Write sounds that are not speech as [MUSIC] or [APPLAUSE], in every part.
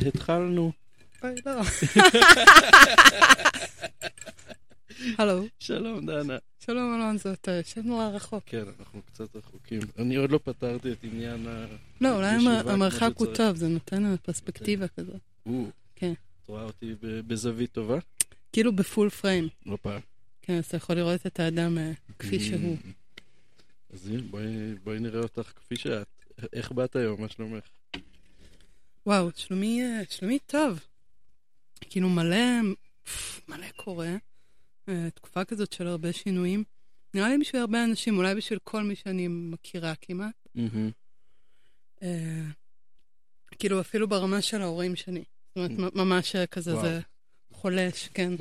והתחלנו. אוי, לא. [LAUGHS] הלו, שלום דנה. שלום אלונזו, אתה יושב נורא רחוק. כן, אנחנו קצת רחוקים. אני עוד לא פתרתי את עניין ה... לא, אולי המרחק הוא. טוב, זה נותן פרספקטיבה כזאת. או, כן. את רואה אותי בזווית טובה? כאילו בפול פריים. לא פעם. כן, אז אתה יכול לראות את האדם אה, כפי שהוא. אז בואי נראה אותך כפי שאת. איך באת היום? מה שלומך? וואו, שלומי, אה, שלומי טוב. כאילו מלא, מלא קורה. אה, תקופה כזאת של הרבה שינויים. נראה לי בשביל הרבה אנשים, אולי בשביל כל מי שאני מכירה כמעט. אה, כאילו אפילו ברמה של ההורים שלי. זאת אומרת, מ- ממש כזה, וואו. זה חולש, כן.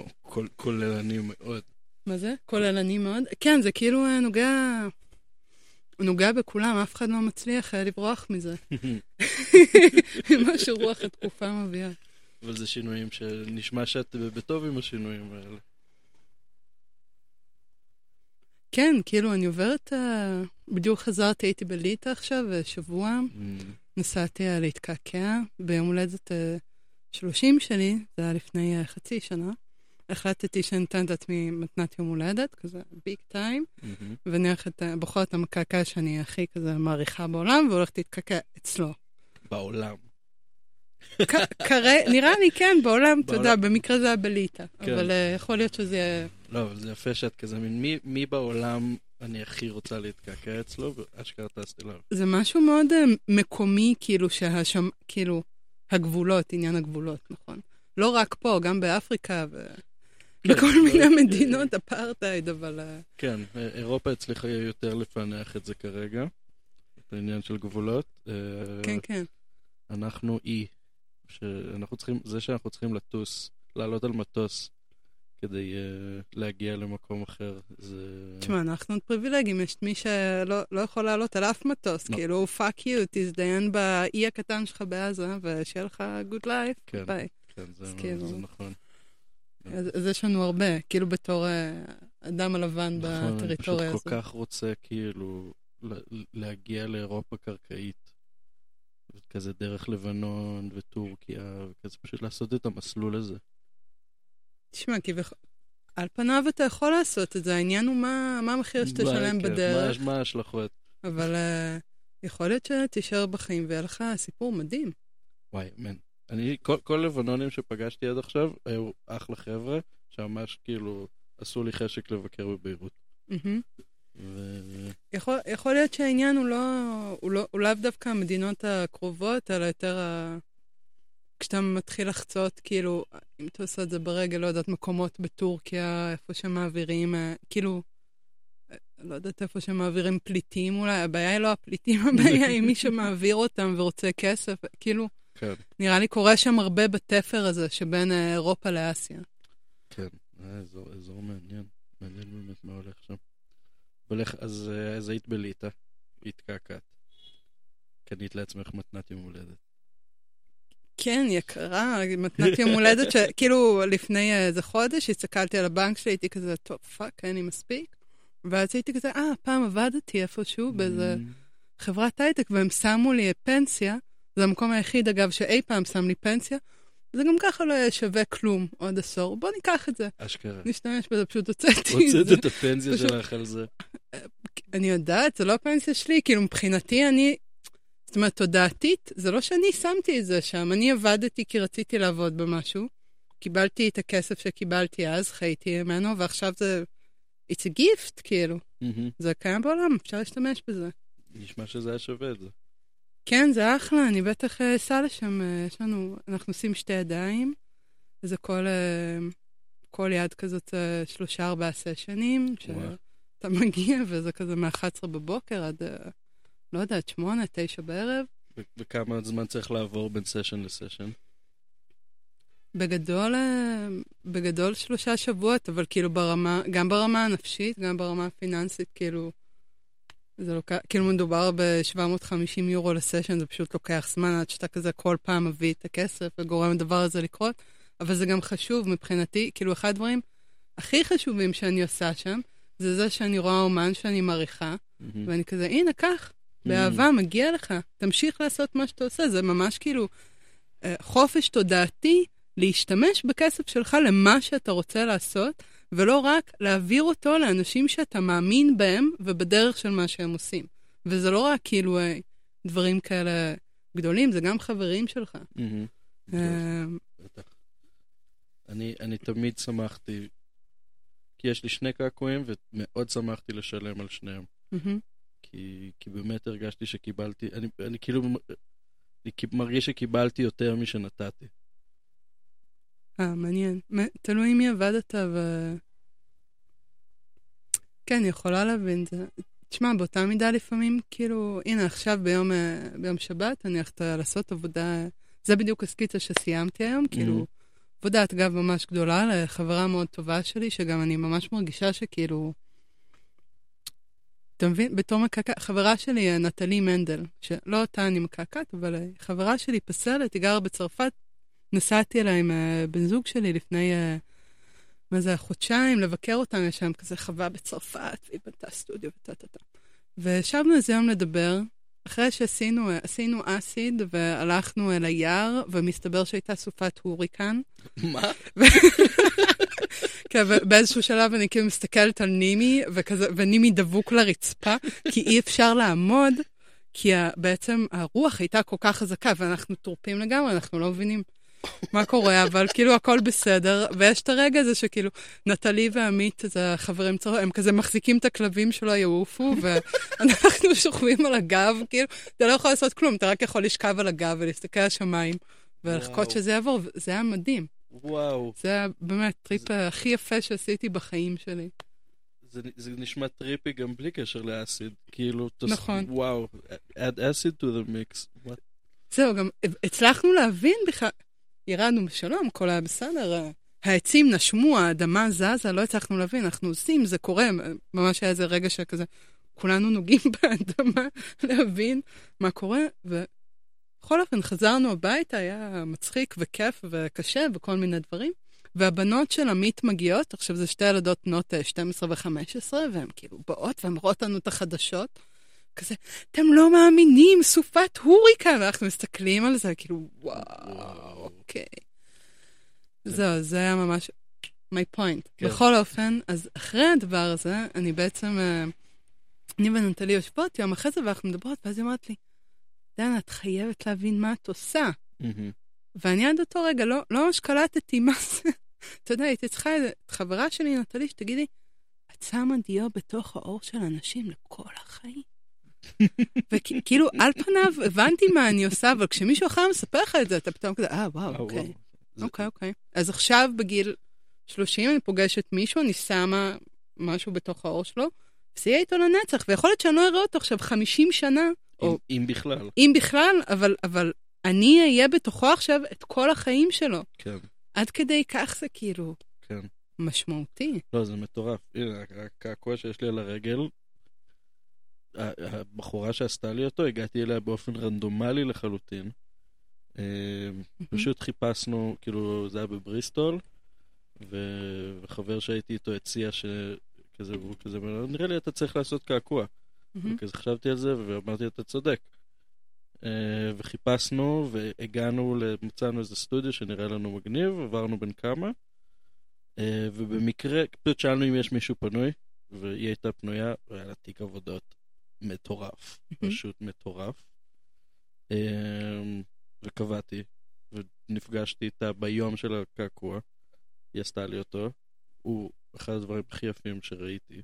כוללני מאוד. מה זה? כוללני מאוד? כן, זה כאילו אה, נוגע... נוגע בכולם, אף אחד לא מצליח אה, לברוח מזה. [LAUGHS] [LAUGHS] מה שרוח התקופה מביאה. אבל זה שינויים שנשמע שאת בטוב עם השינויים האלה. כן, כאילו, אני עוברת... אה, בדיוק חזרתי, הייתי בליטא עכשיו, אה, שבוע. נסעתי אה, להתקעקע ביום הולדת אה, 30 שלי, זה היה לפני חצי שנה. החלטתי שאני נותנת לעצמי מתנת יום הולדת, כזה ביג טיים. ואני הולכת, אה, בוחרת את המקעקע שאני הכי כזה מעריכה בעולם, והולכת להתקעקע אצלו. בעולם. כרי- נראה לי כן, בעולם, אתה יודע. במקרה זה היה בליטא. כן. אבל אה, יכול להיות שזה יהיה... לא, אבל זה יפה שאת כזה מין, מי, מי בעולם אני הכי רוצה להתקעקע אצלו, ואשכרה טסתי אליו. זה משהו מאוד אה, מקומי, כאילו, שהשם... כאילו, הגבולות, עניין הגבולות, נכון. לא רק פה, גם באפריקה כן, ובכל לא, מיני אה, מדינות אפרטהייד, אבל... אה, כן, אה, אירופה הצליחה יותר לפענח את זה כרגע, את העניין של גבולות. אה, כן, כן. אנחנו אי, שאנחנו צריכים, זה שאנחנו צריכים לטוס, לעלות על מטוס כדי אה, להגיע למקום אחר, זה... תשמע, אנחנו עוד פריבילגים, יש מי שלא לא יכול לעלות על אף מטוס, לא. כאילו, fuck you, תזדיין באי הקטן שלך בעזה, ושיהיה לך good life, כן, ביי. כן, זה, אז כאילו- זה נכון. אז אז יש לנו הרבה, כאילו בתור אה, אדם הלבן נכון, אני פשוט בטריטוריה כל. כך רוצה כאילו להגיע לאירופה קרקעית. כזה דרך לבנון וטורקיה, וכזה פשוט לעשות את המסלול הזה. תשמע, כביכול, על פניו אתה יכול לעשות את זה, העניין הוא מה מה המחיר שאתה מה- תשלם כן, בדרך, מה- מה ההשלכות? אבל אה, יכול להיות שתישאר בחיים ויהיה לך סיפור מדהים. וואי, מן. אני, כל, כל לבנונים שפגשתי עד עכשיו היו אחלה חבר'ה, שממש כאילו עשו לי חשק לבקר בביירות. מהמם. ו... יכול, יכול להיות שהעניין הוא לא, הוא לא, הוא לאו דווקא המדינות הקרובות, אלא יותר ה... כשאתה מתחיל לחצות, כאילו, אם אתה עושה את זה ברגל, לא יודעת, מקומות בטורקיה, איפה שמעבירים, אה, כאילו, אה, לא יודעת איפה שמעבירים פליטים אולי, הבעיה היא לא הפליטים, [LAUGHS] הבעיה היא מי שמעביר אותם ורוצה כסף, כאילו, כן, נראה לי קורה שם הרבה בתפר הזה שבין אה, אירופה לאסיה. כן, היה אזור, אזור מעניין, מעניין באמת מה הולך שם. הולך, אז, אה, אז היית בליטא, התקעקעת. קנית לעצמך מתנת יום הולדת. כן, יקרה, מתנת יום הולדת, שכאילו [LAUGHS] לפני איזה חודש הסתכלתי על הבנק שלי, הייתי כזה, טוב, fuck, אין לי מספיק. ואז הייתי כזה, אה, פעם עבדתי איפשהו באיזה Mm, חברת הייטק, והם שמו לי פנסיה, זה המקום היחיד, אגב, שאי פעם שם לי פנסיה, זה גם ככה לא יהיה שווה כלום עוד עשור, בוא ניקח את זה. אשכרה. נשתמש בזה, פשוט הוצאתי את זה. הוצאת את הפנסיה פשוט- שלך על זה. אני יודעת, זה לא הפנסיה שלי, כאילו מבחינתי אני, זאת אומרת, תודעתית, זה לא שאני שמתי את זה שם, אני עבדתי כי רציתי לעבוד במשהו, קיבלתי את הכסף שקיבלתי אז, חייתי ממנו, ועכשיו זה, it's a gift, כאילו, מהמם. זה קיים בעולם, אפשר להשתמש בזה. נשמע שזה היה שווה את זה. כן, זה אחלה, אני בטח אה, אסע לשם, אה, יש לנו, אנחנו עושים שתי ידיים, וזה כל, אה, כל יד כזאת אה, שלושה ארבעה סשנים. שאתה [LAUGHS] מגיע וזה כזה מ-11 בבוקר עד, אה, לא יודעת, שמונה, תשע בערב. ו- וכמה זמן צריך לעבור בין סשן לסשן? בגדול, אה, בגדול שלושה שבועות, אבל כאילו ברמה, גם ברמה הנפשית, גם ברמה הפיננסית, כאילו, זה לוקח, כאילו מדובר ב-750 יורו לסשן, זה פשוט לוקח זמן עד שאתה כזה כל פעם מביא את הכסף וגורם לדבר הזה לקרות, אבל זה גם חשוב מבחינתי, כאילו אחד הדברים הכי חשובים שאני עושה שם, זה זה שאני רואה אומן שאני מעריכה, מהמם. ואני כזה, הנה, קח, באהבה, מגיע לך, תמשיך לעשות מה שאתה עושה, זה ממש כאילו, אה, חופש תודעתי להשתמש בכסף שלך למה שאתה רוצה לעשות, ולא רק להעביר אותו לאנשים שאתה מאמין בהם ובדרך של מה שהם עושים. וזה לא רק כאילו אה, דברים כאלה גדולים, זה גם חברים שלך. אה. אני, תמיד שמחתי, כי יש לי שני קעקועים ומאוד שמחתי לשלם על שניהם. כי, כי באמת הרגשתי שקיבלתי, אני, אני כאילו אני מרגיש שקיבלתי יותר משנתתי. אה, מעניין. תלוי עם מי עבדת ו... כן, יכולה להבין את זה. תשמע, באותה מידה לפעמים, כאילו, הנה, עכשיו ביום, אה, ביום שבת, אני הולכת לעשות עבודה, זה בדיוק הסקיצה שסיימתי היום, כאילו, עבודת גב ממש גדולה לחברה מאוד טובה שלי, שגם אני ממש מרגישה שכאילו... אתה מבין? בתור מקעקעת, חברה שלי, אה, נטלי מנדל, שלא אותה אני מקעקעת, אבל אה, חברה שלי פסלת, היא גרה בצרפת, נסעתי אליה עם אה, בן זוג שלי לפני, אה, מה זה, חודשיים, לבקר אותם, יש שם כזה חווה בצרפת, והיא בנתה סטודיו וטה-טה-טה. וישבנו איזה יום לדבר, אחרי שעשינו אה, עשינו אסיד, והלכנו אל היער, ומסתבר שהייתה סופת הוריקן. מה? [LAUGHS] כן, ובאיזשהו שלב אני כאילו מסתכלת על נימי, וכזה, ונימי דבוק לרצפה, כי אי אפשר לעמוד, כי בעצם הרוח הייתה כל כך חזקה, ואנחנו טורפים לגמרי, אנחנו לא מבינים מה קורה, אבל כאילו הכל בסדר, ויש את הרגע הזה שכאילו, נטלי ועמית, זה החברים. הם כזה מחזיקים את הכלבים שלא יעופו, ואנחנו [LAUGHS] שוכבים על הגב, כאילו, אתה לא יכול לעשות כלום, אתה רק יכול לשכב על הגב ולהסתכל על השמיים, ולחכות. שזה יעבור, וזה היה מדהים. וואו, זה היה באמת טריפ הכי יפה שעשיתי בחיים שלי. זה, זה נשמע trippy גם בלי קשר ל acid. כאילו, נכון. וואו, add acid to the mix. What? זהו, גם הצלחנו להבין בכלל, ירדנו בשלום, הכל היה בסדר, העצים נשמו, האדמה זזה, לא הצלחנו להבין, אנחנו עושים, זה קורה, ממש היה איזה רגע שכזה, כולנו נוגעים [LAUGHS] באדמה, להבין מה קורה, ובכל אופן חזרנו הביתה, היה מצחיק וכיף וקשה וכל מיני דברים. והבנות של עמית מגיעות, עכשיו זה שתי ילדות בנות אה, 12 ו-15, והן כאילו באות רואות לנו את החדשות. כזה, אתם לא מאמינים, סופת הוריקן, ואנחנו מסתכלים על זה, כאילו, וואו. אוקיי. זהו, זה היה ממש my point. כן. בכל אופן, אז אחרי הדבר הזה, אני בעצם, אה, אני ונטלי יושבות יום אחרי זה, ואנחנו מדברות, ואז היא אומרת לי, דנה, את חייבת להבין מה את עושה. ואני עד אותו רגע לא, לא ממש קלטתי מה זה. [LAUGHS] אתה יודע, הייתי צריכה איזה חברה שלי, נטלי, שתגידי, את שמה דיו בתוך האור של אנשים לכל החיים. וכאילו, על פניו הבנתי מה אני עושה, אבל כשמישהו אחר מספר לך את זה, אתה פתאום כזה, אה, וואו, אה, אוקיי. זה- אוקיי, אוקיי. אז עכשיו בגיל 30 אני פוגשת מישהו, אני שמה משהו בתוך האור שלו, וזה יהיה איתו לנצח, ויכול להיות שאני לא אראה אותו עכשיו 50 שנה, או אם- בכלל, אם בכלל, אבל, אבל אני אהיה בתוכו עכשיו את כל החיים שלו. כן, עד כדי כך זה כאילו כן. משמעותי. לא, זה מטורף. הנה, הקעקוע שיש לי על הרגל, הבחורה שעשתה לי אותו, הגעתי אליה באופן רנדומלי לחלוטין. אה, פשוט חיפשנו, כאילו, זה היה בבריסטול, ו- וחבר שהייתי איתו הציע שכזה, והוא כזה, נראה לי אתה צריך לעשות קעקוע. וכזה חשבתי על זה, ואמרתי, אתה צודק. אה, וחיפשנו, והגענו, מצאנו איזה סטודיו שנראה לנו מגניב, עברנו בין כמה, אה, ובמקרה, פשוט שאלנו אם יש מישהו פנוי, והיא הייתה פנויה, והיה לה תיק עבודות מטורף. פשוט מטורף. אה, וקבעתי, ונפגשתי איתה ביום של הקעקוע, היא עשתה לי אותו, הוא אחד הדברים הכי יפים שראיתי,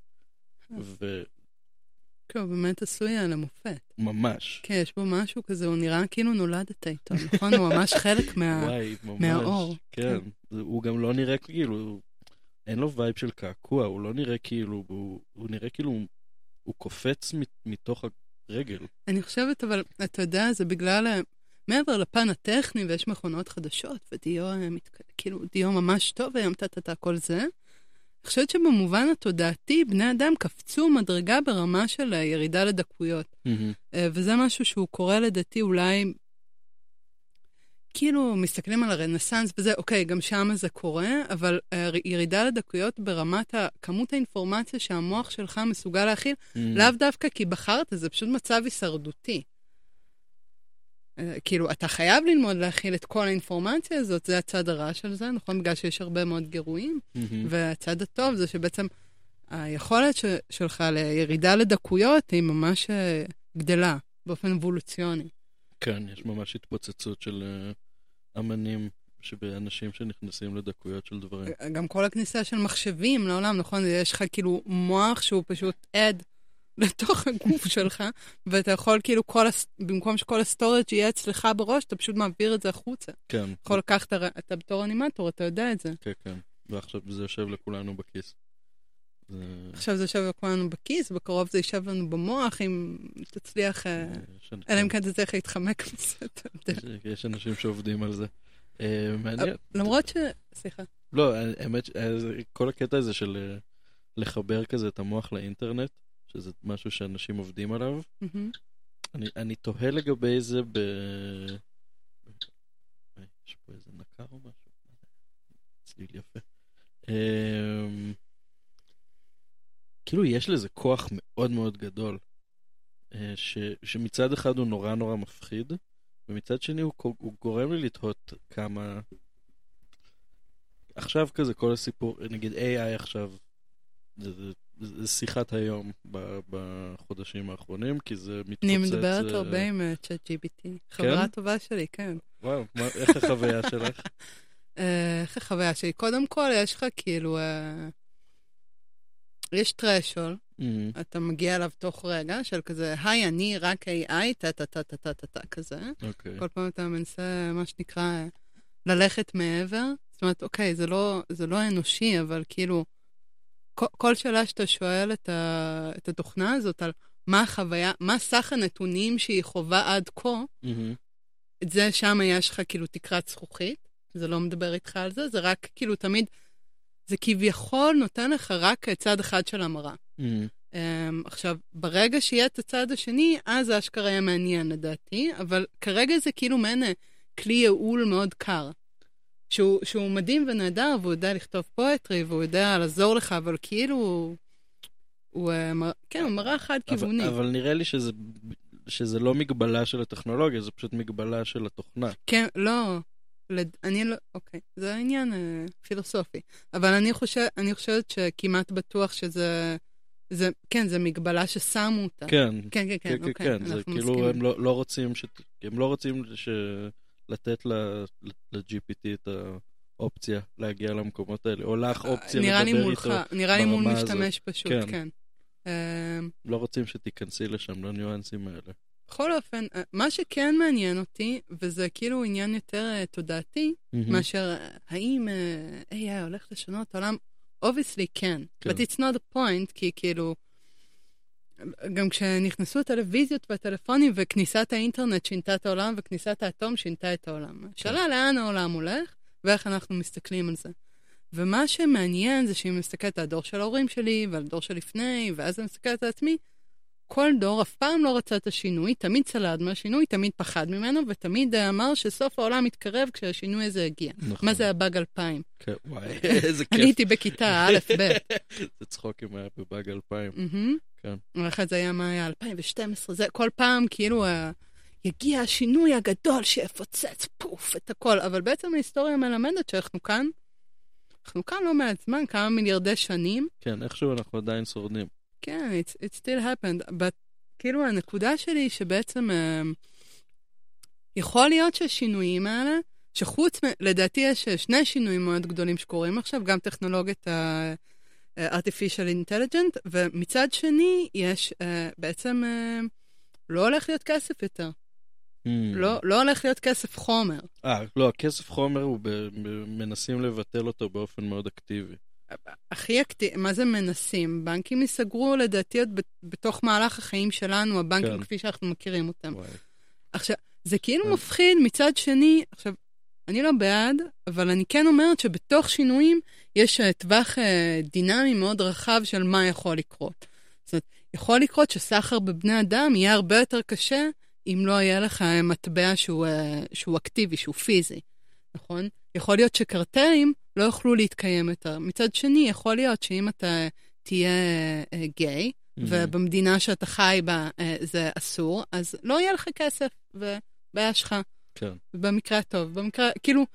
כן, הוא באמת עשוי למופת. וממש. כן, יש בו משהו כזה, הוא נראה כאילו נולדת איתו, נכון? הוא ממש חלק מה... [LAUGHS] וואי, ממש. מהעור. כן. זה- הוא גם לא נראה כאילו, אין לו vibe של קעקוע, הוא לא נראה כאילו, הוא, הוא נראה כאילו הוא, קופץ מתוך הרגל. אני חושבת, אבל אתה יודע, זה בגלל, מעבר לפן הטכני, ויש מכונות חדשות, ודיו, אה, כאילו, דיו ממש טוב היום, טה-טה-טה, כל זה. אני חושבת שבמובן התודעתי, בני אדם קפצו מדרגה ברמה של ירידה לדקויות. אה, וזה משהו שהוא קורה לדעתי אולי, כאילו מסתכלים על הרנסאנס וזה, אוקיי, גם שם זה קורה, אבל אה, ירידה לדקויות ברמת כמות האינפורמציה שהמוח שלך מסוגל להכיל, לאו דווקא כי בחרת, זה פשוט מצב הישרדותי. אה, כאילו, אתה חייב ללמוד להכיל את כל האינפורמציה הזאת, זה הצד הרע של זה, נכון? בגלל שיש הרבה מאוד גירויים. מהמם. והצד הטוב זה שבעצם היכולת ש- שלך לירידה לדקויות היא ממש אה, גדלה באופן אבולוציוני. כן, יש ממש התפוצצות של אמנים, שבאנשים שנכנסים לדקויות של דברים. גם כל הכניסה של מחשבים לעולם, נכון? יש לך כאילו מוח שהוא פשוט עד לתוך הגוף [LAUGHS] שלך, ואתה יכול כאילו כל, הס... במקום שכל ה storage יהיה אצלך בראש, אתה פשוט מעביר את זה החוצה. כן, יכול לקחת, אתה בתור אנימטור, אתה יודע את זה. כן, כן. ועכשיו זה יושב לכולנו בכיס. זה... עכשיו זה יושב לכולנו בכיס, בקרוב זה יישב לנו במוח, אם תצליח, אה, אלא אם כן תצליח להתחמק מזה, אתה יודע. יש- אנשים שעובדים על זה. אה, מעניין. למרות ש... סליחה. לא, האמת, אה, כל הקטע הזה של אה, לחבר כזה את המוח לאינטרנט, שזה משהו שאנשים עובדים עליו. אני, אני תוהה לגבי זה ב... אה, יש פה איזה נקר או משהו? צליל יפה. כאילו יש לזה כוח מאוד מאוד גדול, אה, ש, שמצד אחד הוא נורא נורא מפחיד, ומצד שני הוא, הוא גורם לי לתהות כמה... עכשיו כזה כל הסיפור, נגיד AI עכשיו, זה, זה, זה שיחת היום ב, בחודשים האחרונים, כי זה מתפוצץ... אני מדברת אה, הרבה עם צ'אט GPT. חברה טובה שלי, כן. וואו, מה, איך החוויה שלך? [LAUGHS] אה, איך החוויה שלי? קודם כל, יש לך כאילו... אה, יש טרשול, אמ, אתה מגיע אליו תוך רגע, של כזה, היי, אני רק AI, טה-טה-טה-טה-טה-טה כזה. אוקיי. כל פעם אתה מנסה, מה שנקרא, ללכת מעבר. זאת אומרת, אוקיי, זה לא, זה לא אנושי, אבל כאילו, כל, כל שאלה שאתה שואל את, ה, את התוכנה הזאת על מה החוויה, מה סך הנתונים שהיא חווה עד כה, אמ, את זה שם יש לך כאילו תקרת זכוכית, זה לא מדבר איתך על זה, זה רק כאילו תמיד, זה כביכול נותן לך רק צד אחד של המראה. אמ, Um, עכשיו, ברגע שיהיה את הצד השני, אז אשכרה יהיה מעניין לדעתי, אבל כרגע זה כאילו מעין אה, כלי ייעול מאוד קר. שהוא, שהוא מדהים ונהדר, והוא יודע לכתוב פואטרי, והוא יודע לעזור לך, אבל כאילו... הוא, אה, כן, הוא מראה חד-כיווני. אבל, אבל נראה לי שזה, שזה לא מגבלה של הטכנולוגיה, זה פשוט מגבלה של התוכנה. כן, לא. לד... אני לא, אוקיי, זה עניין אה, פילוסופי. אבל אני, חושב, אני חושבת שכמעט בטוח שזה, זה, כן, זה מגבלה ששמו אותה. כן, כן, כן, כן, כן, כן, אוקיי, כן, זה כאילו מסכימים. הם לא, לא רוצים, ש... הם לא רוצים ש... לתת ל-GPT את האופציה להגיע למקומות האלה, או לך אופציה נראה לי לדבר מולך, איתו. נראה לי מול ברמה הזאת. משתמש פשוט, כן. כן. אה, לא רוצים שתיכנסי לשם, לניואנסים האלה. בכל אופן, אה, מה שכן מעניין אותי, וזה כאילו עניין יותר אה, תודעתי, מאשר אה, האם אה, AI הולך לשנות את העולם, obviously כן. כן. But it's not a point, כי כאילו, גם כשנכנסו הטלוויזיות והטלפונים וכניסת האינטרנט שינתה את העולם וכניסת האטום שינתה את העולם. השאלה לאן העולם הולך ואיך אנחנו מסתכלים על זה. ומה שמעניין זה שאם מסתכלת על הדור של ההורים שלי ועל הדור שלפני, ואז אני מסתכלת על עצמי, כל דור אף פעם לא רצה את השינוי, תמיד צלד מהשינוי, תמיד פחד ממנו, ותמיד אמר שסוף העולם מתקרב כשהשינוי הזה יגיע. נכון. מה זה הבאג 2000? כן, וואי, [LAUGHS] איזה אני כיף. הייתי בכיתה א', ב'. [LAUGHS] זה צחוק אם היה בבאג 2000. מהמם. כן. ואחרי זה היה מה היה 2012, זה כל פעם כאילו יגיע השינוי הגדול שיפוצץ פוף את הכל, אבל בעצם ההיסטוריה מלמדת שאנחנו כאן, אנחנו כאן לא מעט זמן, כמה מיליארדי שנים, כן, איכשהו אנחנו עדיין שורדים. כן, it's, it still happened, but כאילו הנקודה שלי היא שבעצם אה, יכול להיות שהשינויים האלה, שחוץ, לדעתי יש אה, שני שינויים מאוד גדולים שקורים עכשיו, גם טכנולוגיית ה... אה, artificial intelligent, ומצד שני, יש uh, בעצם, uh, לא הולך להיות כסף יותר. Mm. לא, לא הולך להיות כסף חומר. אה, לא, הכסף חומר הוא ב- ב- מנסים לבטל אותו באופן מאוד אקטיבי. הכי אקטיבי, מה זה מנסים? בנקים ייסגרו לדעתי עוד בתוך מהלך החיים שלנו, הבנקים כן. כפי שאנחנו מכירים אותם. וואי. עכשיו, זה כאילו כן. מפחיד, מצד שני, עכשיו, אני לא בעד, אבל אני כן אומרת שבתוך שינויים יש אה, טווח אה, דינמי מאוד רחב של מה יכול לקרות. זאת אומרת, יכול לקרות שסחר בבני אדם יהיה הרבה יותר קשה אם לא יהיה לך אה, מטבע שהוא, אה, שהוא אקטיבי, שהוא פיזי, נכון? יכול להיות שקרטלים לא יוכלו להתקיים יותר. מצד שני, יכול להיות שאם אתה תהיה אה, גיי, Mm. ובמדינה שאתה חי בה אה, זה אסור, אז לא יהיה לך כסף, בעיה שלך. כן. במקרה הטוב. במקרה, כאילו,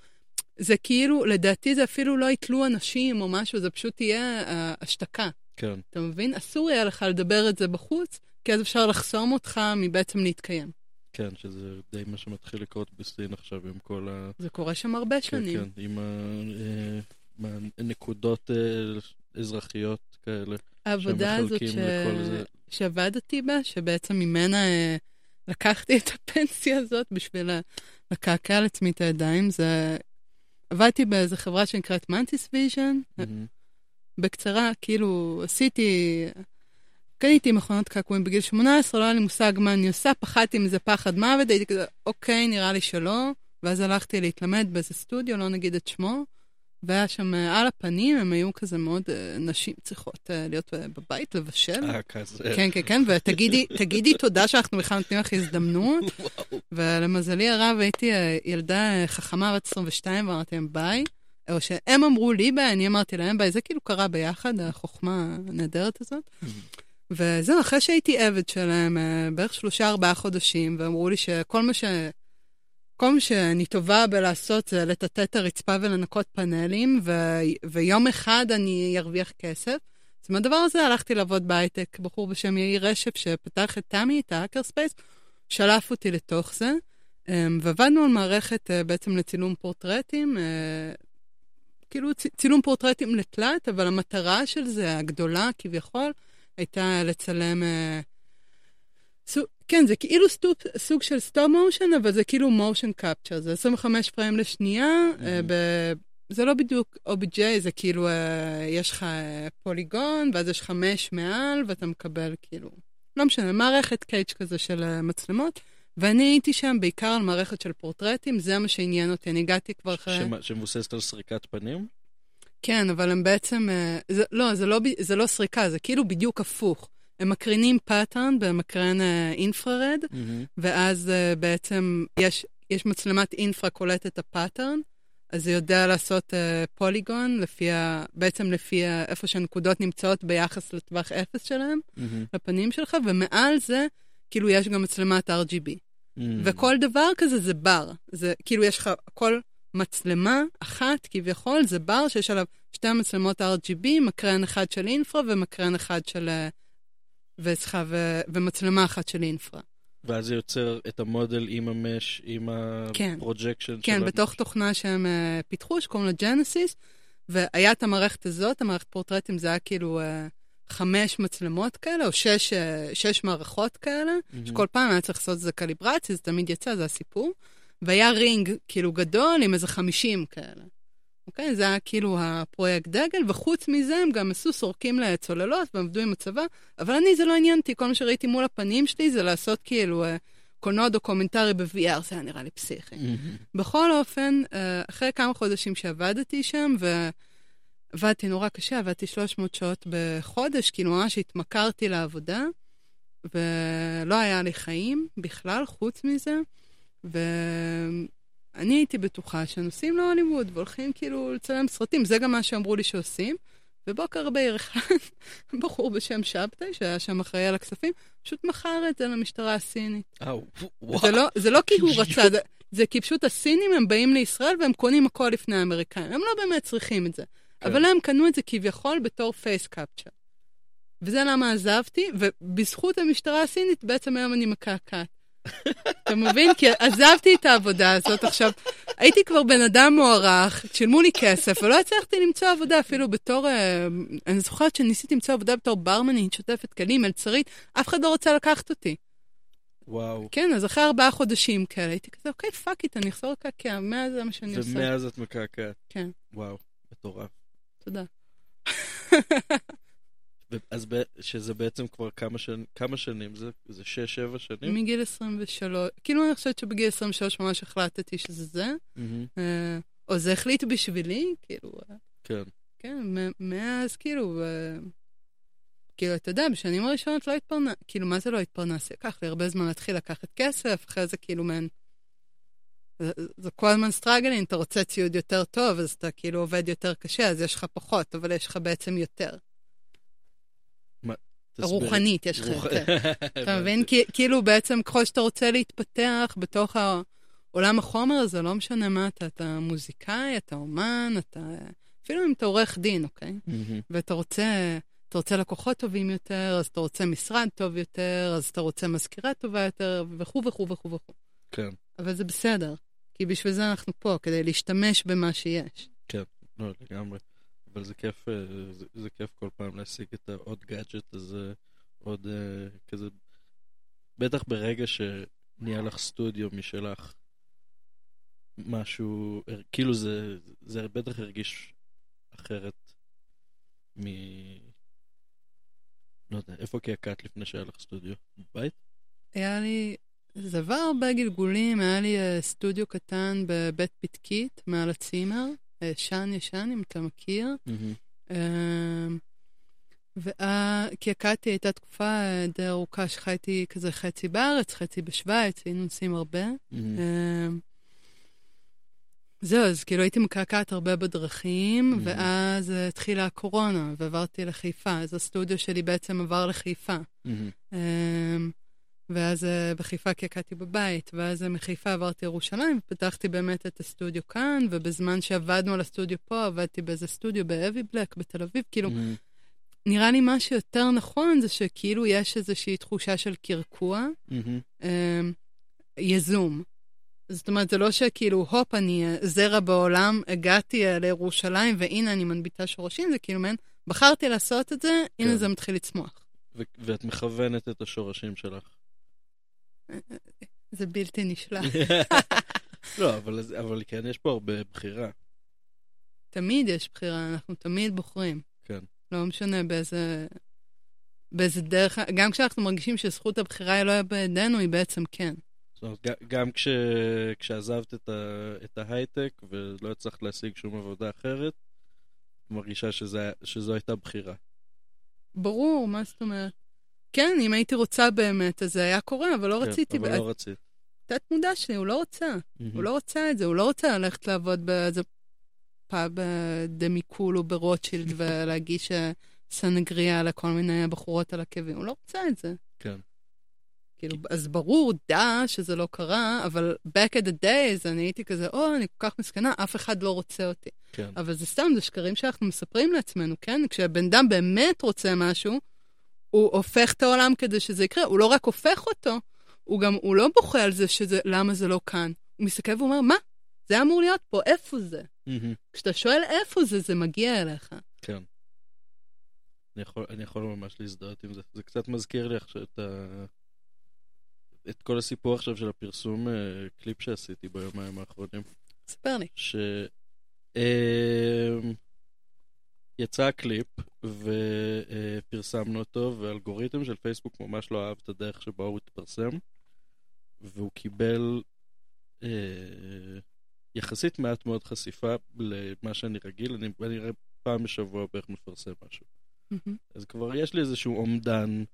זה כאילו, לדעתי זה אפילו לא יתלו אנשים או משהו, זה פשוט יהיה uh, השתקה. כן. אתה מבין? אסור יהיה לך לדבר את זה בחוץ, כי אז אפשר לחסום אותך מבעצם להתקיים. כן, שזה די מה שמתחיל לקרות בסין עכשיו עם כל ה... זה קורה שם הרבה כן, שנים. כן, עם ה- אה, הנקודות אה, אזרחיות כאלה. העבודה הזאת ש... זה. שעבדתי בה, שבעצם ממנה אה, לקחתי [LAUGHS] את הפנסיה הזאת בשביל לקעקע על עצמי את הידיים, זה... עבדתי באיזו חברה שנקראת Mantis Vision. מהמם. בקצרה, כאילו, עשיתי... קניתי מכונות קעקועים בגיל 18, לא היה לי מושג מה אני עושה, פחדתי מזה פחד מוות, הייתי כזה, אוקיי, נראה לי שלא. ואז הלכתי להתלמד באיזה סטודיו, לא נגיד את שמו, והיה שם אה, על הפנים, הם היו כזה מאוד, אה, נשים צריכות אה, להיות בבית, לבשל. אה, כזה. כן, כן, כן, ותגידי [LAUGHS] תגידי תודה שאנחנו בכלל נותנים לך הזדמנות. [LAUGHS] ולמזלי הרב הייתי ילדה חכמה בת 22, ואמרתי להם ביי. או שהם אמרו לי ביי, אני אמרתי להם ביי. זה כאילו קרה ביחד, החוכמה הנהדרת הזאת. וזהו, אחרי שהייתי עבד שלהם אה, בערך שלושה, ארבעה חודשים, ואמרו לי שכל מה ש... כל מה שאני טובה בלעשות זה לטאטא את הרצפה ולנקות פאנלים, ו... ויום אחד אני ארוויח כסף. אז מהדבר הזה הלכתי לעבוד בהייטק, בחור בשם יאיר רשף שפתח את תמי, את ה hacker space, שלף אותי לתוך זה, אמ, ועבדנו על מערכת אה, בעצם לצילום פורטרטים, אה, כאילו צילום פורטרטים לתלת, אבל המטרה של זה, הגדולה כביכול, הייתה לצלם... אה, סוג, כן, זה כאילו סוג, סוג של stop motion, אבל זה כאילו motion capture, זה 25 פריים לשנייה, אה, ב, זה לא בדיוק OBJ, זה כאילו, אה, יש לך פוליגון, ואז יש לך mesh מעל, ואתה מקבל כאילו, לא משנה, מערכת cage כזה של מצלמות, ואני הייתי שם בעיקר על מערכת של פורטרטים, זה מה שעניין אותי, אני הגעתי כבר אחרי... שמבוססת על סריקת פנים? כן, אבל הם בעצם, אה, זה, לא, זה לא, זה לא סריקה, זה כאילו בדיוק הפוך. הם מקרינים pattern במקרן אה, infrared, ממ-הממ. ואז אה, בעצם יש, יש מצלמת infra קולטת את ה pattern, אז זה יודע לעשות פוליגון, לפי ה, בעצם לפי ה, איפה שהנקודות נמצאות ביחס לטווח אפס שלהם, ממ-הממ. לפנים שלך, ומעל זה, כאילו יש גם מצלמת RGB. ממ-הממ. וכל דבר כזה זה בר. זה כאילו יש לך, כל מצלמה אחת כביכול זה בר שיש עליו שתי מצלמות RGB, מקרן אחד של infra ומקרן אחד של... אה, וסליחה, ו- ומצלמה אחת של infra. ואז זה יוצר את המודל עם ה mesh, עם כן. ה projection כן, של ה- בתוך תוכנה שהם אה, פיתחו, שקוראים לה Genesis, והיה את המערכת הזאת, המערכת פורטרטים זה היה כאילו אה, חמש מצלמות כאלה, או שש, אה, שש מערכות כאלה, ממ-הממ. שכל פעם היה צריך לעשות איזה קליברציה, זה תמיד יצא, זה הסיפור. והיה ring כאילו גדול עם איזה חמישים כאלה. אוקיי? זה היה כאילו הפרויקט דגל, וחוץ מזה הם גם עשו סורקים לצוללות והם עבדו עם הצבא, אבל אני, זה לא עניין אותי, כל מה שראיתי מול הפנים שלי זה לעשות כאילו אה, קולנוע דוקומנטרי ב-VR, זה היה נראה לי פסיכי. ממ-הממ. בכל אופן, אה, אחרי כמה חודשים שעבדתי שם, ועבדתי נורא קשה, עבדתי 300 שעות בחודש, כאילו ממש התמכרתי לעבודה, ולא היה לי חיים בכלל, חוץ מזה. ואני הייתי בטוחה שנוסעים להוליווד והולכים כאילו לצלם סרטים, זה גם מה שאמרו לי שעושים. ובוקר בהיר אחד, [LAUGHS] בחור בשם שבתאי, שהיה שם אחראי על הכספים, פשוט מכר את זה למשטרה הסינית. וואו. זה לא, זה לא כי הוא רצה, זה, זה כי פשוט הסינים הם באים לישראל והם קונים הכל לפני האמריקאים. הם לא באמת צריכים את זה. כן. אבל הם קנו את זה כביכול בתור פייס קפצ'ר. וזה למה עזבתי, ובזכות המשטרה הסינית בעצם היום אני מקעקעת. אתה מבין? כי עזבתי את העבודה הזאת. עכשיו, הייתי כבר בן אדם מוערך, שילמו לי כסף, ולא הצלחתי למצוא עבודה אפילו בתור... אה, אני זוכרת שניסיתי למצוא עבודה בתור ברמנית, שוטפת כלים, מלצרית, אף אחד לא רצה לקחת אותי. וואו. כן, אז אחרי ארבעה חודשים כאלה, הייתי כזה, אוקיי, fuck it, אני אחזור לקעקע, מאז זה מה שאני עושה. ומאז את מקעקעת. כן, וואו, מטורף. תודה. ו- אז ב- שזה בעצם כבר כמה שנים, כמה שנים? זה זה שש, שבע שנים? מגיל 23, כאילו אני חושבת שבגיל 23 ממש החלטתי שזה זה, מהמם. אה, או זה החליט בשבילי, כאילו, אה, כן. כן, מאז כאילו, אה, כאילו, אתה יודע, בשנים הראשונות לא התפרנס, כאילו, מה זה לא התפרנס? לקח לי הרבה זמן להתחיל לקחת כסף, אחרי זה כאילו מעין... זה, זה כל הזמן סטראגלין, אתה רוצה ציוד יותר טוב, אז אתה כאילו עובד יותר קשה, אז יש לך פחות, אבל יש לך בעצם יותר. רוחנית יש לך רוח- יותר. [LAUGHS] אתה. מבין? כאילו בעצם ככל שאתה רוצה להתפתח בתוך העולם החומר הזה, לא משנה מה אתה, אתה מוזיקאי, אתה אומן, אתה... אפילו אם אתה עורך דין, אוקיי? ואתה רוצה, אתה רוצה לקוחות טובים יותר, אז אתה רוצה משרד טוב יותר, אז אתה רוצה מזכירה טובה יותר, וכו' וכו' וכו' וכו'. כן, אבל זה בסדר, כי בשביל זה אנחנו פה, כדי להשתמש במה שיש. לא, לגמרי. אבל זה כיף, אה, זה, זה כיף כל פעם להשיג את העוד גאדג'ט הזה, עוד אה, כזה, בטח ברגע שנהיה לך סטודיו משלך, משהו, אה, כאילו זה, זה בטח הרגיש אחרת מ... לא יודע, איפה קעקעת לפני שהיה לך סטודיו? בבית? היה לי, זה עבר הרבה גלגולים, היה לי סטודיו קטן בבית פתקית, מעל הצימר, אה, ישן אם אתה מכיר. אמ, וקעקעתי, הייתה תקופה די ארוכה שחייתי כזה חצי בארץ, חצי בשוויץ, היינו נוסעים הרבה. אמ, זהו, אז כאילו הייתי מקעקעת הרבה בדרכים, Mhm. ואז התחילה הקורונה, ועברתי לחיפה, אז הסטודיו שלי בעצם עבר לחיפה. מהמם. ואז אה, בחיפה קעקעתי בבית, ואז אה, מחיפה עברתי לירושלים, ופתחתי באמת את הסטודיו כאן, ובזמן שעבדנו על הסטודיו פה, עבדתי באיזה סטודיו באבי בלק בתל אביב, כאילו, מהמם. נראה לי מה שיותר נכון זה שכאילו יש איזושהי תחושה של קרקוע, מהמם. אמ, יזום. זאת אומרת, זה לא שכאילו, הופ, אני אה, זרע בעולם, הגעתי אה, לירושלים, והנה אני מנביטה שורשים, זה כאילו מעין, בחרתי לעשות את זה, הנה כן. זה מתחיל לצמוח. ו- ואת מכוונת את השורשים שלך. זה בלתי נשלט. [LAUGHS] לא, אבל, אבל כן, יש פה הרבה בחירה. תמיד יש בחירה, אנחנו תמיד בוחרים. כן. לא משנה באיזה... באיזה דרך, גם כשאנחנו מרגישים שזכות הבחירה היא לא בידינו, היא בעצם כן. זאת אומרת, גם כש, כשעזבת את, ה, את ההייטק ולא הצלחת להשיג שום עבודה אחרת, מרגישה שזה, שזו הייתה בחירה. ברור, מה זאת אומרת? כן, אם הייתי רוצה באמת, אז זה היה קורה, אבל לא כן, רציתי. אבל ב- לא רצית. תת מודע שלי, הוא לא רוצה. מהמם. הוא לא רוצה את זה, הוא לא רוצה ללכת לעבוד באיזה פאב אה, דמיקולו ברוטשילד [LAUGHS] ולהגיש אה, סנגריה לכל מיני בחורות על עקבים. הוא לא רוצה את זה. כן. כאילו, אז ברור, דע שזה לא קרה, אבל back at the days אני הייתי כזה, או, אני כל כך מסכנה, אף אחד לא רוצה אותי. כן. אבל זה סתם, זה שקרים שאנחנו מספרים לעצמנו, כן? כשבן אדם באמת רוצה משהו, הוא הופך את העולם כדי שזה יקרה. הוא לא רק הופך אותו, הוא גם, הוא לא בוכה על זה שזה, למה זה לא כאן. הוא מסתכל ואומר, מה? זה אמור להיות פה, איפה זה? כשאתה שואל איפה זה, זה מגיע אליך. כן. אני יכול, אני יכול ממש להזדהות עם זה. זה קצת מזכיר לי עכשיו את ה... את כל הסיפור עכשיו של הפרסום אה, קליפ שעשיתי ביומיים האחרונים. ספר לי. ש... יצא הקליפ ופרסמנו אותו, ואלגוריתם של פייסבוק ממש לא אהב את הדרך שבה הוא התפרסם, והוא קיבל אה, יחסית מעט מאוד חשיפה למה שאני רגיל, אני, אני רואה פעם בשבוע בערך מפרסם משהו. מהמם. אז כבר יש לי איזשהו אומדן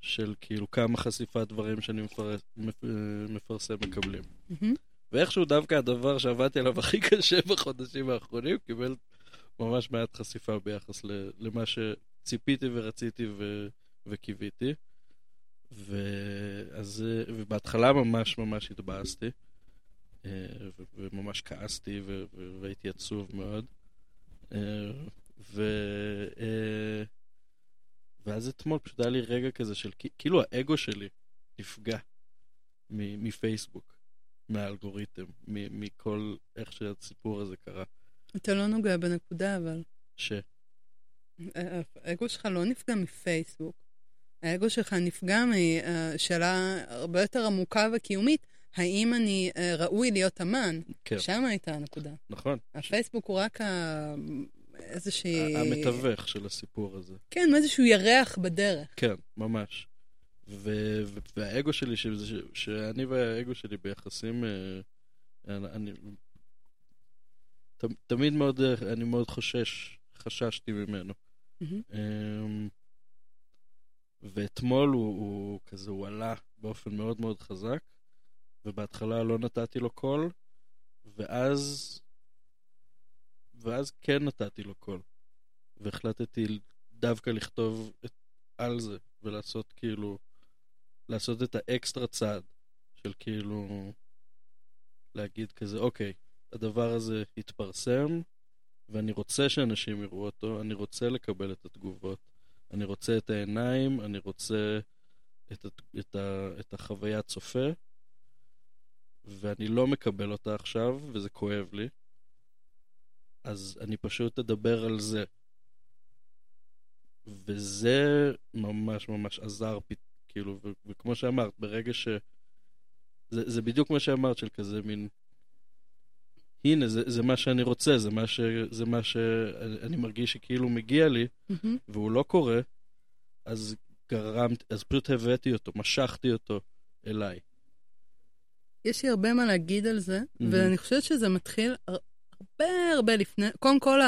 של כאילו כמה חשיפת דברים שאני מפר... מפ... מפרסם מקבלים. מהמם. ואיכשהו דווקא הדבר שעבדתי עליו הכי קשה בחודשים האחרונים קיבל ממש מעט חשיפה ביחס למה שציפיתי ורציתי ו- וקיוויתי. ואז, אה, ובהתחלה ממש ממש התבאסתי, אה, ו- וממש כעסתי ו- ו- והייתי עצוב מאוד. אה, ו... אה, ואז אתמול פשוט היה לי רגע כזה של כאילו האגו שלי נפגע מפייסבוק. מהאלגוריתם, מכל איך שהסיפור הזה קרה. אתה לא נוגע בנקודה, אבל ש... אה, האגו שלך לא נפגע מפייסבוק. האגו שלך נפגע משאלה הרבה יותר עמוקה וקיומית, האם אני אה, ראוי להיות אמן? כן, שם הייתה הנקודה. נכון. הפייסבוק הוא רק ה... איזושהי... המתווך של הסיפור הזה. כן, איזשהו ירח בדרך. כן, ממש. ו- והאגו שלי, ש- שאני והאגו שלי ביחסים, אה, אני ת- תמיד מאוד, אה, אני מאוד חושש, חששתי ממנו. אמ, ואתמול הוא, הוא כזה, הוא עלה באופן מאוד מאוד חזק, ובהתחלה לא נתתי לו קול, ואז, ואז כן נתתי לו קול. והחלטתי דווקא לכתוב את, על זה, ולעשות כאילו, לעשות את האקסטרה צעד של כאילו, להגיד כזה, אוקיי, הדבר הזה התפרסם, ואני רוצה שאנשים יראו אותו, אני רוצה לקבל את התגובות, אני רוצה את העיניים, אני רוצה את, את, את, ה, את החוויית צופה, ואני לא מקבל אותה עכשיו, וזה כואב לי, אז אני פשוט אדבר על זה. וזה ממש ממש עזר, כאילו, וכמו שאמרת, ברגע ש... זה, זה בדיוק מה שאמרת, של כזה מין... הנה, זה, זה מה שאני רוצה, זה מה, ש, זה מה שאני מרגיש שכאילו מגיע לי, Mm-hmm. והוא לא קורה, אז גרמתי, אז פשוט הבאתי אותו, משכתי אותו אליי. יש לי הרבה מה להגיד על זה, מהמם. ואני חושבת שזה מתחיל הר- הרבה הרבה לפני, קודם כל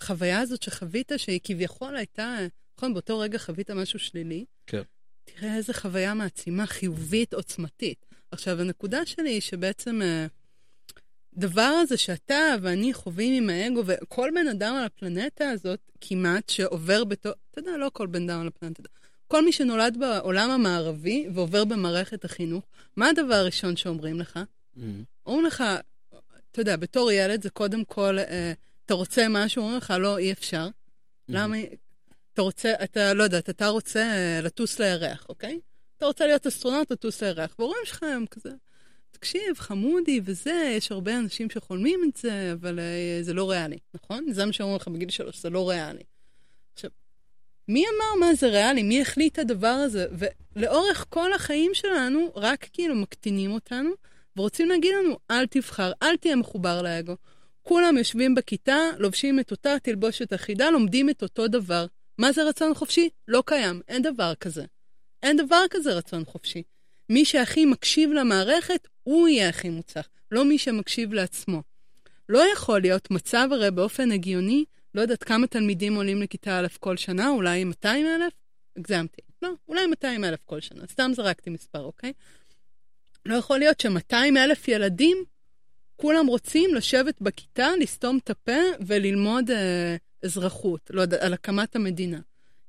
החוויה הזאת שחווית, שהיא כביכול הייתה, נכון, באותו רגע חווית משהו שלילי. כן. תראה איזה חוויה מעצימה, חיובית, עוצמתית. עכשיו, הנקודה שלי היא שבעצם אה, דבר הזה שאתה ואני חווים עם האגו, וכל בן אדם על הפלנטה הזאת, כמעט, שעובר בתור, אתה יודע, לא כל בן אדם על הפלנטה, כל מי שנולד בעולם המערבי ועובר במערכת החינוך, מה הדבר הראשון שאומרים לך? אומרים לך, אתה יודע, בתור ילד זה קודם כל, אה, אתה רוצה משהו, אומרים לך, לא, אי אפשר. למה? אתה רוצה, אתה לא יודעת, אתה רוצה אה, לטוס לירח, אוקיי? אתה רוצה להיות אסטרונאוט, לטוס לירח. וההורים שלך הם כזה, תקשיב, חמודי וזה, יש הרבה אנשים שחולמים את זה, אבל אה, זה לא ריאלי, נכון? זה מה שאומרים לך בגיל שלוש, זה לא ריאלי. עכשיו, מי אמר מה זה ריאלי? מי החליט את הדבר הזה? ולאורך כל החיים שלנו, רק כאילו מקטינים אותנו, ורוצים להגיד לנו, אל תבחר, אל תהיה מחובר לאגו. כולם יושבים בכיתה, לובשים את אותה תלבושת אחידה, לומדים את אותו דבר. מה זה רצון חופשי? לא קיים, אין דבר כזה. אין דבר כזה רצון חופשי. מי שהכי מקשיב למערכת, הוא יהיה הכי מוצלח, לא מי שמקשיב לעצמו. לא יכול להיות מצב הרי באופן הגיוני, לא יודעת כמה תלמידים עולים לכיתה א' כל שנה, אולי 200 אלף? הגזמתי. לא, אולי 200 אלף כל שנה, סתם זרקתי מספר, אוקיי? לא יכול להיות ש-200 אלף ילדים, כולם רוצים לשבת בכיתה, לסתום את הפה וללמוד אה, אזרחות, לא יודע, על הקמת המדינה.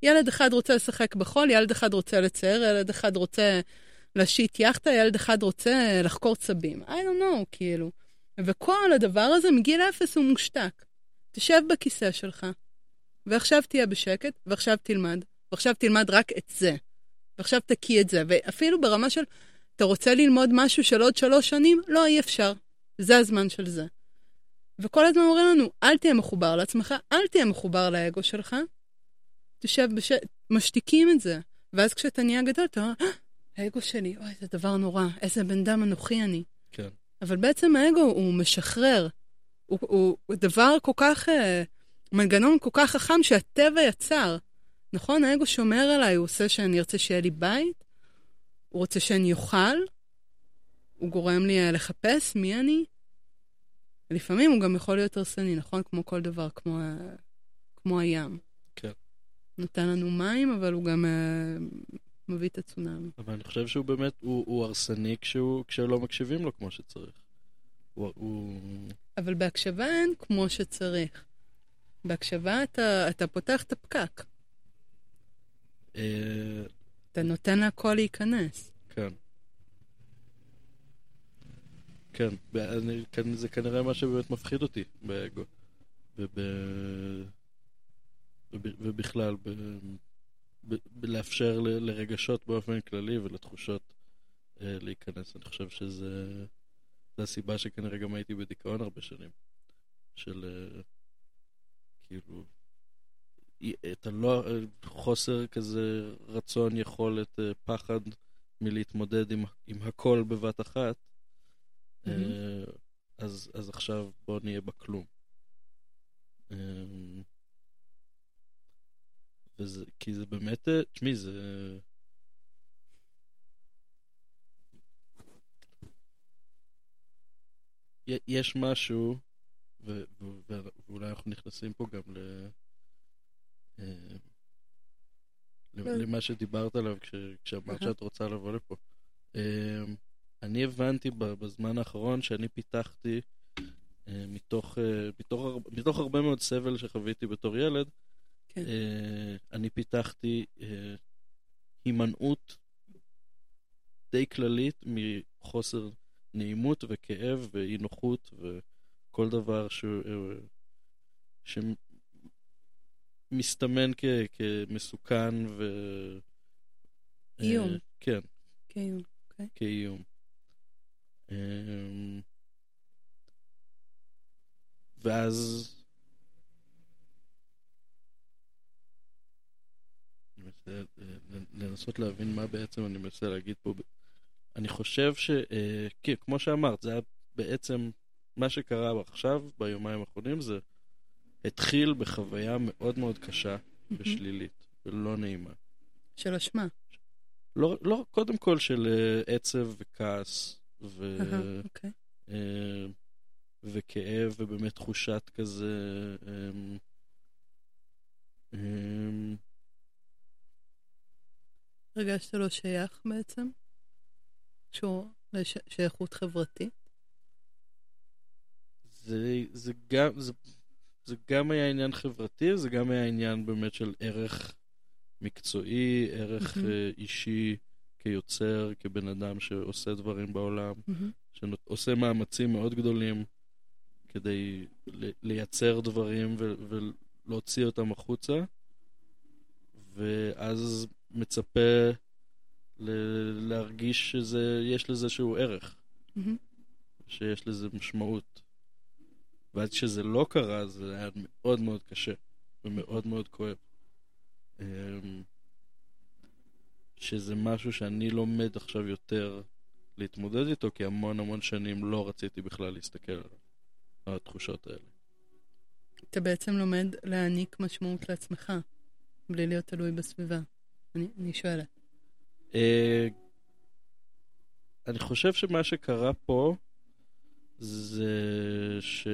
ילד אחד רוצה לשחק בחול, ילד אחד רוצה לצייר, ילד אחד רוצה להשיט יאכטה, ילד אחד רוצה לחקור צבים. I don't know, כאילו. וכל הדבר הזה מגיל אפס הוא מושתק. תשב בכיסא שלך, ועכשיו תהיה בשקט, ועכשיו תלמד, ועכשיו תלמד רק את זה. ועכשיו תקיא את זה, ואפילו ברמה של, אתה רוצה ללמוד משהו של עוד שלוש שנים? לא, אי אפשר. זה הזמן של זה. וכל הזמן אומרים לנו, אל תהיה מחובר לעצמך, אל תהיה מחובר לאגו שלך. תשב בש... משתיקים את זה. ואז כשאתה נהיה גדול, אתה אומר, "אה, האגו שלי, אוי, זה דבר נורא, איזה בן אדם אנוכי אני. כן. אבל בעצם האגו הוא משחרר. הוא, הוא, הוא דבר כל כך, אה, מנגנון כל כך חכם שהטבע יצר. נכון? האגו שומר עליי, הוא עושה שאני ארצה שיהיה לי בית, הוא רוצה שאני אוכל, הוא גורם לי אה, לחפש מי אני. לפעמים הוא גם יכול להיות הרסני, נכון? כמו כל דבר, כמו, כמו הים. כן. נותן לנו מים, אבל הוא גם אה, מביא את הצונאמי. אבל אני חושב שהוא באמת, הוא, הוא הרסני כשהוא, כשלא מקשיבים לו כמו שצריך. הוא, הוא... אבל בהקשבה אין כמו שצריך. בהקשבה אתה, אתה פותח את הפקק, אה, אתה נותן להכל להיכנס. כן. כן, אני, כן, זה כנראה מה שבאמת מפחיד אותי באגו. וב... וב... ובכלל, ב... ב... בלאפשר ל... לרגשות באופן כללי ולתחושות אה, להיכנס. אני חושב שזה... זה הסיבה שכנראה גם הייתי בדיכאון הרבה שנים. של אה, כאילו... אי- אתה לא... אה, חוסר כזה רצון, יכולת, פחד מלהתמודד עם, עם הכל בבת אחת. אה, אז, אז עכשיו בוא נהיה בכלום. וזה, כי זה באמת, אה, תשמעי, זה... יש משהו, ו- ו- ואולי אנחנו נכנסים פה גם ל... אה, ל- כן. למה שדיברת עליו כש- כשאמרת. שאת רוצה לבוא לפה. אה, אני הבנתי בזמן האחרון שאני פיתחתי, מתוך, מתוך, מתוך הרבה מאוד סבל שחוויתי בתור ילד, כן. אה, אני פיתחתי אה, הימנעות די כללית מחוסר נעימות וכאב ואי נוחות וכל דבר ש... שמסתמן כ... כמסוכן ו... איום. אה, כן, כאיום, אוקיי. כאיום. אמ, ואז... אני מנסה אה, לנסות להבין מה בעצם אני מנסה להגיד פה. אני חושב ש... אה, כן, כמו שאמרת, זה היה בעצם מה שקרה עכשיו, ביומיים האחרונים, זה התחיל בחוויה מאוד מאוד קשה ושלילית ולא נעימה. של אשמה. לא, לא, קודם כל של אה, עצב וכעס ו... אהה, אוקיי. אה, וכאב ובאמת תחושת כזה אמ, אמ, הרגשת לא שייך בעצם? קשור לשייכות חברתית? זה, זה, גם, זה, זה גם היה עניין חברתי, זה גם היה עניין באמת של ערך מקצועי, ערך. אה, אישי כיוצר, כבן אדם שעושה דברים בעולם, מהמם. שעושה מאמצים מאוד גדולים כדי לייצר דברים ו- ולהוציא אותם החוצה, ואז מצפה ל- להרגיש שיש לזה שהוא ערך, מהמם. שיש לזה משמעות. ואז כשזה לא קרה, זה היה מאוד מאוד קשה ומאוד מאוד כואב. אמ, שזה משהו שאני לומד עכשיו יותר להתמודד איתו, כי המון המון שנים לא רציתי בכלל להסתכל על התחושות האלה. אתה בעצם לומד להעניק משמעות לעצמך, בלי להיות תלוי בסביבה. אני, אני שואלת. אה, אני חושב שמה שקרה פה זה ש...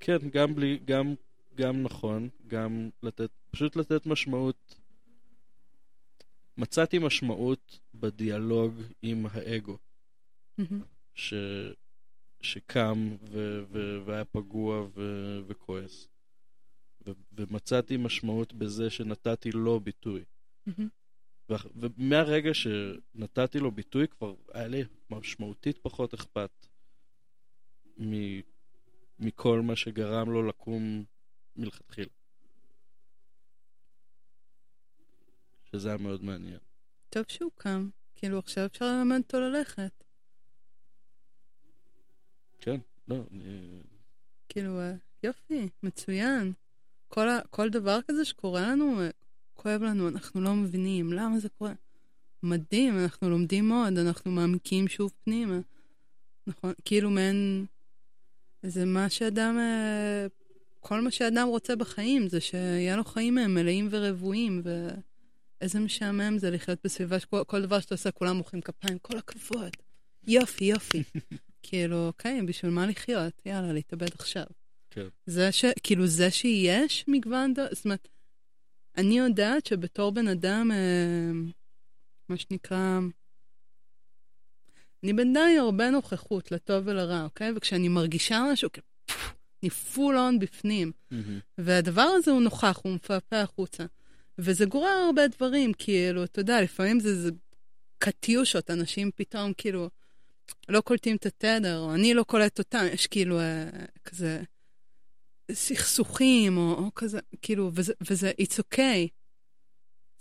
כן, גם בלי, גם, גם נכון, גם לתת, פשוט לתת משמעות. מצאתי משמעות בדיאלוג עם האגו. ש... שקם ו... ו... והיה פגוע ו... וכועס. ו... ומצאתי משמעות בזה שנתתי לו ביטוי. ו- ומהרגע שנתתי לו ביטוי כבר היה לי משמעותית פחות אכפת מ- מכל מה שגרם לו לקום מלכתחילה. שזה היה מאוד מעניין. טוב שהוא קם. כאילו, עכשיו אפשר ללמד אותו ללכת. כן, לא, אני... כאילו, אה, יופי, מצוין. כל, ה, כל דבר כזה שקורה לנו, כואב לנו, אנחנו לא מבינים למה זה קורה. מדהים, אנחנו לומדים מאוד, אנחנו מעמיקים שוב פנימה. נכון, כאילו מעין... זה מה שאדם... אה, כל מה שאדם רוצה בחיים זה שיהיה לו חיים מלאים ורבועים, ואיזה משעמם זה לחיות בסביבה שכל כל דבר שאתה עושה, כולם מוחאים כפיים, כל הכבוד. יופי, יופי. [LAUGHS] כאילו, אוקיי, בשביל מה לחיות? יאללה, להתאבד עכשיו. כן. זה ש... כאילו, זה שיש מגוון... ד- זאת אומרת, אני יודעת שבתור בן אדם, אה, מה שנקרא... אני עם הרבה נוכחות, לטוב ולרע, אוקיי? וכשאני מרגישה משהו, כאילו, אני פול און בפנים. מהמם. והדבר הזה הוא נוכח, הוא מפעפע החוצה. וזה גורר הרבה דברים, כאילו, אתה יודע, לפעמים זה, זה קטיושות, אנשים פתאום כאילו לא קולטים את התדר, או אני לא קולט אותם, יש כאילו אה, כזה סכסוכים, או, או כזה, כאילו, וזה, וזה it's okay.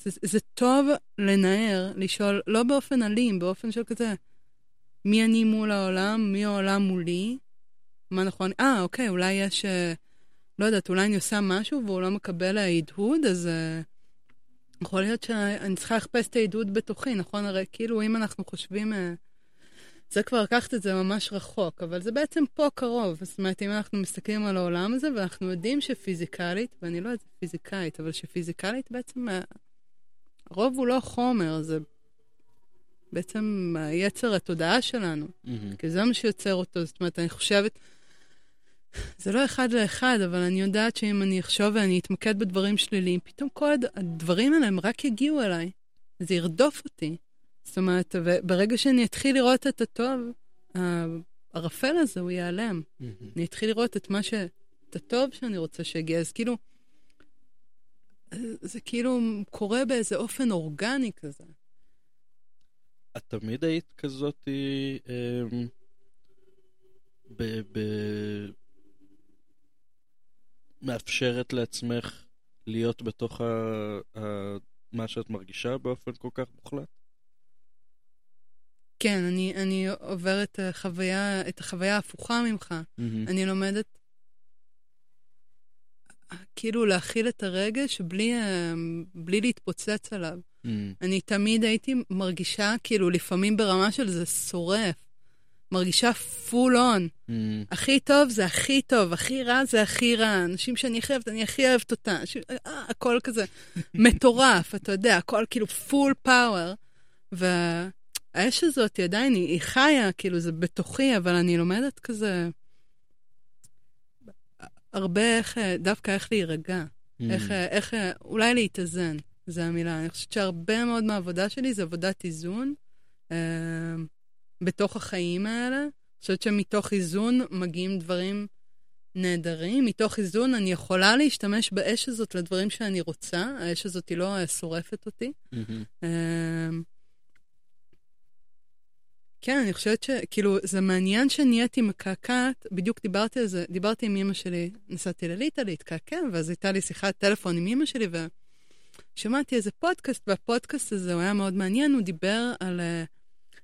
זה, זה טוב לנער, לשאול, לא באופן אלים, באופן של כזה, מי אני מול העולם, מי העולם מולי, מה נכון, אה, אוקיי, אולי יש... אה, לא יודעת, אולי אני עושה משהו והוא לא מקבל ההדהוד, אז uh, יכול להיות שאני צריכה לחפש את ההדהוד בתוכי, נכון? הרי כאילו, אם אנחנו חושבים... Uh, זה כבר לקחת את זה ממש רחוק, אבל זה בעצם פה קרוב. זאת אומרת, אם אנחנו מסתכלים על העולם הזה, ואנחנו יודעים שפיזיקלית, ואני לא יודעת פיזיקאית, אבל שפיזיקלית בעצם, uh, הרוב הוא לא חומר, זה בעצם יצר התודעה שלנו. מהמם. כי זה מה שיוצר אותו. זאת אומרת, אני חושבת, זה לא אחד לאחד, אבל אני יודעת שאם אני אחשוב ואני אתמקד בדברים שליליים, פתאום כל הד- הדברים האלה הם רק יגיעו אליי. זה ירדוף אותי. זאת אומרת, וברגע שאני אתחיל לראות את הטוב, הערפל הזה הוא ייעלם. מהמם. אני אתחיל לראות את מה ש... את הטוב שאני רוצה שיגיע. אז כאילו, זה כאילו קורה באיזה אופן אורגני כזה. את תמיד היית כזאת אה, ב, ב, מאפשרת לעצמך להיות בתוך ה, ה, מה שאת מרגישה באופן כל כך מוחלט? כן, אני, אני עוברת את החוויה, את החוויה ההפוכה ממך. Mm-hmm. אני לומדת כאילו להכיל את הרגש בלי, אה, בלי להתפוצץ עליו. ממ. אני תמיד הייתי מרגישה, כאילו, לפעמים ברמה של זה שורף. מרגישה full on. ממ. הכי טוב זה הכי טוב, הכי רע זה הכי רע. אנשים שאני הכי אוהבת, אני הכי אוהבת אותה. אנשים, אה, הכל כזה [LAUGHS] מטורף, אתה יודע, הכל כאילו full power. והאש הזאת עדיין, היא, היא חיה, כאילו, זה בתוכי, אבל אני לומדת כזה... הרבה איך, דווקא איך להירגע. Mm. איך, איך, אולי להתאזן, זו המילה. אני חושבת שהרבה מאוד מהעבודה שלי זה עבודת איזון אה, בתוך החיים האלה. אני חושבת שמתוך איזון מגיעים דברים נהדרים. מתוך איזון אני יכולה להשתמש באש הזאת לדברים שאני רוצה. האש הזאת היא לא שורפת אותי. Mm-hmm. אה, כן, אני חושבת שכאילו, זה מעניין שנהייתי מקעקעת, בדיוק דיברתי על זה, דיברתי עם אמא שלי, נסעתי לליטא להתקעקע, ואז הייתה לי שיחת טלפון עם אמא שלי, ושמעתי איזה פודקאסט, והפודקאסט הזה, הוא היה מאוד מעניין, הוא דיבר על uh,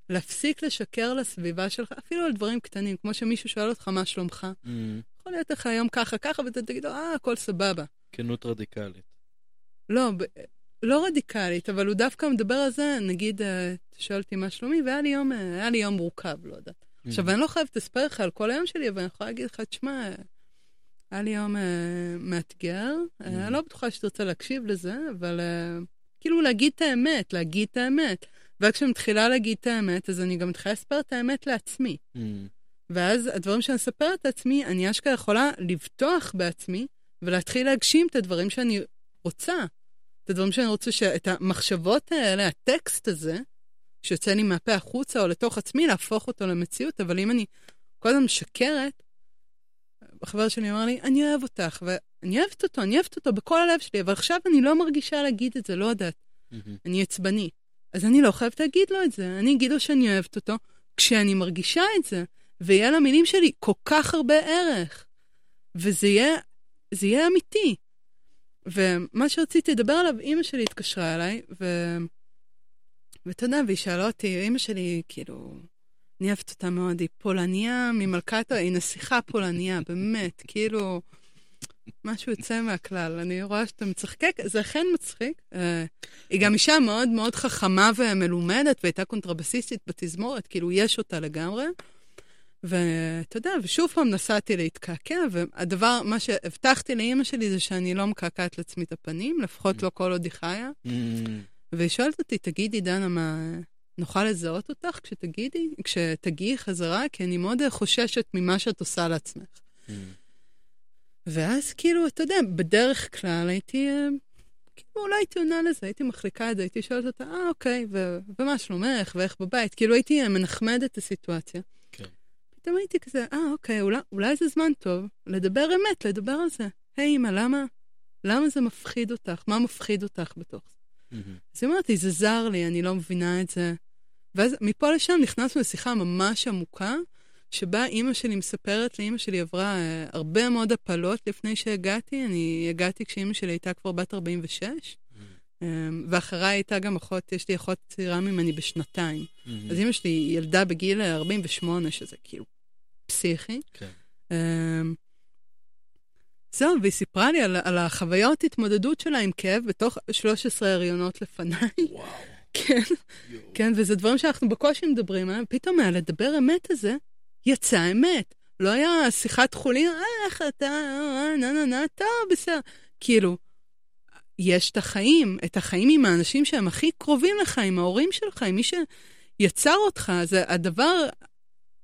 להפסיק לשקר לסביבה שלך, אפילו על דברים קטנים, כמו שמישהו שואל אותך מה שלומך. Mm. יכול להיות לך היום ככה, ככה, ואתה תגיד לו, אה, הכל סבבה. כנות רדיקלית. לא, לא רדיקלית, אבל הוא דווקא מדבר על זה, נגיד, אה, אתה שואל אותי מה שלומי, והיה לי יום, אה, היה לי יום מורכב, לא יודעת. Mm-hmm. עכשיו, אני לא חייבת לספר לך על כל היום שלי, אבל אני יכולה להגיד לך, תשמע, היה לי יום uh, מאתגר, mm-hmm. אני לא בטוחה שתרצה להקשיב לזה, אבל uh, כאילו להגיד את האמת, להגיד את האמת. וכשאני מתחילה להגיד את האמת, אז אני גם מתחילה לספר את האמת לעצמי. Mm-hmm. ואז הדברים שאני מספרת לעצמי, אני אשכרה יכולה לבטוח בעצמי ולהתחיל להגשים את הדברים שאני רוצה. את הדברים שאני רוצה, את המחשבות האלה, הטקסט הזה, שיוצא לי מהפה החוצה או לתוך עצמי, להפוך אותו למציאות, אבל אם אני כל הזמן משקרת, החבר שלי אמר לי, אני אוהב אותך, ואני אוהבת אותו, אני אוהבת אותו בכל הלב שלי, אבל עכשיו אני לא מרגישה להגיד את זה, לא יודעת. Mm-hmm. אני עצבני. אז אני לא חייבת להגיד לו את זה, אני אגיד לו שאני אוהבת אותו כשאני מרגישה את זה, ויהיה למילים שלי כל כך הרבה ערך. וזה יהיה, יהיה אמיתי. ומה שרציתי לדבר עליו, אימא שלי התקשרה אליי, ו... ואתה יודע, והיא שאלה אותי, אימא שלי, כאילו, אני אוהבת אותה מאוד, היא פולניה ממלכתו, היא נסיכה פולניה, באמת, כאילו, משהו יוצא מהכלל. אני רואה שאתה מצחקק, זה אכן מצחיק. אה, היא גם אישה מאוד מאוד חכמה ומלומדת, והייתה קונטרבסיסטית בתזמורת, כאילו, יש אותה לגמרי. ואתה יודע, ושוב פעם נסעתי להתקעקע, והדבר, מה שהבטחתי לאימא שלי זה שאני לא מקעקעת לעצמי את הפנים, לפחות לא כל עוד היא חיה. Mm. והיא שואלת אותי, תגידי, דנה, מה, נוכל לזהות אותך כשתגידי, כשתגיעי חזרה? כי אני מאוד חוששת ממה שאת עושה לעצמך. Mm. ואז כאילו, אתה יודע, בדרך כלל הייתי, אה, כאילו לא הייתי עונה לזה, הייתי מחליקה את זה, הייתי שואלת אותה, אה, אוקיי, ו- ומה שלומך, ואיך בבית? כאילו הייתי מנחמדת את הסיטואציה. פתאום הייתי כזה, אה, אוקיי, אולי, אולי זה זמן טוב לדבר אמת, לדבר על זה. היי, אמא, למה, למה זה מפחיד אותך? מה מפחיד אותך בתוך זה? Mm-hmm. אז אמרתי, זה זר לי, אני לא מבינה את זה. ואז מפה לשם נכנסנו לשיחה ממש עמוקה, שבה אימא שלי מספרת לי, אימא שלי עברה uh, הרבה מאוד הפלות לפני שהגעתי. אני הגעתי כשאימא שלי הייתה כבר בת 46, mm-hmm. um, ואחריי הייתה גם אחות, יש לי אחות צעירה ממני בשנתיים. Mm-hmm. אז אימא שלי ילדה בגיל 48, שזה כאילו פסיכי. כן. Um, זהו, והיא סיפרה לי על, על החוויות התמודדות שלה עם כאב בתוך 13 הריונות לפניי. וואו. [LAUGHS] כן, יו. כן, וזה דברים שאנחנו בקושי מדברים עליהם. פתאום מהלדבר אמת הזה, יצא אמת. לא היה שיחת חולין, אה, איך אתה, נה נה נה, טוב, בסדר. כאילו, יש את החיים, את החיים עם האנשים שהם הכי קרובים לך, עם ההורים שלך, עם מי שיצר אותך. זה הדבר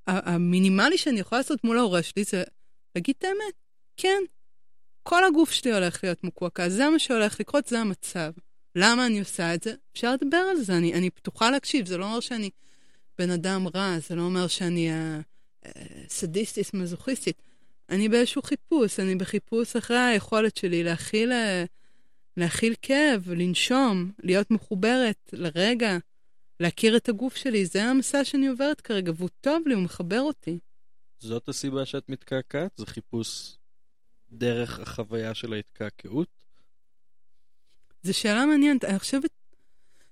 המינימלי שאני יכולה לעשות מול ההורה שלי זה להגיד את האמת. כן, כל הגוף שלי הולך להיות מקועקע, זה מה שהולך לקרות, זה המצב. למה אני עושה את זה? אפשר לדבר על זה, אני, אני פתוחה להקשיב, זה לא אומר שאני בן אדם רע, זה לא אומר שאני uh, uh, סדיסטית, מזוכיסטית. אני באיזשהו חיפוש, אני בחיפוש אחרי היכולת שלי להכיל, uh, להכיל כאב, לנשום, להיות מחוברת לרגע, להכיר את הגוף שלי, זה המסע שאני עוברת כרגע, והוא טוב לי, הוא מחבר אותי. זאת הסיבה שאת מתקעקעת? זה חיפוש דרך החוויה של ההתקעקעות? זו שאלה מעניינת, אני חושבת...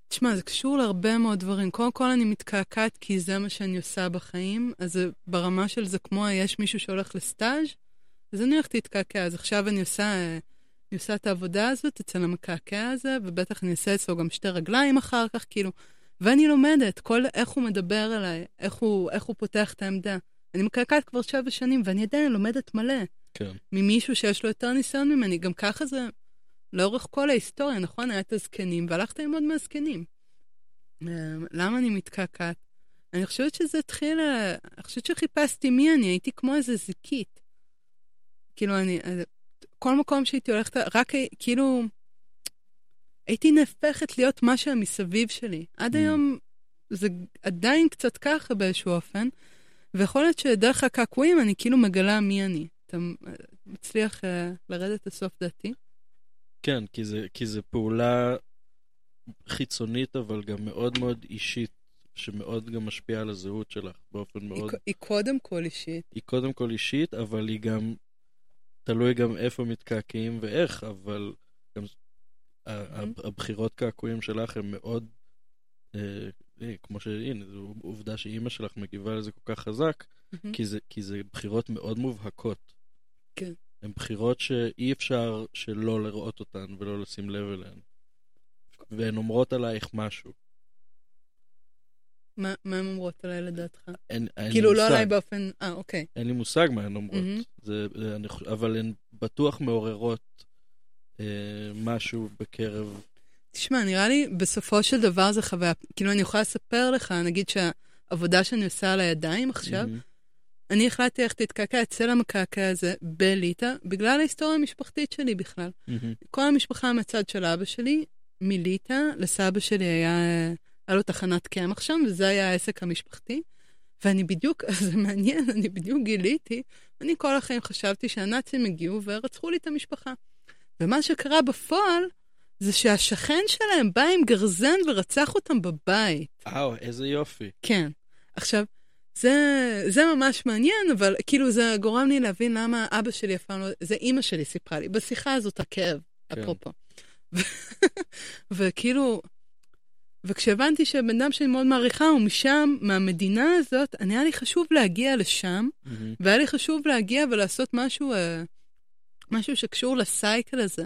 תשמע, זה קשור להרבה מאוד דברים. קודם כל אני מתקעקעת כי זה מה שאני עושה בחיים, אז ברמה של זה כמו יש מישהו שהולך לסטאז', אז אני הולכת להתקעקע. אז עכשיו אני עושה, אני עושה את העבודה הזאת אצל המקעקע הזה, ובטח אני אעשה אצלו גם שתי רגליים אחר כך, כאילו, ואני לומדת כל, איך הוא מדבר אליי, איך הוא, איך הוא פותח את העמדה. אני מקעקעת כבר שבע שנים, ואני עדיין לומדת מלא. כן. ממישהו שיש לו יותר ניסיון ממני, גם ככה זה לאורך כל ההיסטוריה, נכון? היה את הזקנים, והלכת ללמוד מהזקנים. אה, למה אני מתקעקעת? אני חושבת שזה התחיל, אה, אני חושבת שחיפשתי מי אני, הייתי כמו איזה זיקית. כאילו, אני, אה, כל מקום שהייתי הולכת, רק כאילו, הייתי נהפכת להיות מה שמסביב שלי. עד Mm. היום זה עדיין קצת ככה באיזשהו אופן, ויכול להיות שדרך הקעקועים אני כאילו מגלה מי אני. אתה מצליח uh, לרדת לסוף דעתי? כן, כי זה, כי זה פעולה חיצונית, אבל גם מאוד מאוד אישית, שמאוד גם משפיעה על הזהות שלך באופן היא, מאוד... ק- היא קודם כל אישית. היא קודם כל אישית, אבל היא גם... תלוי גם איפה מתקעקעים ואיך, אבל גם. הבחירות קעקועים שלך הן מאוד... אה, אה, כמו שהנה, זו עובדה שאימא שלך מגיבה לזה כל כך חזק. כי זה, כי זה בחירות מאוד מובהקות. כן. הן בחירות שאי אפשר שלא לראות אותן ולא לשים לב אליהן. והן אומרות עלייך משהו. מה, מה הן אומרות עליי לדעתך? אין, אין כאילו לא. עליי באופן... אה, אוקיי. אין לי מושג מה הן אומרות. מהמם. זה, זה, אני, אבל הן בטוח מעוררות משהו בקרב... תשמע, נראה לי בסופו של דבר זה חוויה, כאילו אני יכולה לספר לך, נגיד שהעבודה שאני עושה על הידיים עכשיו, מהמם. אני החלטתי ללכת להתקעקע אצל המקעקע הזה בליטא, בגלל ההיסטוריה המשפחתית שלי בכלל. מהמם. כל המשפחה מהצד של אבא שלי, מליטא, לסבא שלי היה, היה לו תחנת קמח שם, וזה היה העסק המשפחתי. ואני בדיוק, [LAUGHS] זה מעניין, אני בדיוק גיליתי, אני כל החיים חשבתי שהנאצים הגיעו ורצחו לי את המשפחה. ומה שקרה בפועל, זה שהשכן שלהם בא עם גרזן ורצח אותם בבית. וואו, איזה יופי. כן. עכשיו, זה, זה ממש מעניין, אבל כאילו זה גורם לי להבין למה אבא שלי אף פעם לא... זה אימא שלי סיפרה לי, בשיחה הזאת הכאב, כן. אפרופו. [LAUGHS] וכאילו, וכשהבנתי שהבן אדם שאני מאוד מעריכה הוא משם, מהמדינה הזאת, אני היה לי חשוב להגיע לשם, מהמם. והיה לי חשוב להגיע ולעשות משהו, אה, משהו שקשור לסייקל הזה,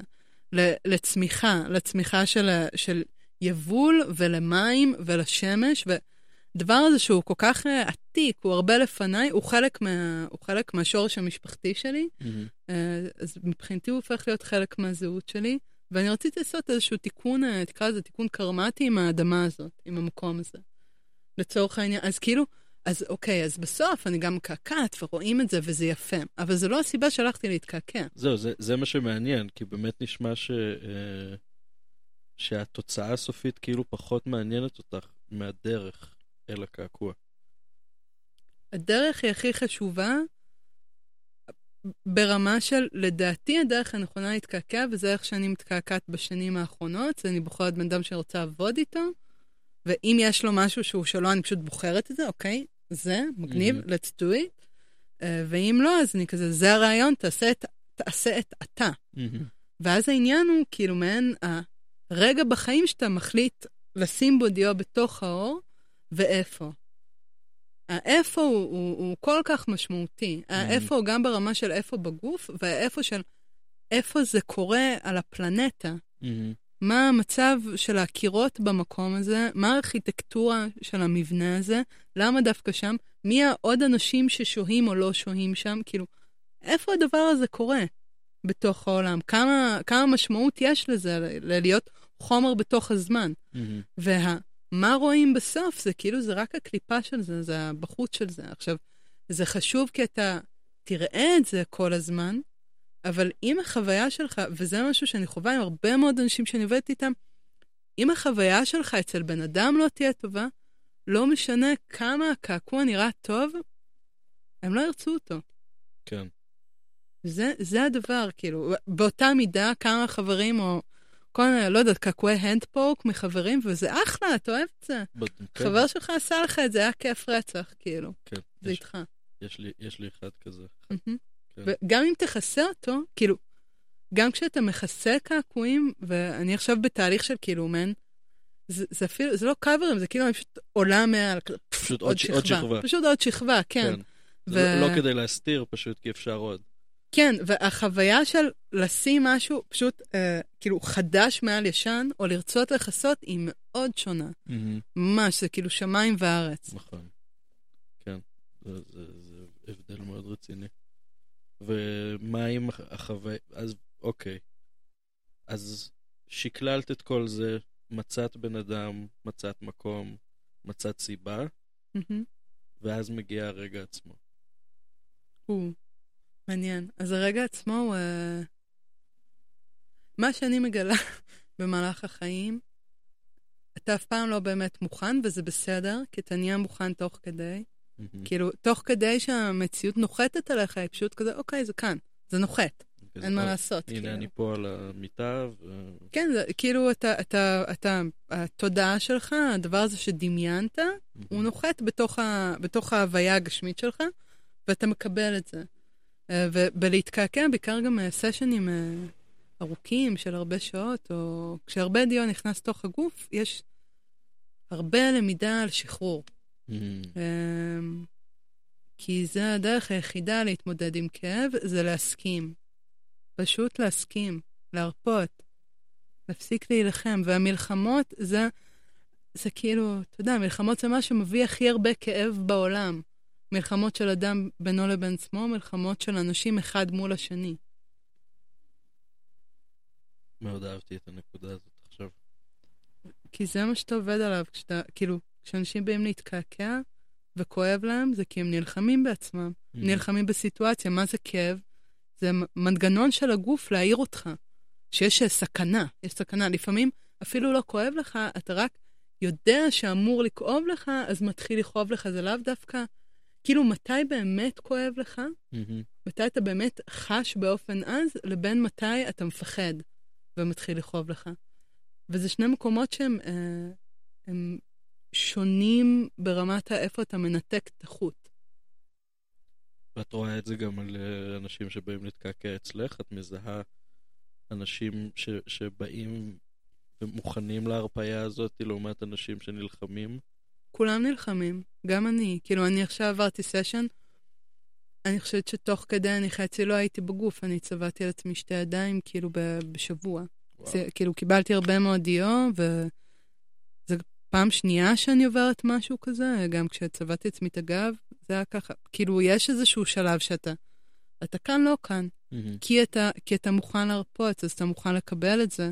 לצמיחה, לצמיחה של, של יבול ולמים ולשמש, ודבר הזה שהוא כל כך אה, עתיק, הוא הרבה לפניי, הוא חלק, מה, הוא חלק מהשורש המשפחתי שלי, מהמם. אה, אז מבחינתי הוא הופך להיות חלק מהזהות שלי, ואני רציתי לעשות איזשהו תיקון, אה, תקרא לזה תיקון קרמטי עם האדמה הזאת, עם המקום הזה. לצורך העניין, אז כאילו, אז אוקיי, אז בסוף אני גם מקעקעת ורואים את זה וזה יפה, אבל זו לא הסיבה שהלכתי להתקעקע. זהו, זה, זה מה שמעניין, כי באמת נשמע ש, אה, שהתוצאה הסופית כאילו פחות מעניינת אותך מהדרך אל הקעקוע. הדרך היא הכי חשובה ברמה של, לדעתי הדרך הנכונה להתקעקע, וזה איך שאני מתקעקעת בשנים האחרונות, זה אני בוחרת בן אדם שאני רוצה לעבוד איתו, ואם יש לו משהו שהוא שלו, אני פשוט בוחרת את זה, אוקיי? זה, מגניב, מהמם. let's do it. Uh, ואם לא, אז אני כזה, זה הרעיון, תעשה את, תעשה את אתה. מהמם. ואז העניין הוא כאילו מעין הרגע בחיים שאתה מחליט לשים בו דיו בתוך האור, ואיפה. האיפה הוא, הוא, הוא כל כך משמעותי. האיפה הוא גם ברמה של איפה בגוף, והאיפה של איפה זה קורה על הפלנטה. מהמם. מה המצב של הקירות במקום הזה, מה הארכיטקטורה של המבנה הזה, למה דווקא שם, מי העוד אנשים ששוהים או לא שוהים שם, כאילו, איפה הדבר הזה קורה בתוך העולם? כמה, כמה משמעות יש לזה, להיות חומר בתוך הזמן? מהמם. ומה רואים בסוף, זה כאילו, זה רק הקליפה של זה, זה הבחוץ של זה. עכשיו, זה חשוב כי אתה תראה את זה כל הזמן, אבל אם החוויה שלך, וזה משהו שאני חווה עם הרבה מאוד אנשים שאני עובדת איתם, אם החוויה שלך אצל בן אדם לא תהיה טובה, לא משנה כמה הקעקוע נראה טוב, הם לא ירצו אותו. כן. זה, זה הדבר, כאילו, באותה מידה, כמה חברים או, כל מיני, לא יודעת, קעקועי הנדפוק מחברים, וזה אחלה, אתה אוהב את זה. ב- כן, חבר שלך עשה לך את זה, היה כיף רצח, כאילו, כן, זה יש- איתך. יש לי- יש לי אחד כזה. מהמם. כן. וגם אם תכסה אותו, כאילו, גם כשאתה מכסה קעקועים, ואני עכשיו בתהליך של כאילו, מן, זה, זה אפילו, זה לא קאברים, זה כאילו אני פשוט עולה מעל, פפפ, פשוט עוד ש- עוד שכבה. פשוט עוד שכבה, כן. כן. ו- זה לא- לא כדי להסתיר, פשוט כי אפשר עוד. כן, והחוויה של לשים משהו פשוט אה, כאילו חדש מעל ישן, או לרצות לכסות, היא מאוד שונה. ממש, זה כאילו שמיים וארץ. נכון. כן, זה, זה, זה הבדל מאוד רציני. ומה עם הח- החוויה, אז אוקיי. אז שקללת את כל זה, מצאת בן אדם, מצאת מקום, מצאת סיבה. ואז מגיע הרגע עצמו. הוא מעניין. אז הרגע עצמו הוא... אה, מה שאני מגלה [LAUGHS] במהלך החיים, אתה אף פעם לא באמת מוכן, וזה בסדר, כי אתה נהיה מוכן תוך כדי. מהמם. כאילו, תוך כדי שהמציאות נוחתת עליך, היא פשוט כזה, אוקיי, זה כאן, זה נוחת, אין מה "אוי, לעשות. הנה, כאילו. אני פה על המיטה, ו... כן, זה, כאילו, אתה, אתה, אתה, התודעה שלך, הדבר הזה שדמיינת, הוא נוחת בתוך, ה, בתוך ההוויה הגשמית שלך, ואתה מקבל את זה. אה, ובלהתקעקע, בעיקר גם אה, סשנים אה, ארוכים של הרבה שעות, או כשהרבה דיו נכנס לתוך הגוף, יש הרבה למידה על שחרור. מהמם. אמ, כי זה הדרך היחידה להתמודד עם כאב, זה להסכים. פשוט להסכים, להרפות, להפסיק להילחם. והמלחמות זה, זה כאילו, אתה יודע, מלחמות זה מה שמביא הכי הרבה כאב בעולם. מלחמות של אדם בינו לבין עצמו, מלחמות של אנשים אחד מול השני. מאוד אהבתי את הנקודה הזאת עכשיו. כי זה מה שאתה עובד עליו, כשאתה, כאילו, כשאנשים באים להתקעקע וכואב להם, זה כי הם נלחמים בעצמם. מהמם. נלחמים בסיטואציה. מה זה כאב? זה מנגנון של הגוף להעיר אותך, שיש סכנה, יש סכנה. לפעמים אפילו לא כואב לך, אתה רק יודע שאמור לכאוב לך, אז מתחיל לכאוב לך. זה לאו דווקא, כאילו, מתי באמת כואב לך? מהמם. מתי אתה באמת חש באופן עז, לבין מתי אתה מפחד ומתחיל לכאוב לך. וזה שני מקומות שהם אה, הם שונים ברמת האיפה אתה מנתק את החוט. ואת רואה את זה גם על אה, אנשים שבאים להתקעקע אצלך? את מזהה אנשים ש, שבאים ומוכנים להרפאיה הזאת לעומת אנשים שנלחמים? כולם נלחמים, גם אני. כאילו, אני עכשיו עברתי סשן, אני חושבת שתוך כדי אני חצי לא הייתי בגוף, אני צבעתי על עצמי שתי ידיים, כאילו, בשבוע. וואו. זה, כאילו, קיבלתי הרבה מאוד דיו, וזו פעם שנייה שאני עוברת משהו כזה, גם כשצבעתי עצמי את הגב, זה היה ככה. כאילו, יש איזשהו שלב שאתה, אתה כאן, לא כאן. מהמם. כי אתה, כי אתה מוכן להרפות, אז אתה מוכן לקבל את זה.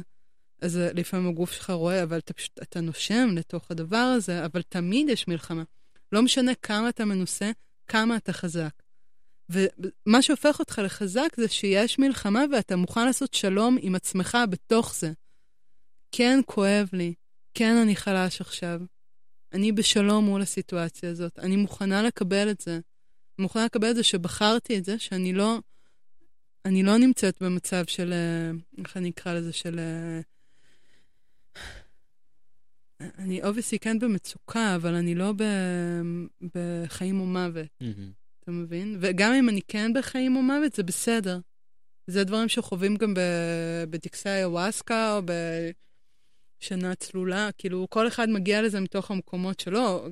אז לפעמים הגוף שלך רואה, אבל אתה פשוט, אתה נושם לתוך הדבר הזה, אבל תמיד יש מלחמה. לא משנה כמה אתה מנוסה, כמה אתה חזק. ומה שהופך אותך לחזק זה שיש מלחמה ואתה מוכן לעשות שלום עם עצמך בתוך זה. כן, כואב לי. כן, אני חלש עכשיו. אני בשלום מול הסיטואציה הזאת. אני מוכנה לקבל את זה. אני מוכנה לקבל את זה שבחרתי את זה, שאני לא... אני לא נמצאת במצב של, אה, איך אני אקרא לזה, של... אה, אני אובייסי כן במצוקה, אבל אני לא ב, בחיים ומוות, מהמם. אתה מבין? וגם אם אני כן בחיים ומוות, זה בסדר. זה דברים שחווים גם ב- בטקסי איוואסקה או בשנה צלולה, כאילו, כל אחד מגיע לזה מתוך המקומות שלו.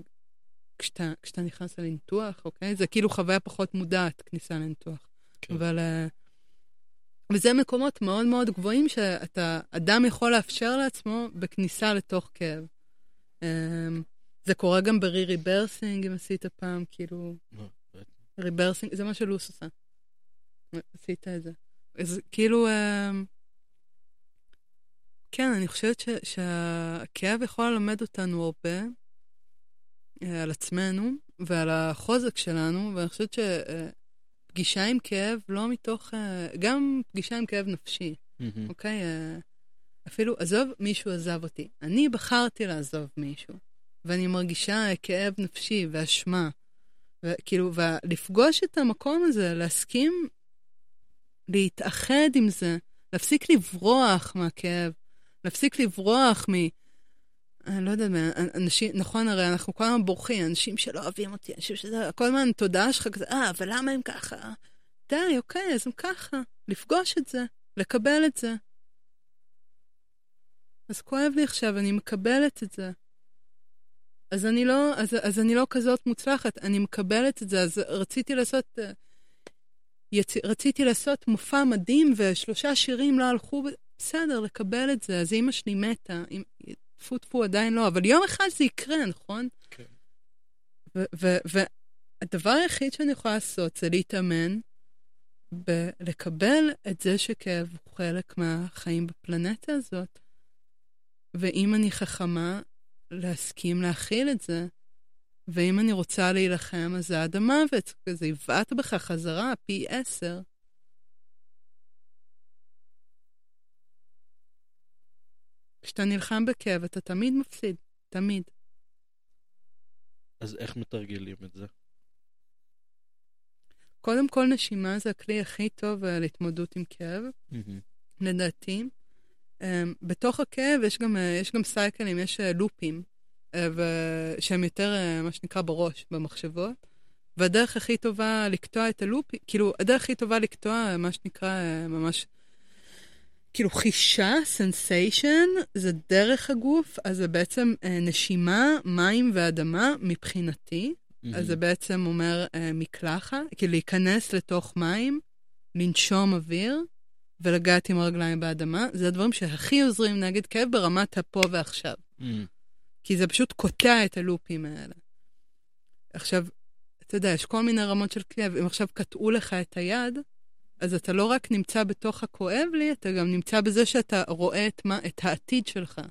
כשאתה, כשאתה נכנס לניתוח, אוקיי? זה כאילו חוויה פחות מודעת, כניסה לניתוח. כן. אבל... אה, וזה מקומות מאוד מאוד גבוהים שאתה, אדם יכול לאפשר לעצמו בכניסה לתוך כאב. אמ, זה קורה גם ב re-rebirthing, אם עשית פעם, כאילו, לא. rebirthing, זה מה שלוס עושה. עשית את זה. אז כאילו, אמ, כן, אני חושבת ש, שהכאב יכול ללמד אותנו הרבה אה, על עצמנו ועל החוזק שלנו, ואני חושבת שפגישה עם כאב לא מתוך, אה, גם פגישה עם כאב נפשי, מהמם. אוקיי? אה, אפילו, עזוב, מישהו עזב אותי. אני בחרתי לעזוב מישהו, ואני מרגישה כאב נפשי ואשמה. וכאילו, ולפגוש את המקום הזה, להסכים להתאחד עם זה, להפסיק לברוח מהכאב, להפסיק לברוח מ... אני לא יודעת, אנשים, נכון, הרי אנחנו כל הזמן בורחים, אנשים שלא אוהבים אותי, אנשים שזה, כל הזמן תודעה שלך כזה, אה, אבל למה הם ככה? די, אוקיי, אז הם ככה. לפגוש את זה, לקבל את זה. אז כואב לי עכשיו, אני מקבלת את זה. אז אני לא, אז, אז אני לא כזאת מוצלחת, אני מקבלת את זה, אז רציתי לעשות, יצ... רציתי לעשות מופע מדהים ושלושה שירים לא הלכו, בסדר, לקבל את זה. אז אימא שלי מתה, טפו טפו עדיין לא, אבל יום אחד זה יקרה, נכון? כן. והדבר היחיד שאני יכולה לעשות זה להתאמן בלקבל את זה שכאב הוא חלק מהחיים בפלנטה הזאת. ואם אני חכמה, להסכים להכיל את זה. ואם אני רוצה להילחם, אז זה עד המוות, זה יבעט בך חזרה פי עשר. כשאתה נלחם בכאב, אתה תמיד מפסיד, תמיד. אז איך מתרגלים את זה? קודם כל, נשימה זה הכלי הכי טוב uh, להתמודדות עם כאב, mm-hmm. לדעתי. Um, בתוך הכאב יש גם, uh, יש גם סייקלים, יש uh, לופים, שהם יותר, מה שנקרא, בראש, במחשבות. והדרך הכי טובה לקטוע את הלופים, כאילו, הדרך הכי טובה לקטוע, מה שנקרא, ממש כאילו חישה, sensation, זה דרך הגוף, אז זה בעצם אה, נשימה, מים ואדמה מבחינתי. ממ-הממ. אז זה בעצם אומר אה, מקלחת, כאילו להיכנס לתוך מים, לנשום אוויר ולגעת עם הרגליים באדמה. זה הדברים שהכי עוזרים נגד כאב ברמת הפה ועכשיו. ממ-הממ. כי זה פשוט קוטע את הלופים האלה. עכשיו, אתה יודע, יש כל מיני רמות של כאב. אם עכשיו קטעו לך את היד, אז אתה לא רק נמצא בתוך הכואב לי, אתה גם נמצא בזה שאתה רואה את, מה, את העתיד שלך.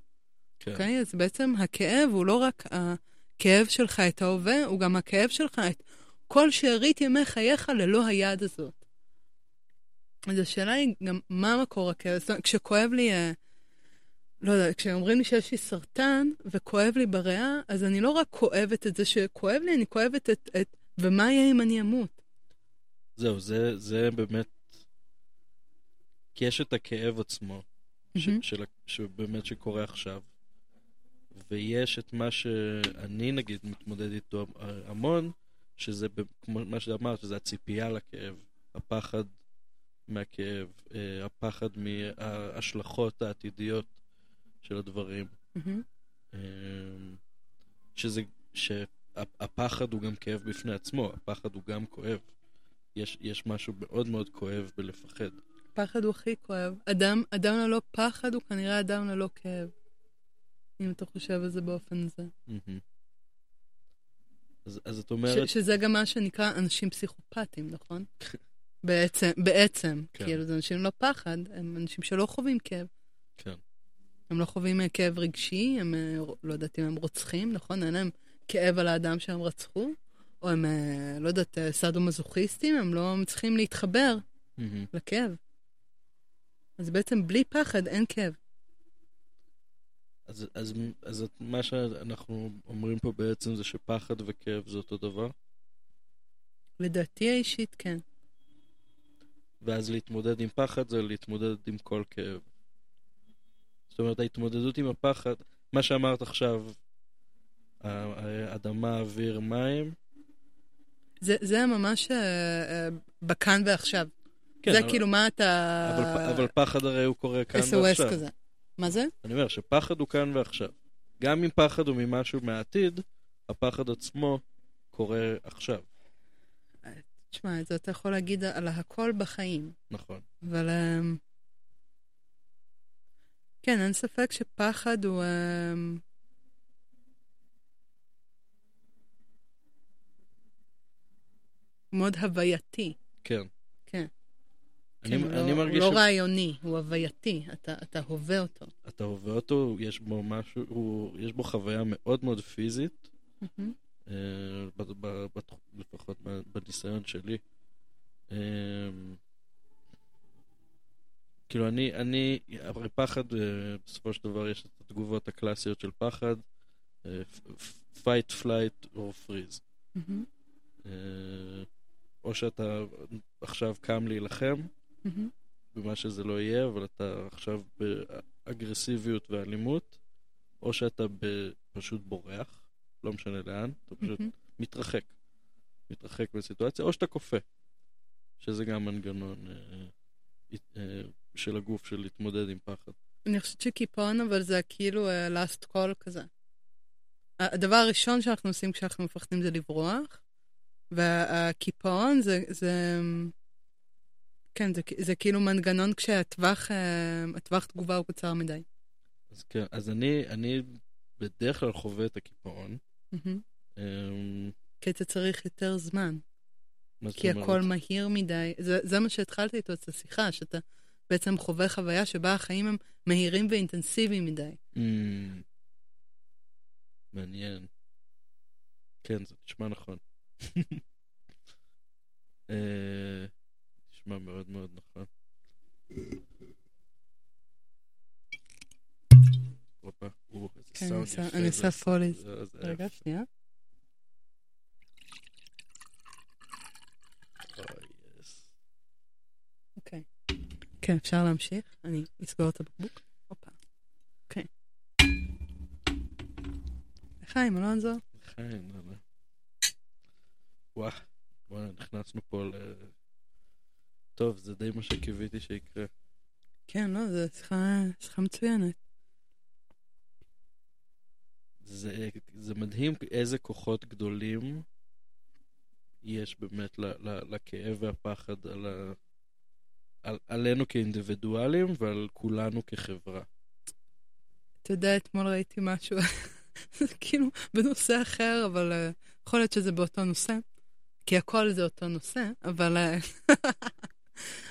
כן. Okay? אוקיי? אז בעצם הכאב הוא לא רק הכאב שלך את ההווה, הוא גם הכאב שלך את כל שארית ימי חייך ללא היד הזאת. אז השאלה היא גם, מה מקור הכאב? זאת אומרת, כשכואב לי, אה, לא יודע, כשאומרים לי שיש לי סרטן וכואב לי בריאה, אז אני לא רק כואבת את זה שכואב לי, אני כואבת את, את ומה יהיה אם אני אמות? זהו, זה, זה באמת כי יש את הכאב עצמו, mm-hmm. ש, של, שבאמת שקורה עכשיו, ויש את מה שאני נגיד מתמודד איתו המון, שזה כמו מה שאמרת, שזה הציפייה לכאב, הפחד מהכאב, אה, הפחד מההשלכות העתידיות של הדברים. Mm-hmm. שזה, שהפחד הוא גם כאב בפני עצמו, הפחד הוא גם כואב. יש, יש משהו מאוד מאוד כואב בלפחד. פחד הוא הכי כואב. אדם, אדם ללא פחד הוא כנראה אדם ללא כאב. אם אתה חושב על זה באופן הזה. אז, אז את אומרת... ש, שזה גם מה שנקרא אנשים פסיכופטים, נכון? [LAUGHS] בעצם, בעצם. כן. כאילו, זה אנשים לא פחד, הם אנשים שלא חווים כאב. כן. הם לא חווים אה, כאב רגשי, הם אה, לא יודעת אם הם רוצחים, נכון? אין להם כאב על האדם שהם רצחו, או הם, אה, לא יודעת, סאדו-מזוכיסטים, הם לא צריכים להתחבר mm-hmm. לכאב. אז בעצם בלי פחד אין כאב. אז, אז, אז מה שאנחנו אומרים פה בעצם זה שפחד וכאב זה אותו דבר? לדעתי האישית כן. ואז להתמודד עם פחד זה להתמודד עם כל כאב. זאת אומרת, ההתמודדות עם הפחד, מה שאמרת עכשיו, אדמה, אוויר, מים. זה, זה ממש uh, uh, בכאן ועכשיו. כן, זה אבל, כאילו מה אתה... אבל, אבל פחד הרי הוא קורה כאן SOS ועכשיו. כזה. מה זה? אני אומר שפחד הוא כאן ועכשיו. גם אם פחד הוא ממשהו מהעתיד, הפחד עצמו קורה עכשיו. תשמע, את זה אתה יכול להגיד על הכל בחיים. נכון. אבל... אמ, כן, אין ספק שפחד הוא... אמ, מאוד הווייתי. כן. אני, כן, אני לא, מרגיש... הוא לא רעיוני, הוא הווייתי, אתה, אתה הווה אותו. אתה הווה אותו, יש בו משהו, הוא, יש בו חוויה מאוד מאוד פיזית, mm-hmm. אה, ב, ב, ב, לפחות בניסיון שלי. אה, כאילו אני, אני, הרי פחד, אה, בסופו של דבר יש את התגובות הקלאסיות של פחד, אה, fight, flight or freeze. Mm-hmm. אה, או שאתה עכשיו קם להילחם. במה שזה לא יהיה, אבל אתה עכשיו באגרסיביות ואלימות, או שאתה פשוט בורח, לא משנה לאן, אתה פשוט מהמם. מתרחק. מתרחק בסיטואציה, או שאתה כופה, שזה גם מנגנון אה, הת- אה, של הגוף של להתמודד עם פחד. אני חושבת שקיפאון, אבל זה כאילו אה, last call כזה. הדבר הראשון שאנחנו עושים כשאנחנו מפחדים זה לברוח, והקיפאון זה, זה, כן, זה, זה כאילו מנגנון כשהטווח אה, הטווח תגובה הוא קצר מדי. אז כן, אז אני, אני בדרך כלל חווה את הקיפאון. אמ, כי אתה צריך יותר זמן, כי אומרת? הכל מהיר מדי. זה, זה מה שהתחלתי איתו את השיחה, שאתה בעצם חווה חוויה שבה החיים הם מהירים ואינטנסיביים מדי. אמ, מעניין. כן, זה נשמע נכון. [LAUGHS] אה, נשמע מאוד מאוד נכון. כן, אני עושה- זה רגע. שנייה. אוקיי. כן, אפשר להמשיך? אני אסגור את הבקבוק. הופה. אוקיי. לחיים, אלונזו. חיים, לא. וואו, נכנסנו פה ל... טוב, זה די מה שקיוויתי שיקרה. כן, לא, זו שיחה שיחה מצוינת. זה, זה מדהים איזה כוחות גדולים יש באמת ל, ל, לכאב והפחד על ה, על, עלינו כאינדיבידואלים ועל כולנו כחברה. אתה יודע, אתמול ראיתי משהו, [LAUGHS] כאילו בנושא אחר, אבל אה, יכול להיות שזה באותו נושא, כי הכל זה אותו נושא, אבל אה, [LAUGHS]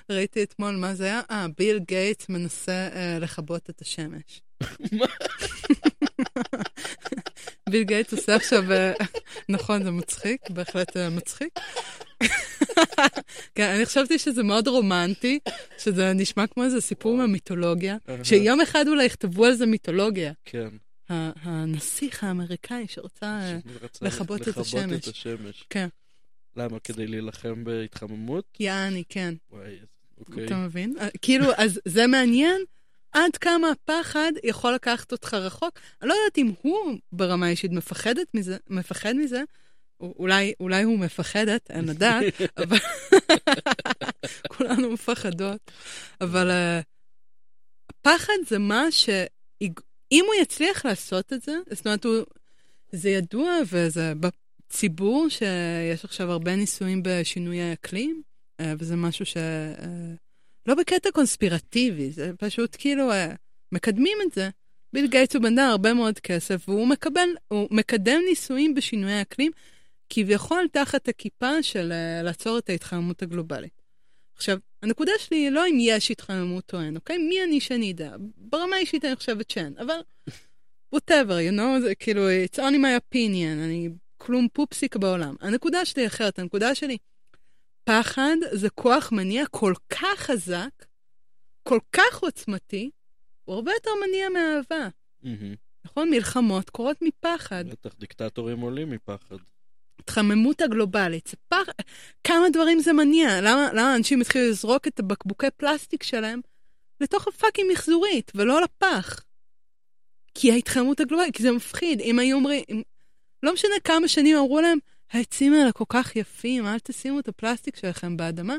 ראיתי אתמול מה זה היה, אה, ביל גייטס מנסה אה, לכבות את השמש. [LAUGHS] ביל גייטס עושה עכשיו, אה, נכון, זה מצחיק, בהחלט אה, מצחיק. [LAUGHS] כן, אני חשבתי שזה מאוד רומנטי, שזה נשמע כמו איזה סיפור מהמיתולוגיה, שיום אחד אולי יכתבו על זה מיתולוגיה. כן. הנסיך האמריקאי שרוצה... אה, שרצה לכבות את לכבות השמש. את השמש. כן. למה? כדי להילחם בהתחממות? יעני, כן. וואי, אוקיי. אתה מבין? אה, כאילו, אז זה מעניין עד כמה הפחד יכול לקחת אותך רחוק. אני לא יודעת אם הוא ברמה אישית מפחדת מזה, מפחד מזה, אולי, אולי הוא מפחדת, אין לדעת, [LAUGHS] אבל [LAUGHS] כולנו מפחדות. אבל uh, הפחד זה מה ש... אם הוא יצליח לעשות את זה, זאת אומרת, הוא, זה ידוע וזה בציבור שיש עכשיו הרבה ניסויים בשינוי אקלים, אה, וזה משהו ש... אה, בקטע קונספירטיבי, זה פשוט כאילו אה, מקדמים את זה. ביל גייטס הוא אדם הרבה מאוד כסף, והוא מקבל, הוא מקדם ניסויים בשינוי אקלים, כביכול תחת הכיפה של לעצור את ההתחממות הגלובלית. עכשיו, הנקודה שלי היא לא אם יש התחממות או אין, אוקיי? מי אני שאני אדע? ברמה האישית אני חושבת שאין, אבל whatever, you know, זה כאילו, it's only my opinion, אני כלום פופסיק בעולם. הנקודה שלי אחרת, הנקודה שלי, פחד זה כוח מניע כל כך חזק, כל כך עוצמתי, הוא הרבה יותר מניע מאהבה. נכון? מלחמות קורות מפחד. בטח דיקטטורים עולים מפחד. התחממות הגלובלית, זה פח... כמה דברים זה מניע? למה, למה אנשים התחילו לזרוק את הבקבוקי פלסטיק שלהם לתוך ה fucking מחזורית, ולא לפח? כי ההתחממות הגלובלית, כי זה מפחיד. אם היו אומרים. לא משנה כמה שנים אמרו להם, העצים האלה כל כך יפים, אל תשימו את הפלסטיק שלכם באדמה.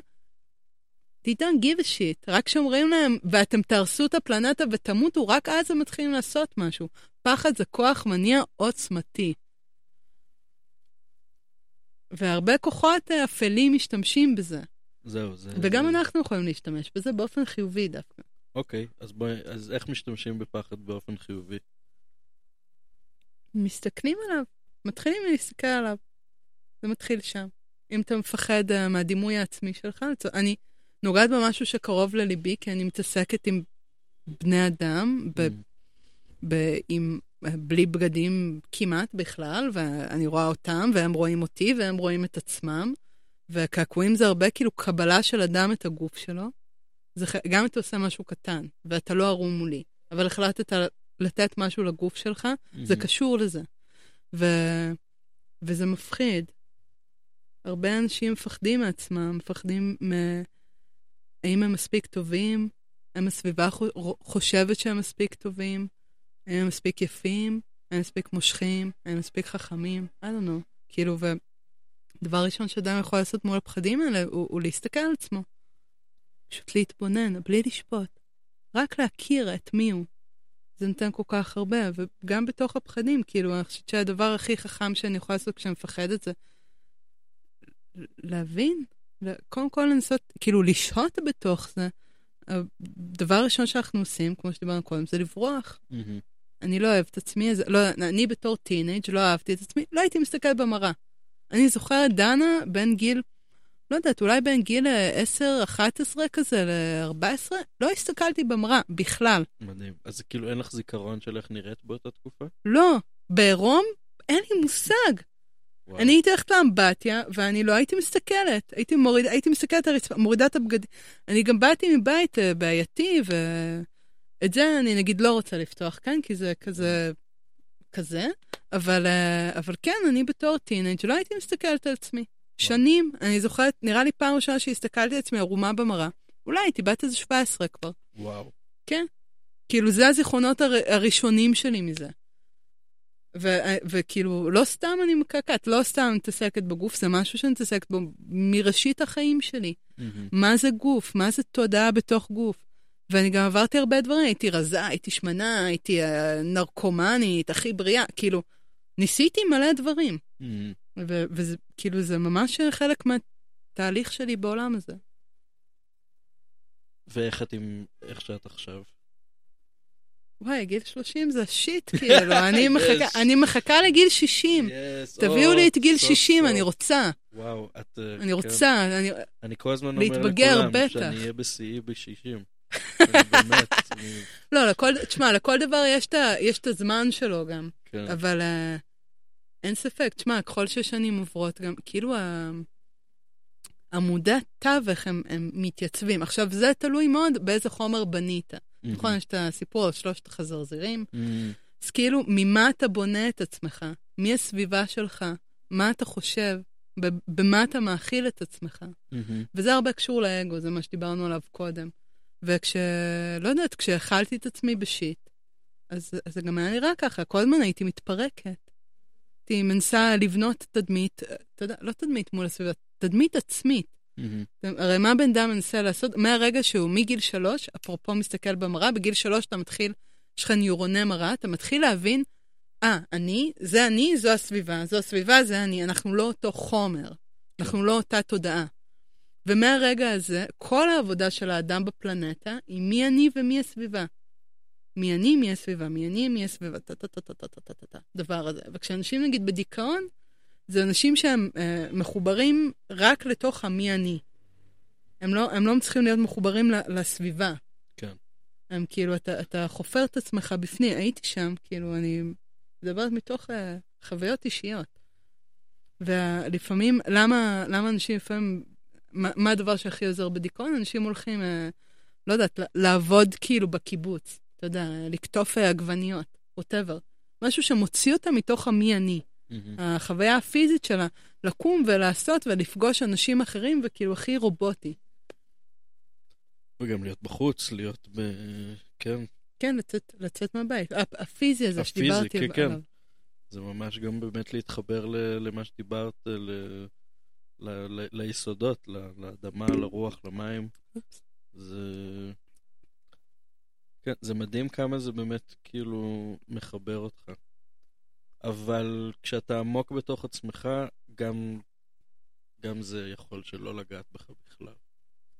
They don't give a shit. רק כשאומרים להם, ואתם תהרסו את הפלנטה ותמותו, רק אז הם מתחילים לעשות משהו. פחד זה כוח מניע עוצמתי. והרבה כוחות אה, אפלים משתמשים בזה. זהו, זה... וגם זה- אנחנו יכולים להשתמש בזה באופן חיובי דווקא. אוקיי, אז בואי, אז איך משתמשים בפחד באופן חיובי? מסתכלים עליו, מתחילים להסתכל עליו. זה מתחיל שם. אם אתה מפחד uh, מהדימוי העצמי שלך, אני נוגעת במשהו שקרוב לליבי, כי אני מתעסקת עם בני אדם, ב- ב- עם, בלי בגדים כמעט בכלל, ואני רואה אותם, והם רואים אותי, והם רואים את עצמם. וקעקועים זה הרבה כאילו קבלה של אדם את הגוף שלו. זה, גם אם אתה עושה משהו קטן, ואתה לא ערום מולי, אבל החלטת לתת משהו לגוף שלך, זה קשור לזה. ו... וזה מפחיד. הרבה אנשים מפחדים מעצמם, מפחדים מ... האם הם מספיק טובים, האם הסביבה חו- חושבת שהם מספיק טובים? האם הם מספיק יפים? האם הם מספיק מושכים? האם הם מספיק חכמים? I don't know. כאילו, ודבר ראשון שאדם יכול לעשות מול הפחדים האלה הוא, הוא להסתכל על עצמו. פשוט להתבונן, בלי לשפוט. רק להכיר את מי הוא. זה נותן כל כך הרבה, וגם בתוך הפחדים, כאילו, אני חושבת שהדבר הכי חכם שאני יכולה לעשות כשאני מפחדת זה להבין, קודם כל לנסות, כאילו, לשהות בתוך זה. הדבר הראשון שאנחנו עושים, כמו שדיברנו קודם, זה לברוח. Mm-hmm. אני לא אוהבת את עצמי, אז, לא, אני בתור טינג' לא אהבתי את עצמי, לא הייתי מסתכלת במראה. אני זוכרת דנה בין גיל, לא יודעת, אולי בין גיל 10, 11 כזה, ל-14, לא הסתכלתי במראה בכלל. מדהים. אז כאילו אין לך זיכרון של איך נראית באותה תקופה? לא. בעירום, אין לי מושג. וואו. אני הייתי הולכת לאמבטיה, ואני לא הייתי מסתכלת. הייתי, מוריד, הייתי מסתכלת על הרצפה, מורידה את הבגדים. אני גם באתי מבית uh, בעייתי, ואת זה אני נגיד לא רוצה לפתוח כאן, כי זה כזה, כזה. אבל, uh, אבל כן, אני בתור טינג' לא הייתי מסתכלת על עצמי. שנים, אני זוכרת, נראה לי פעם ראשונה שהסתכלתי על עצמי ערומה במראה. אולי הייתי בת איזה 17 כבר. וואו. כן. כאילו, זה הזיכרונות הר, הראשונים שלי מזה. ו- וכאילו, לא סתם אני מקעקעת, לא סתם אני מתעסקת בגוף, זה משהו שאני מתעסקת בו מראשית החיים שלי. Mm-hmm. מה זה גוף? מה זה תודעה בתוך גוף? ואני גם עברתי הרבה דברים, הייתי רזה, הייתי שמנה, הייתי uh, נרקומנית, הכי בריאה, כאילו, ניסיתי מלא דברים. Mm-hmm. וזה כאילו, זה ממש חלק מהתהליך שלי בעולם הזה. ואיך את עם איך שאת עכשיו? וואי, גיל 30 זה שיט, כאילו, [LAUGHS] אני, מחכה, אני מחכה לגיל 60. Yes, תביאו oh, לי את גיל so 60, so. אני רוצה. וואו, את... אה, אני כן. רוצה, אני... אני כל הזמן אומר לכולם בטח. שאני אהיה בשיאי ב-60. [LAUGHS] באמת. אני... לא, לכל, תשמע, לכל דבר יש את הזמן שלו גם. כן. אבל uh, אין ספק, תשמע, ככל ששנים עוברות, גם, כאילו, עמודי התווך הם, הם מתייצבים. עכשיו, זה תלוי מאוד באיזה חומר בנית. Mm-hmm. נכון, יש את הסיפור על שלושת החזרזירים. Mm-hmm. אז כאילו, ממה אתה בונה את עצמך? מי הסביבה שלך? מה אתה חושב? במה אתה מאכיל את עצמך? Mm-hmm. וזה הרבה קשור לאגו, זה מה שדיברנו עליו קודם. וכש... לא יודעת, כשאכלתי את עצמי בשיט, אז, אז זה גם היה נראה ככה, כל הזמן הייתי מתפרקת. הייתי מנסה לבנות תדמית, אתה יודע, לא תדמית מול הסביבה, תדמית עצמית. Mm-hmm. הרי מה בן אדם מנסה לעשות? מהרגע שהוא מגיל שלוש, אפרופו מסתכל במראה, בגיל שלוש אתה מתחיל, יש לך ניורוני מראה, אתה מתחיל להבין, אה, ah, אני, זה אני, זו הסביבה, זו הסביבה, זה אני, אנחנו לא אותו חומר, אנחנו לא אותה תודעה. ומהרגע הזה, כל העבודה של האדם בפלנטה היא מי אני ומי הסביבה. מי אני, מי הסביבה, מי אני, מי הסביבה, טה-טה-טה-טה-טה-טה-טה, דבר הזה. וכשאנשים נגיד בדיכאון, זה אנשים שהם אה, מחוברים רק לתוך המי אני. הם לא, הם לא צריכים להיות מחוברים לסביבה. כן. הם כאילו, אתה, אתה חופר את עצמך בפנים. הייתי שם, כאילו, אני מדברת מתוך אה, חוויות אישיות. ולפעמים, למה, למה אנשים לפעמים, מה, מה הדבר שהכי עוזר בדיכאון? אנשים הולכים, אה, לא יודעת, לעבוד כאילו בקיבוץ. אתה יודע, לקטוף אה, עגבניות, ווטאבר. משהו שמוציא אותם מתוך המי אני. Mm-hmm. החוויה הפיזית שלה, לקום ולעשות ולפגוש אנשים אחרים, וכאילו הכי רובוטי. וגם להיות בחוץ, להיות ב... כן. כן, לצאת, לצאת מהבית. הפיזי הזה הפיזי, שדיברתי כן, כן. עליו. כן. זה ממש גם באמת להתחבר למה שדיברת, ל... ל... ל... ליסודות, לאדמה, לרוח, למים. זה... כן, זה מדהים כמה זה באמת כאילו מחבר אותך. אבל כשאתה עמוק בתוך עצמך, גם, גם זה יכול שלא לגעת בך בכלל.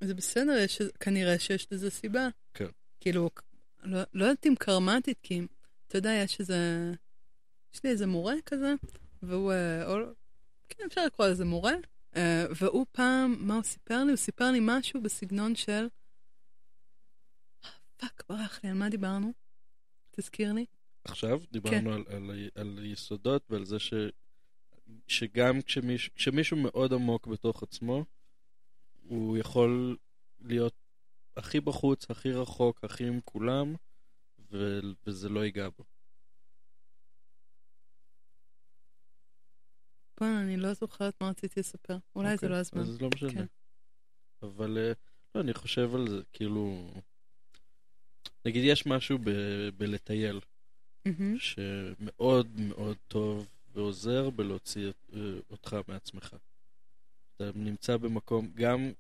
זה בסדר, יש, כנראה שיש לזה סיבה. כן. כאילו, לא, לא יודעת אם קרמטית, כי אתה יודע, יש איזה... יש לי איזה מורה כזה, והוא... אה, או, כן, אפשר לקרוא לזה מורה, אה, והוא פעם, מה הוא סיפר לי? הוא סיפר לי משהו בסגנון של... fuck, ברח לי, על מה דיברנו? תזכיר לי. עכשיו, דיברנו כן. על, על, על יסודות ועל זה ש, שגם כשמיש, כשמישהו מאוד עמוק בתוך עצמו, הוא יכול להיות הכי בחוץ, הכי רחוק, הכי עם כולם, ו, וזה לא ייגע בו. בוא, אני לא זוכרת מה רציתי לספר. אולי okay, זה אוקיי, לא הזמן. אז לא משנה. כן. אבל אה, לא, אני חושב על זה, כאילו... נגיד, יש משהו ב- בלטייל, מהמם. שמאוד מאוד טוב ועוזר בלהוציא אה, אותך מעצמך. אתה נמצא במקום, גם,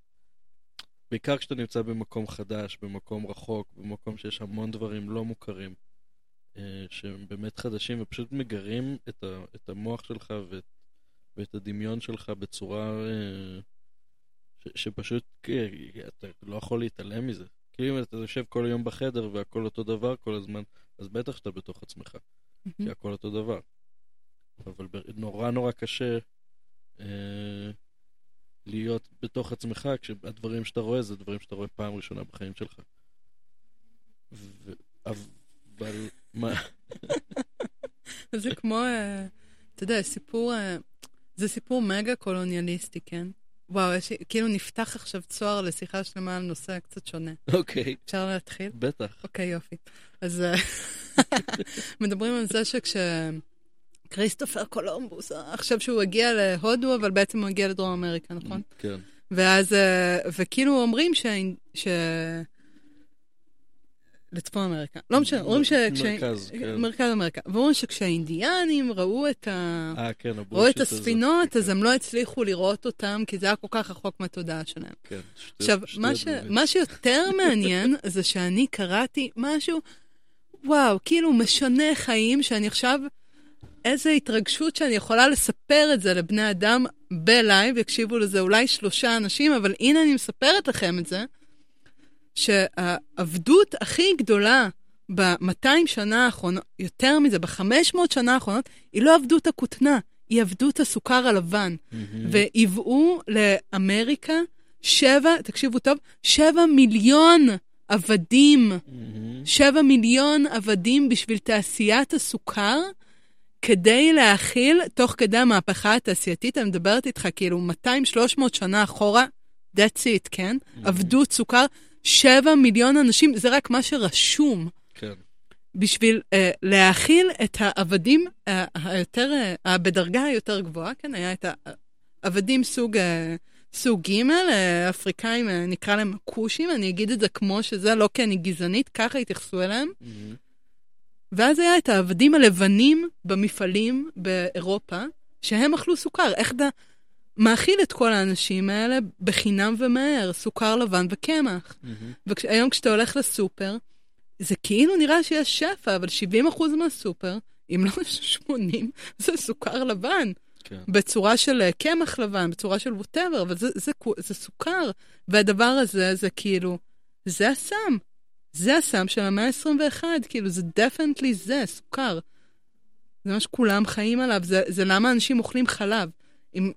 בעיקר כשאתה נמצא במקום חדש, במקום רחוק, במקום שיש המון דברים לא מוכרים, אה, שהם באמת חדשים ופשוט מגרים את, ה, את המוח שלך ואת, ואת הדמיון שלך בצורה אה, ש, שפשוט אתה לא יכול להתעלם מזה. כאילו אם אתה יושב כל היום בחדר והכל אותו דבר כל הזמן, אז בטח שאתה בתוך עצמך. כי מהמם. הכל אותו דבר. אבל נורא נורא קשה אה, להיות בתוך עצמך כשהדברים שאתה רואה זה דברים שאתה רואה פעם ראשונה בחיים שלך. ו... אבל מה... [LAUGHS] זה כמו, אה, אתה יודע, סיפור, אה, זה סיפור מגה קולוניאליסטי, כן? וואו, יש, כאילו נפתח עכשיו צוהר לשיחה שלמה על נושא קצת שונה. אוקיי, אפשר להתחיל? בטח. אוקיי, יופי. אז אה, [LAUGHS] מדברים על זה שכשכריסטופר קולומבוס, אה, עכשיו שהוא הגיע להודו, אבל בעצם הוא הגיע לדרום אמריקה, נכון? כן. ואז, אה, וכאילו אומרים ש... ש... לצפון אמריקה. לא משנה, אומרים ש... מרכז, כן. מרכז אמריקה. ואומרים שכשהאינדיאנים ראו את ה... אה, כן, ראו הבולשיט את הזה. הספינות, אז כן, הם לא הצליחו לראות אותם, כי זה היה כל כך רחוק מהתודעה שלהם. כן, שטויות- עכשיו, שטויות מה, ש... באמת. מה שיותר [LAUGHS] מעניין זה שאני קראתי משהו, וואו, כאילו משנה חיים, שאני עכשיו, איזו התרגשות שאני יכולה לספר את זה לבני אדם בלייב, יקשיבו לזה אולי שלושה אנשים, אבל הנה אני מספרת לכם את זה, שהעבדות הכי גדולה ב-200 שנה האחרונות, יותר מזה, ב-500 שנה האחרונות, היא לא עבדות הכותנה, היא עבדות הסוכר הלבן. מהמם. והיוו לאמריקה שבע, תקשיבו טוב, שבע מיליון עבדים, מהמם. שבע מיליון עבדים בשביל תעשיית הסוכר, כדי להכיל, תוך כדי המהפכה התעשייתית, אני מדברת איתך כאילו 200-300 שנה אחורה, that's it, כן? עבדות סוכר, שבע מיליון אנשים, זה רק מה שרשום. כן. בשביל uh, להאכיל את העבדים uh, היותר, uh, בדרגה היותר גבוהה, כן, היה את העבדים סוג, uh, סוג ג', uh, אפריקאים, uh, נקרא להם כושים, אני אגיד את זה כמו שזה, לא כי אני גזענית, ככה התייחסו אליהם. מהמם. ואז היה את העבדים הלבנים במפעלים באירופה, שהם אכלו סוכר. איך אתה מאכיל את כל האנשים האלה בחינם ומהר, סוכר לבן וקמח. מהמם. והיום כשאתה הולך לסופר, זה כאילו נראה שיש שפע, אבל 70% מהסופר, אם לא [LAUGHS] 80, זה סוכר לבן. כן. בצורה של אה, קמח לבן, בצורה של ווטאבר, אבל זה, זה, קו- זה סוכר. והדבר הזה זה כאילו, זה הסם. זה הסם של המאה ה-21, כאילו, זה דפנטלי זה, סוכר. זה מה שכולם חיים עליו, זה, זה למה אנשים אוכלים חלב. אם,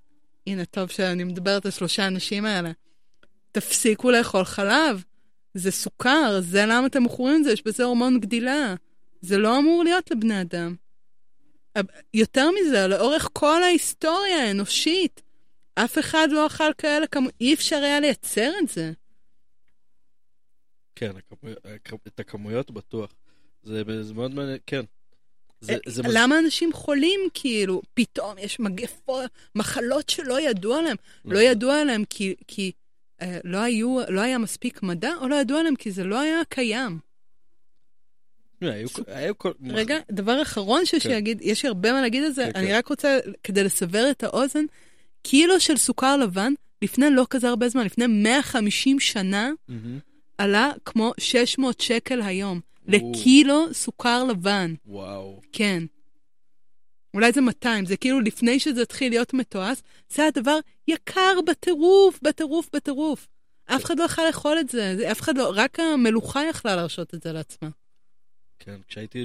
הנה, טוב שאני מדברת על שלושה האנשים האלה. תפסיקו לאכול חלב. זה סוכר, זה למה אתם מכורים את זה, יש בזה הורמון גדילה. זה לא אמור להיות לבני אדם. יותר מזה, לאורך כל ההיסטוריה האנושית, אף אחד לא אכל כאלה כמויות, אי אפשר היה לייצר את זה. כן, הכמויות- הכ- את הכמויות בטוח. זה מאוד מעניין, כן. זה- זה מז- למה אנשים חולים, כאילו, פתאום יש מגפות, מחלות שלא ידעו עליהן? לא נכון. ידעו עליהן כי, כי אה, לא, היו, לא היה מספיק מדע, או לא ידעו עליהן כי זה לא היה קיים. תשמע, היו היו כל... רגע, דבר אחרון שיש כן. להגיד, יש לי הרבה מה להגיד על זה, כן, אני כן. רק רוצה, כדי לסבר את האוזן, קילו של סוכר לבן, לפני לא כזה הרבה זמן, לפני 150 שנה, מהמם. עלה כמו 600 שקל היום. לקילו סוכר לבן, וואו. כן. אולי זה 200, זה כאילו לפני שזה התחיל להיות מתועש, זה היה דבר יקר בטירוף, בטירוף, בטירוף. אף אחד לא יכול לאכול את זה, אף אחד לא, רק המלוכה יכלה להרשות את זה לעצמה. כן, כשהייתי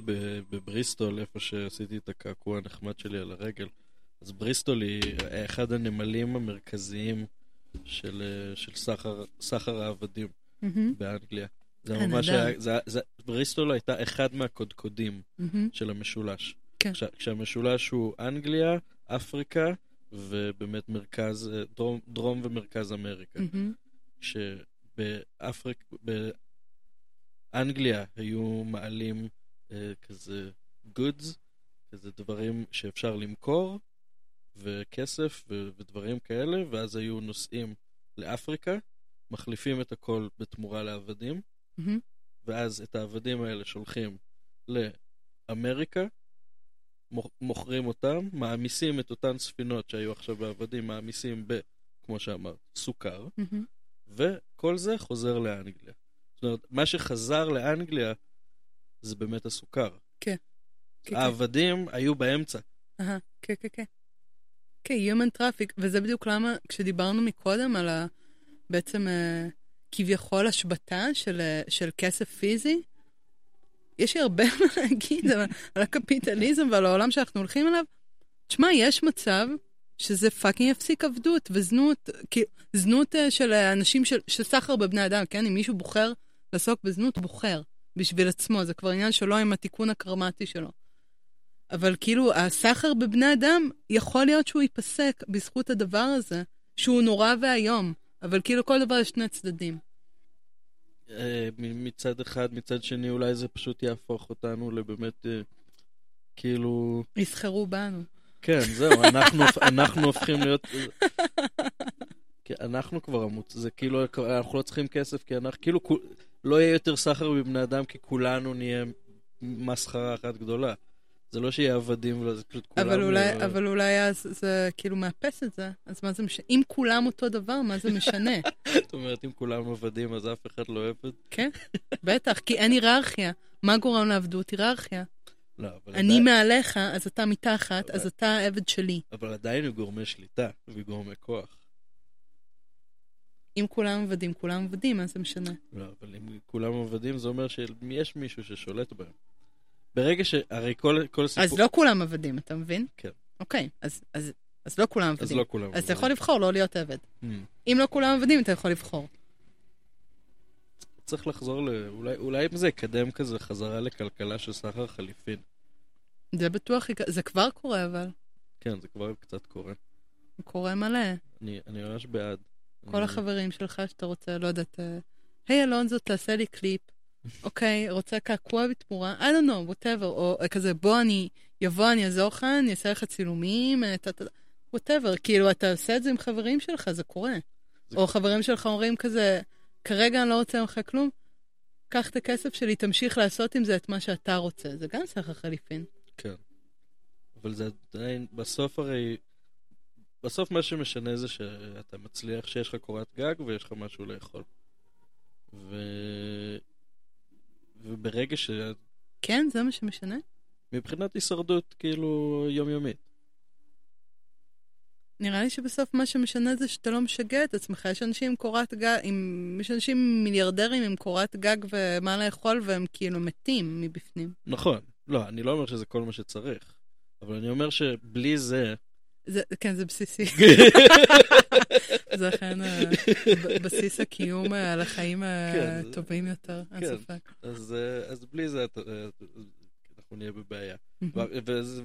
בבריסטול, איפה שעשיתי את הקעקוע הנחמד שלי על הרגל, אז בריסטול היא אחד הנמלים המרכזיים של, אה, של סחר, סחר העבדים מהמם, באנגליה. זה אה, ממש. היה, זה, זה, בריסטול הייתה אחד מהקודקודים מהמם. של המשולש. כן. כש, כשהמשולש הוא אנגליה, אפריקה, ובאמת מרכז, אה, דרום, דרום ומרכז אמריקה. מהמם. שבאפריק... באנגליה היו מעלים אה, כזה goods, כזה דברים שאפשר למכור, וכסף ו- ודברים כאלה, ואז היו נוסעים לאפריקה, מחליפים את הכל בתמורה לעבדים, מהמם. ואז את העבדים האלה שולחים לאמריקה, מוכ- מוכרים אותם, מעמיסים את אותן ספינות שהיו עכשיו בעבדים, מעמיסים ב, כמו שאמרת, סוכר, מהמם. וכל זה חוזר לאנגליה. זאת אומרת, מה שחזר לאנגליה זה באמת הסוכר. כן, כן. העבדים היו באמצע. אהה, כן, כן, כן. כן, Human Traffic, וזה בדיוק למה כשדיברנו מקודם על ה... בעצם אה, כביכול השבתה של, של כסף פיזי, יש לי הרבה [LAUGHS] מה להגיד על, על הקפיטליזם ועל העולם שאנחנו הולכים אליו. תשמע, יש מצב שזה fucking יפסיק עבדות וזנות, כאילו, זנות אה, של אנשים, של, של סחר בבני אדם, כן? אם מישהו בוחר לעסוק בזנות, בוחר בשביל עצמו, זה כבר עניין שלו עם התיקון הקרמטי שלו. אבל כאילו, הסחר בבני אדם, יכול להיות שהוא ייפסק בזכות הדבר הזה, שהוא נורא ואיום, אבל כאילו כל דבר יש שני צדדים. אה, מצד אחד, מצד שני אולי זה פשוט יהפוך אותנו לבאמת, אה, כאילו... יסחרו בנו. כן, זהו, אנחנו, [LAUGHS] אנחנו הופכים להיות... כי אנחנו כבר המוצ... זה כאילו, אנחנו לא צריכים כסף, כי אנחנו, כאילו, לא יהיה יותר סחר בבני אדם, כי כולנו נהיה מסחרה אחת גדולה. זה לא שיהיה עבדים, ולא, זה פשוט כולם... אבל אולי, יהיו- אבל אולי אז זה כאילו מאפס את זה, אז מה זה משנה? אם כולם אותו דבר, מה זה משנה? [LAUGHS] זאת אומרת, אם כולם עבדים, אז אף אחד לא עבד? כן, בטח, כי אין היררכיה. מה גורם לעבדות? היררכיה. לא, אבל אני עדיין, מעליך, אז אתה מתחת, אז אתה העבד שלי. אבל עדיין הוא גורמי שליטה וגורמי כוח. אם כולם עבדים, כולם עבדים, מה זה משנה? לא, אבל אם כולם עבדים, זה אומר שיש מישהו ששולט בהם. ברגע ש... הרי כל, כל סיפור... אז לא כולם עבדים, אתה מבין? כן. אוקיי, אז, אז, אז לא כולם אז עבדים. לא כולם אז אתה עבדים. יכול לבחור לא להיות עבד. Hmm. אם לא כולם עבדים, אתה יכול לבחור. צריך לחזור ל... אולי, אולי אם זה יקדם כזה חזרה לכלכלה של סחר חליפין. זה בטוח, זה כבר קורה, אבל. כן, זה כבר קצת קורה. זה קורה מלא. אני, אני ממש בעד. כל אני- החברים שלך שאתה רוצה, לא יודעת, אה, היי אלונזו, תעשה לי קליפ. אוקיי, רוצה קעקוע בתמורה? I don't know, whatever. או אה, כזה, בוא אני, יבוא, אני אעזור לך, אני אעשה לך צילומים, טה, טה. whatever. כאילו, אתה עושה את זה עם חברים שלך, זה קורה. זה- או חברים שלך אומרים כזה, כרגע אני לא רוצה ממך כלום, קח את הכסף שלי, תמשיך לעשות עם זה את מה שאתה רוצה. זה גם סחר חליפין. כן. אבל זה עדיין, בסוף הרי... בסוף מה שמשנה זה שאתה מצליח, שיש לך קורת גג ויש לך משהו לאכול. ו... וברגע ש... כן, זה מה שמשנה? מבחינת הישרדות, כאילו, יומיומית. נראה לי שבסוף מה שמשנה זה שאתה לא משגע את עצמך. יש אנשים עם קורת גג, עם... יש אנשים מיליארדרים עם קורת גג ומה לאכול, והם כאילו מתים מבפנים. נכון. לא, אני לא אומר שזה כל מה שצריך. אבל אני אומר שבלי זה... זה, כן, זה בסיסי. [LAUGHS] זה אכן אה, בסיס הקיום אה, על החיים כן, זה- הטובים יותר, אין כן. ספק. אז, אה, בלי זה אה, אנחנו נהיה בבעיה.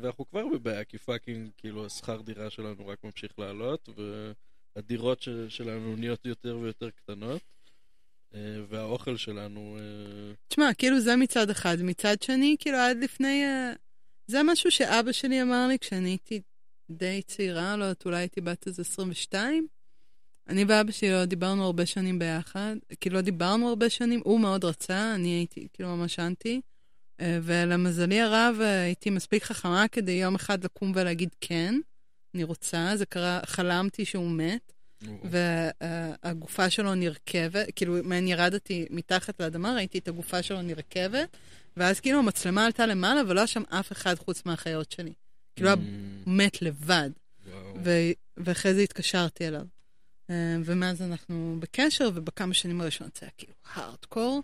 ואנחנו כבר בבעיה, כי פאקינג, כאילו, השכר דירה שלנו רק ממשיך לעלות, והדירות של- שלנו נהיות יותר ויותר קטנות, אה, והאוכל שלנו... אה, תשמע, כאילו זה מצד אחד. מצד שני, כאילו עד לפני... אה, זה משהו שאבא שלי אמר לי כשאני הייתי די צעירה, לא יודעת, אולי הייתי בת איזה 22. אני ואבא שלי לא דיברנו הרבה שנים ביחד, כאילו לא דיברנו הרבה שנים, הוא מאוד רצה, אני הייתי כאילו ממש אנטי. אה, ולמזלי הרב אה, הייתי מספיק חכמה כדי יום אחד לקום ולהגיד כן, אני רוצה, זה קרה, חלמתי שהוא מת. והגופה שלו נרכבת, כאילו, מעין ירדתי מתחת לאדמה, ראיתי את הגופה שלו נרכבת, ואז כאילו המצלמה עלתה למעלה, ולא היה שם אף אחד חוץ מהאחיות שלי. כאילו, הוא mm, מת לבד. ו- ואחרי זה התקשרתי אליו. אה, ומאז אנחנו בקשר, ובכמה שנים הראשונות זה היה כאילו הארדקור,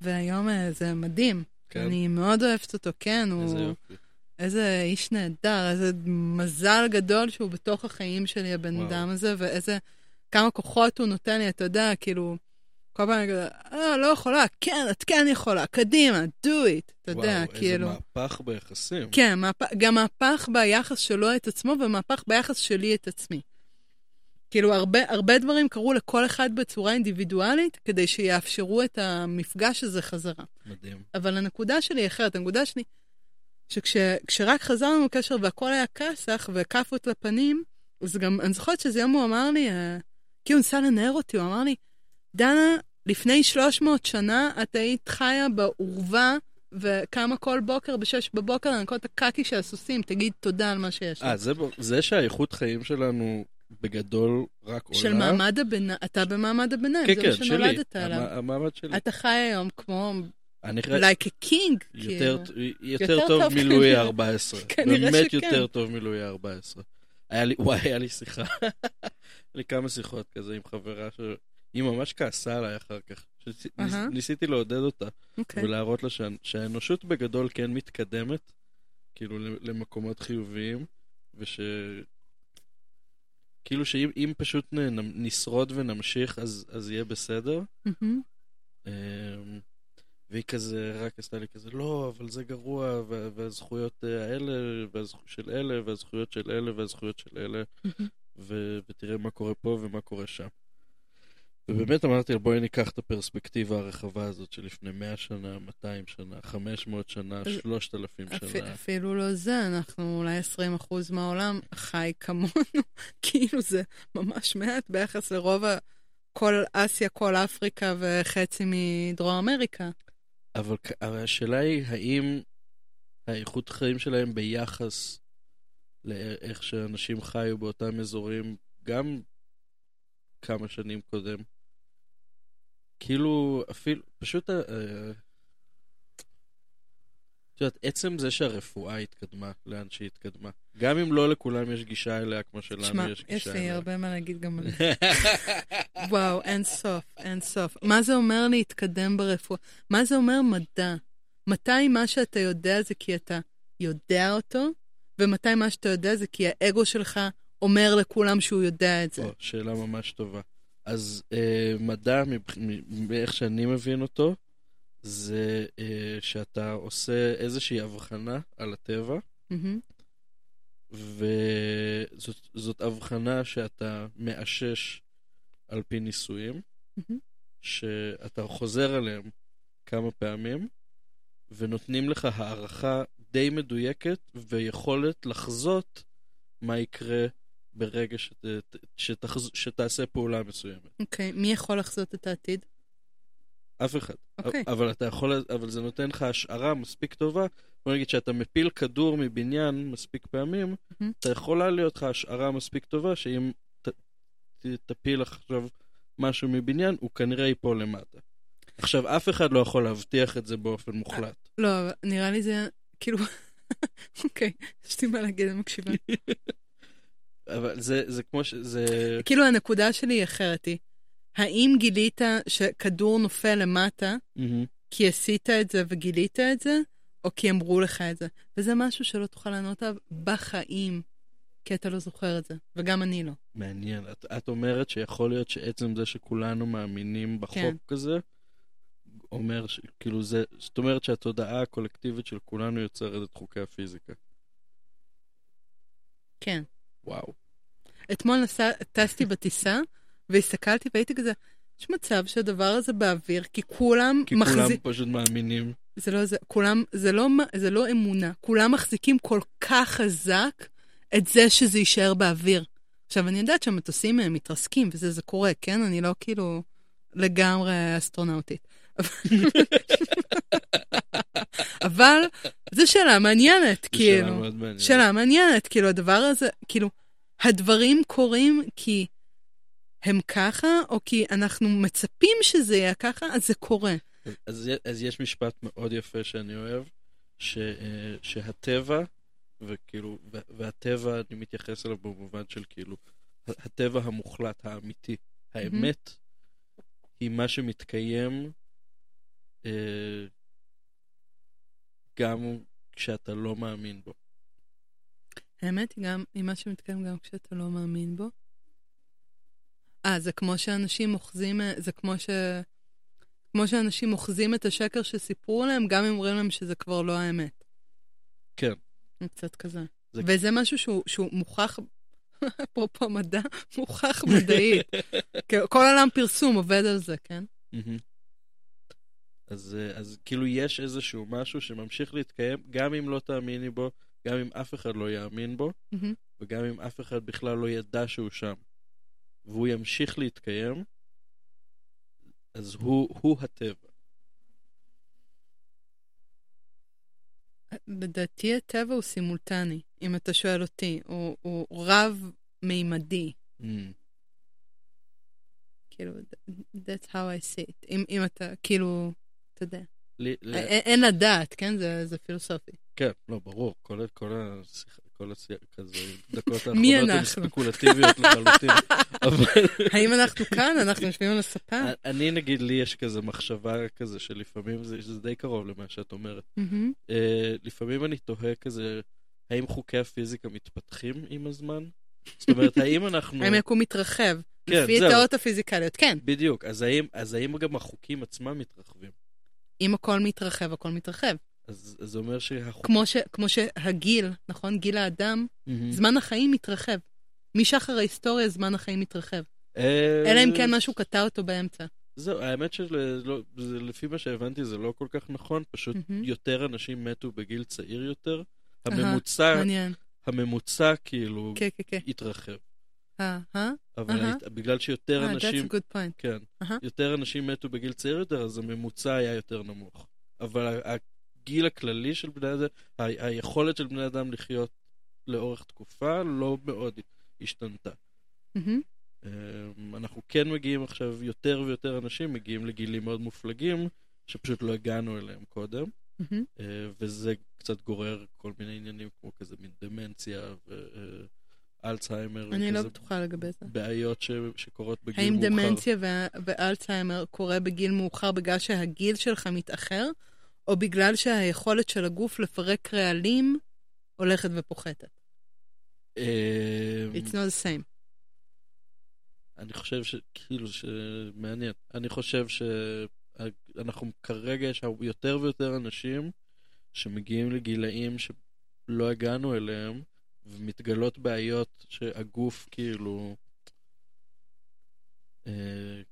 והיום אה, זה מדהים. כן. אני מאוד אוהבת אותו, כן, הוא... איזה יופי. איזה איש נהדר, איזה מזל גדול שהוא בתוך החיים שלי, הבן וואו. אדם הזה, ואיזה, כמה כוחות הוא נותן לי, אתה יודע, כאילו, כל פעם אני כזה, אה, לא יכולה, כן, את כן יכולה, קדימה, do it, אתה יודע, וואו, כאילו. איזה מהפך ביחסים. כן, מהפ... גם מהפך ביחס שלו את עצמו ומהפך ביחס שלי את עצמי. כאילו, הרבה, הרבה דברים קרו לכל אחד בצורה אינדיבידואלית, כדי שיאפשרו את המפגש הזה חזרה. מדהים. אבל הנקודה שלי היא אחרת. הנקודה שלי, שכשרק חזרנו לקשר והכל היה כסח וכאפות לפנים, אז גם, אני זוכרת שזה יום הוא אמר לי, אה, כי הוא ניסה לנער אותי, הוא אמר לי, דנה, לפני 300 שנה את היית חיה בעורווה וקמה כל בוקר בשש בבוקר לנקות את הקקי של הסוסים, תגיד תודה על מה שיש אה, לך. זה, זה שהאיכות חיים שלנו בגדול רק עולה. של מעמד הביניים, אתה במעמד הביניים, כן, זה כן, מה שלי. שנולדת עליו. המ- המעמד שלי. אתה חי היום כמו, אני חי... like a king, יותר, כאילו. יותר יותר טוב טוב מלואי כנראה. 14. [LAUGHS] כנראה באמת שכן. יותר טוב מלואי 14. היה לי, וואי, היה לי שיחה. [LAUGHS] היה לי כמה שיחות כזה עם חברה שהיא ממש כעסה עליי אחר כך. שניס- אהה. ניסיתי לעודד אותה אוקיי. ולהראות לה שה- שהאנושות בגדול כן מתקדמת, כאילו למקומות חיוביים, וש... כאילו שאם אם פשוט נ- נשרוד ונמשיך אז, אז יהיה בסדר. אמ, והיא כזה, רק עשתה לי כזה, לא, אבל זה גרוע, וה- והזכויות אה, האלה, והזכויות של אלה, והזכויות של אלה, והזכויות של אלה. ו- ותראה מה קורה פה ומה קורה שם. ובאמת אמרתי בואי ניקח את הפרספקטיבה הרחבה הזאת של לפני 100 שנה, 200 שנה, 500 שנה, אז- 3,000 אפ- שנה. אפילו לא זה, אנחנו אולי 20% מהעולם חי כמונו, [LAUGHS] כאילו זה ממש מעט ביחס לרוב ה... כל אסיה, כל אפריקה וחצי מדרום אמריקה. אבל אבל השאלה היא, האם האיכות חיים שלהם ביחס לאיך שאנשים חיו באותם אזורים, גם כמה שנים קודם, כאילו, אפילו, פשוט, אה, אה, את יודעת, עצם זה שהרפואה התקדמה לאן שהיא התקדמה, גם אם לא לכולם יש גישה אליה כמו שלנו תשמע, יש יש גישה לי אליה. הרבה מה להגיד גם על זה. [LAUGHS] וואו, אין סוף, אין סוף. מה זה אומר להתקדם ברפואה? מה זה אומר מדע? מתי מה שאתה יודע זה כי אתה יודע אותו, ומתי מה שאתה יודע זה כי האגו שלך אומר לכולם שהוא יודע את זה. או, שאלה ממש טובה. אז אה, מדע, מאיך שאני מבין אותו, זה אה, שאתה עושה איזושהי הבחנה על הטבע, מהמם, וזאת זאת הבחנה שאתה מאשש על פי ניסויים, מהמם. שאתה חוזר עליהם כמה פעמים, ונותנים לך הערכה די מדויקת ויכולת לחזות מה יקרה ברגע שת, שתחז, שתעשה פעולה מסוימת. אוקיי, מי יכול לחזות את העתיד? אף אחד. אוקיי. אבל אתה יכול, אבל זה נותן לך השערה מספיק טובה. בוא נגיד שאתה מפיל כדור מבניין מספיק פעמים, מהמם. אתה יכולה להיות לך השערה מספיק טובה שאם ת, ת, תפיל עכשיו משהו מבניין, הוא כנראה ייפול למטה. עכשיו, אף אחד לא יכול להבטיח את זה באופן מוחלט. לא, אבל נראה לי זה, כאילו, [LAUGHS] אוקיי, יש לי מה להגיד, אני מקשיבה. [LAUGHS] אבל זה, זה כמו ש... זה... כאילו, הנקודה שלי היא אחרת, היא, האם גילית שכדור נופל למטה, מהמם. כי עשית את זה וגילית את זה, או כי אמרו לך את זה? וזה משהו שלא תוכל לענות עליו בחיים, כי אתה לא זוכר את זה, וגם אני לא. מעניין. את, את אומרת שיכול להיות שעצם זה שכולנו מאמינים בחוק כן. כזה, אומר, ש, כאילו זה, זאת אומרת שהתודעה הקולקטיבית של כולנו יוצרת את חוקי הפיזיקה. כן. וואו. אתמול נסע, טסתי בטיסה, והסתכלתי והייתי כזה, יש מצב שהדבר הזה באוויר, כי כולם כי כולם מחזיק... פשוט מאמינים. זה לא זה, כולם, זה לא, זה לא אמונה, כולם מחזיקים כל כך חזק את זה שזה יישאר באוויר. עכשיו, אני יודעת שהמטוסים אה, מתרסקים וזה, זה קורה, כן? אני לא כאילו לגמרי אסטרונאוטית. [LAUGHS] אבל זו שאלה מעניינת, כאילו. שאלה מאוד מעניינת. שאלה מעניינת, כאילו, הדבר הזה, כאילו, הדברים קורים כי הם ככה, או כי אנחנו מצפים שזה יהיה ככה, אז זה קורה. אז, אז, אז יש משפט מאוד יפה שאני אוהב, ש, אה, שהטבע, וכאילו, וה- והטבע, אני מתייחס אליו במובן של כאילו, הטבע המוחלט, האמיתי, האמת, היא מה שמתקיים אה, גם כשאתה לא מאמין בו. האמת היא גם, היא מה שמתקיים גם כשאתה לא מאמין בו. אה, זה כמו שאנשים אוחזים, אה, זה כמו ש... כמו שאנשים אוחזים את השקר שסיפרו להם, גם אם אומרים להם שזה כבר לא האמת. כן. זה קצת כזה. זה- וזה משהו שהוא, שהוא מוכח, [LAUGHS] אפרופו מדע, מוכח מדעית. [LAUGHS] כל עולם פרסום עובד על זה, כן? מהמם. אז, אה, אז כאילו יש איזשהו משהו שממשיך להתקיים, גם אם לא תאמיני בו, גם אם אף אחד לא יאמין בו, מהמם. וגם אם אף אחד בכלל לא ידע שהוא שם, והוא ימשיך להתקיים, אז הוא, הוא הטבע. לדעתי הטבע הוא סימולטני, אם אתה שואל אותי. הוא, הוא רב-מימדי. Mm. כאילו, that's how I see it. אם, אם אתה, כאילו, אתה יודע. לי, ל... אין, לדעת, כן? זה, זה פילוסופי. כן, לא, ברור, כל, השיחה, כל השיח כזה, דקות האחרונות הן? ספקולטיביות לחלוטין. [LAUGHS] האם אנחנו כאן? אנחנו יושבים על הספה? אני, נגיד, לי יש כזה מחשבה כזה שלפעמים זה, זה די קרוב למה שאת אומרת. אה, לפעמים אני תוהה כזה, האם חוקי הפיזיקה מתפתחים עם הזמן? זאת אומרת, [LAUGHS] האם אנחנו... האם היקום מתרחב? כן, לפי. התיאוריות הפיזיקליות, כן. בדיוק, אז האם, אז האם גם החוקים עצמם מתרחבים? אם הכל מתרחב, הכל מתרחב. אז זה אומר שהחוק... כמו, ש, כמו שהגיל, נכון? גיל האדם, מהמם. זמן החיים מתרחב. משחר ההיסטוריה זמן החיים מתרחב. אה, אלא אם כן משהו קטע אותו באמצע. זהו, האמת שלפי מה שהבנתי זה לא כל כך נכון, פשוט מהמם. יותר אנשים מתו בגיל צעיר יותר. הממוצע. הממוצע כאילו כן, כן, כן. התרחב. אה, אה? אבל בגלל שיותר אה, אנשים, that's a good point. כן. יותר אנשים מתו בגיל צעיר יותר, אז הממוצע היה יותר נמוך. אבל הגיל הכללי של בני אדם, ה- היכולת של בני אדם לחיות לאורך תקופה לא מאוד השתנתה. אמ, אנחנו כן מגיעים עכשיו, יותר ויותר אנשים מגיעים לגילים מאוד מופלגים, שפשוט לא הגענו אליהם קודם. אה, וזה קצת גורר כל מיני עניינים כמו כזה מין דמנציה ואלצהיימר, אני לא בטוחה לגבי זה. בעיות ש- שקורות בגיל האם מאוחר. דמנציה ו- ואלצהיימר קורה בגיל מאוחר בגלל שהגיל שלך מתאחר, או בגלל שהיכולת של הגוף לפרק רעלים הולכת ופוחתת? אמ, It's not the same. אני חושב ש... כאילו שמעניין. אני חושב שאנחנו כרגע יש יותר ויותר אנשים שמגיעים לגילאים שלא הגענו אליהם, ומתגלות בעיות שהגוף כאילו... אה,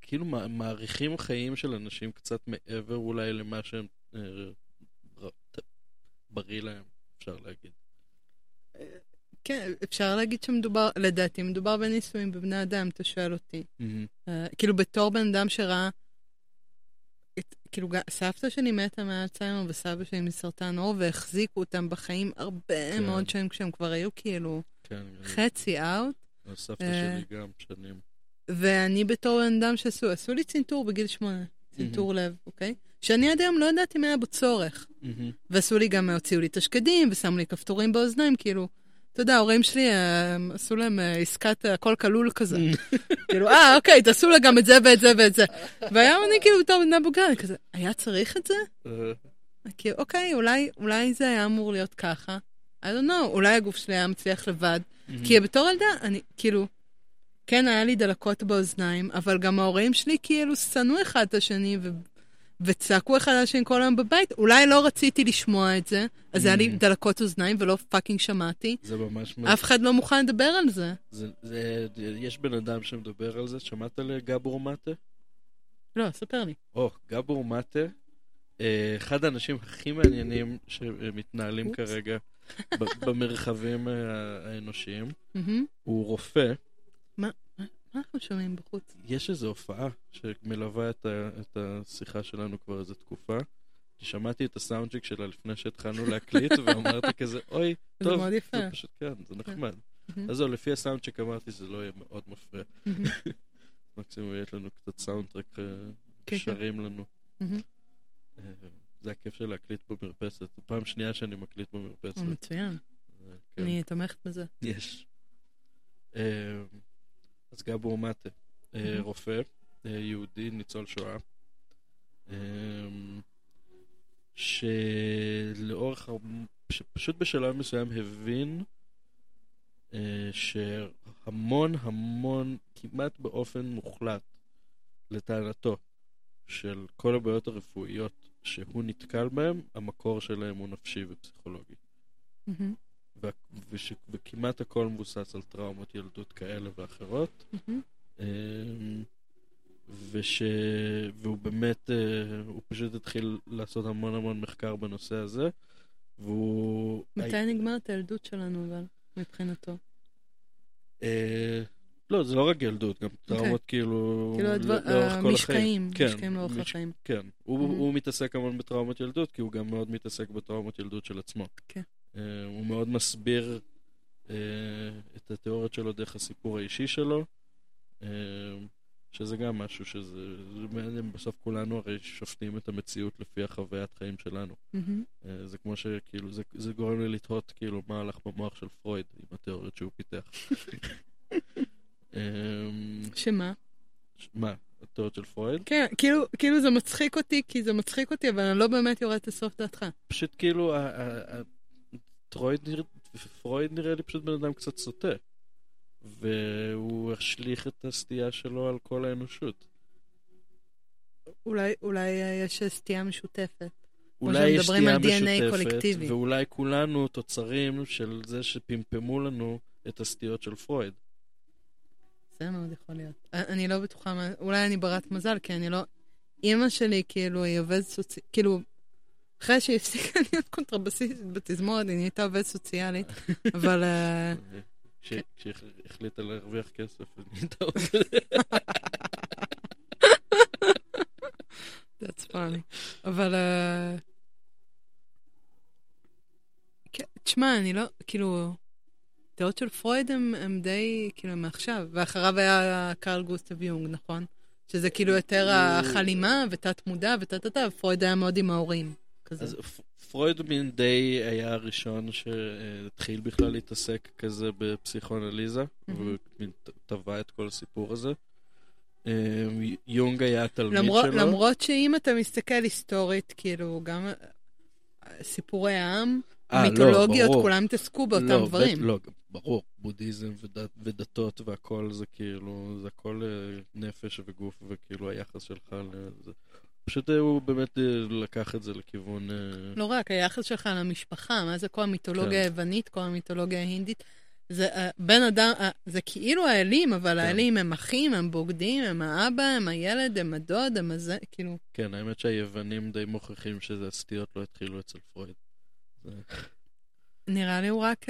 כאילו מע- מעריכים חיים של אנשים קצת מעבר אולי למה שהם אה, בריא להם, אפשר להגיד. כן, אפשר להגיד שמדובר, לדעתי, מדובר בניסויים בבני אדם, אתה שואל אותי. מהמם. אה, כאילו, בתור בן אדם שראה... את, כאילו, סבתא שלי מתה מאלצהיימר וסבא שלי מסרטן עור, והחזיקו אותם בחיים הרבה כן. מאוד שנים כשהם כבר היו כאילו כן, חצי אאוט. סבתא אה, שלי גם שנים. ואני בתור בן אדם שעשו, עשו לי צנתור בגיל שמונה, צנתור לב, אוקיי? שאני עד היום לא ידעתי מה היה בו צורך. מהמם. ועשו לי גם, הוציאו לי את השקדים, ושמו לי כפתורים באוזניים, כאילו, אתה יודע, ההורים שלי עשו להם אה, עסקת אה, הכל כלול כזה. [LAUGHS] כאילו, אה, אוקיי, תעשו לה גם את זה ואת זה ואת זה. והיום אני כאילו בתור בן אדם בוגר, אני כזה, היה צריך את זה? אה, כאילו, אוקיי, אולי, אולי זה היה אמור להיות ככה. I don't know, אולי הגוף שלי היה מצליח לבד. כי בתור ילדה, אני, כאילו, כן, היה לי דלקות באוזניים, אבל גם ההורים שלי כאילו שנאו אחד את השני. וצעקו אחד על השני כל היום בבית. אולי לא רציתי לשמוע את זה, אז היה לי Mm. דלקות אוזניים ולא fucking שמעתי. זה ממש... מ- אף אחד לא מוכן לדבר על זה. זה, זה, יש בן אדם שמדבר על זה, שמעת על גאבור מאטה? לא, ספר לי. או, גאבור מאטה, אה, אחד האנשים הכי מעניינים שמתנהלים. כרגע [LAUGHS] במרחבים אה, האנושיים. מהמם. הוא רופא, מה אנחנו שומעים בחוץ? יש איזו הופעה שמלווה את, ה, את השיחה שלנו כבר איזו תקופה. שמעתי את הסאונדשיק שלה לפני שהתחלנו להקליט, [LAUGHS] ואמרתי כזה, אוי, זה טוב, מאוד יפה. זה פשוט כן, זה נחמד. מהמם. אז זהו, לפי הסאונדשיק אמרתי שזה לא יהיה מאוד מפריע. [LAUGHS] מקסימום יש לנו קצת סאונדטרק אה, כן. שרים לנו. אה, זה הכיף של להקליט במרפסת. זו פעם שנייה שאני מקליט במרפסת. מצוין, אה, כן, אני תומכת בזה. יש. אז גבור מטה, אה. רופא, אה, יהודי, ניצול שואה, אה, שלאורך, שפשוט בשלב מסוים הבין אה, שהמון המון, כמעט באופן מוחלט, לטענתו, של כל הבעיות הרפואיות שהוא נתקל בהן, המקור שלהם הוא נפשי ופסיכולוגי. מהמם. וה- וש- וכמעט הכל מבוסס על טראומות ילדות כאלה ואחרות. אמ, וש... והוא באמת, אה, הוא פשוט התחיל לעשות המון המון מחקר בנושא הזה, והוא... מתי נגמרת הילדות שלנו, אבל, מבחינתו? אה, לא, זה לא רק ילדות, גם טראומות כאילו... כאילו הדבר- לאורך כל המשקעים, החיים. משקעים לאורך מש- החיים. כן, הוא, Mhm. הוא מתעסק המון בטראומות ילדות, כי הוא גם מאוד מתעסק בטראומות ילדות של עצמו. כן. אה, הוא מאוד מסביר אה, את התיאוריות שלו דרך הסיפור האישי שלו, אה, שזה גם משהו שזה... זה מעניין, בסוף כולנו הרי שופטים את המציאות לפי החוויית חיים שלנו. אה, זה כמו שכאילו, זה, זה גורם לי לתהות כאילו מה הלך במוח של פרויד עם התיאוריות שהוא פיתח. [LAUGHS] אמ, שמה? מה, התיאוריות של פרויד? כן, כאילו, כאילו זה מצחיק אותי, כי זה מצחיק אותי, אבל אני לא באמת יורדת לסוף דעתך. פשוט כאילו, פרויד נראה- פרויד נראה לי פשוט בן אדם קצת סוטה. והוא השליך את הסטייה שלו על כל האנושות. אולי, אולי יש סטייה משותפת. אולי יש סטייה משותפת, קולקטיבי. ואולי כולנו תוצרים של זה שפמפמו לנו את הסטיות של פרויד. זה מאוד יכול להיות. אה, אני לא בטוחה, אולי אני ברת מזל, כי אני לא... אימא שלי, כאילו, היא עובדת סוציאלית, כאילו, אחרי שהיא הפסיקה להיות קונטרבסיסטית בתזמורת, היא נהייתה עובדת סוציאלית, [LAUGHS] אבל... אה, כש- כשהחליטה להרוויח כסף, היא נהייתה עוד... [LAUGHS] That's funny. אבל... אה, כן, תשמע, אני לא, כאילו, דעות של פרויד הם, די, כאילו, מעכשיו, ואחריו היה קרל גוסטב יונג, נכון? שזה כאילו יותר החלימה ותת מודע וטה טה טה, ופרויד היה מאוד עם ההורים, כזה. אז פ- פרויד מין די היה הראשון שהתחיל בכלל להתעסק כזה בפסיכואנליזה, ט- טבע את כל הסיפור הזה. אה, יונג היה התלמיד למרות, שלו. למרות שאם אתה מסתכל היסטורית, כאילו, גם אה, סיפורי העם, אה, לא, מיתולוגיות, ברור. כולם התעסקו באותם לא, דברים. בט- לא, ברור, בודהיזם ודת, ודתות והכל זה כאילו, זה הכל נפש וגוף וכאילו היחס שלך לזה. פשוט אה, הוא באמת אה, לקח את זה לכיוון... אה, לא רק, היחס שלך למשפחה, מה זה כל המיתולוגיה כן. היוונית, כל המיתולוגיה ההינדית. זה בן אדם, זה כאילו האלים, אבל כן. האלים הם אחים, הם בוגדים, הם האבא, הם הילד, הם הדוד, הם הזה, כאילו... כן, האמת שהיוונים די מוכיחים שזה הסטיות לא התחילו אצל פרויד. זה- נראה לי הוא רק...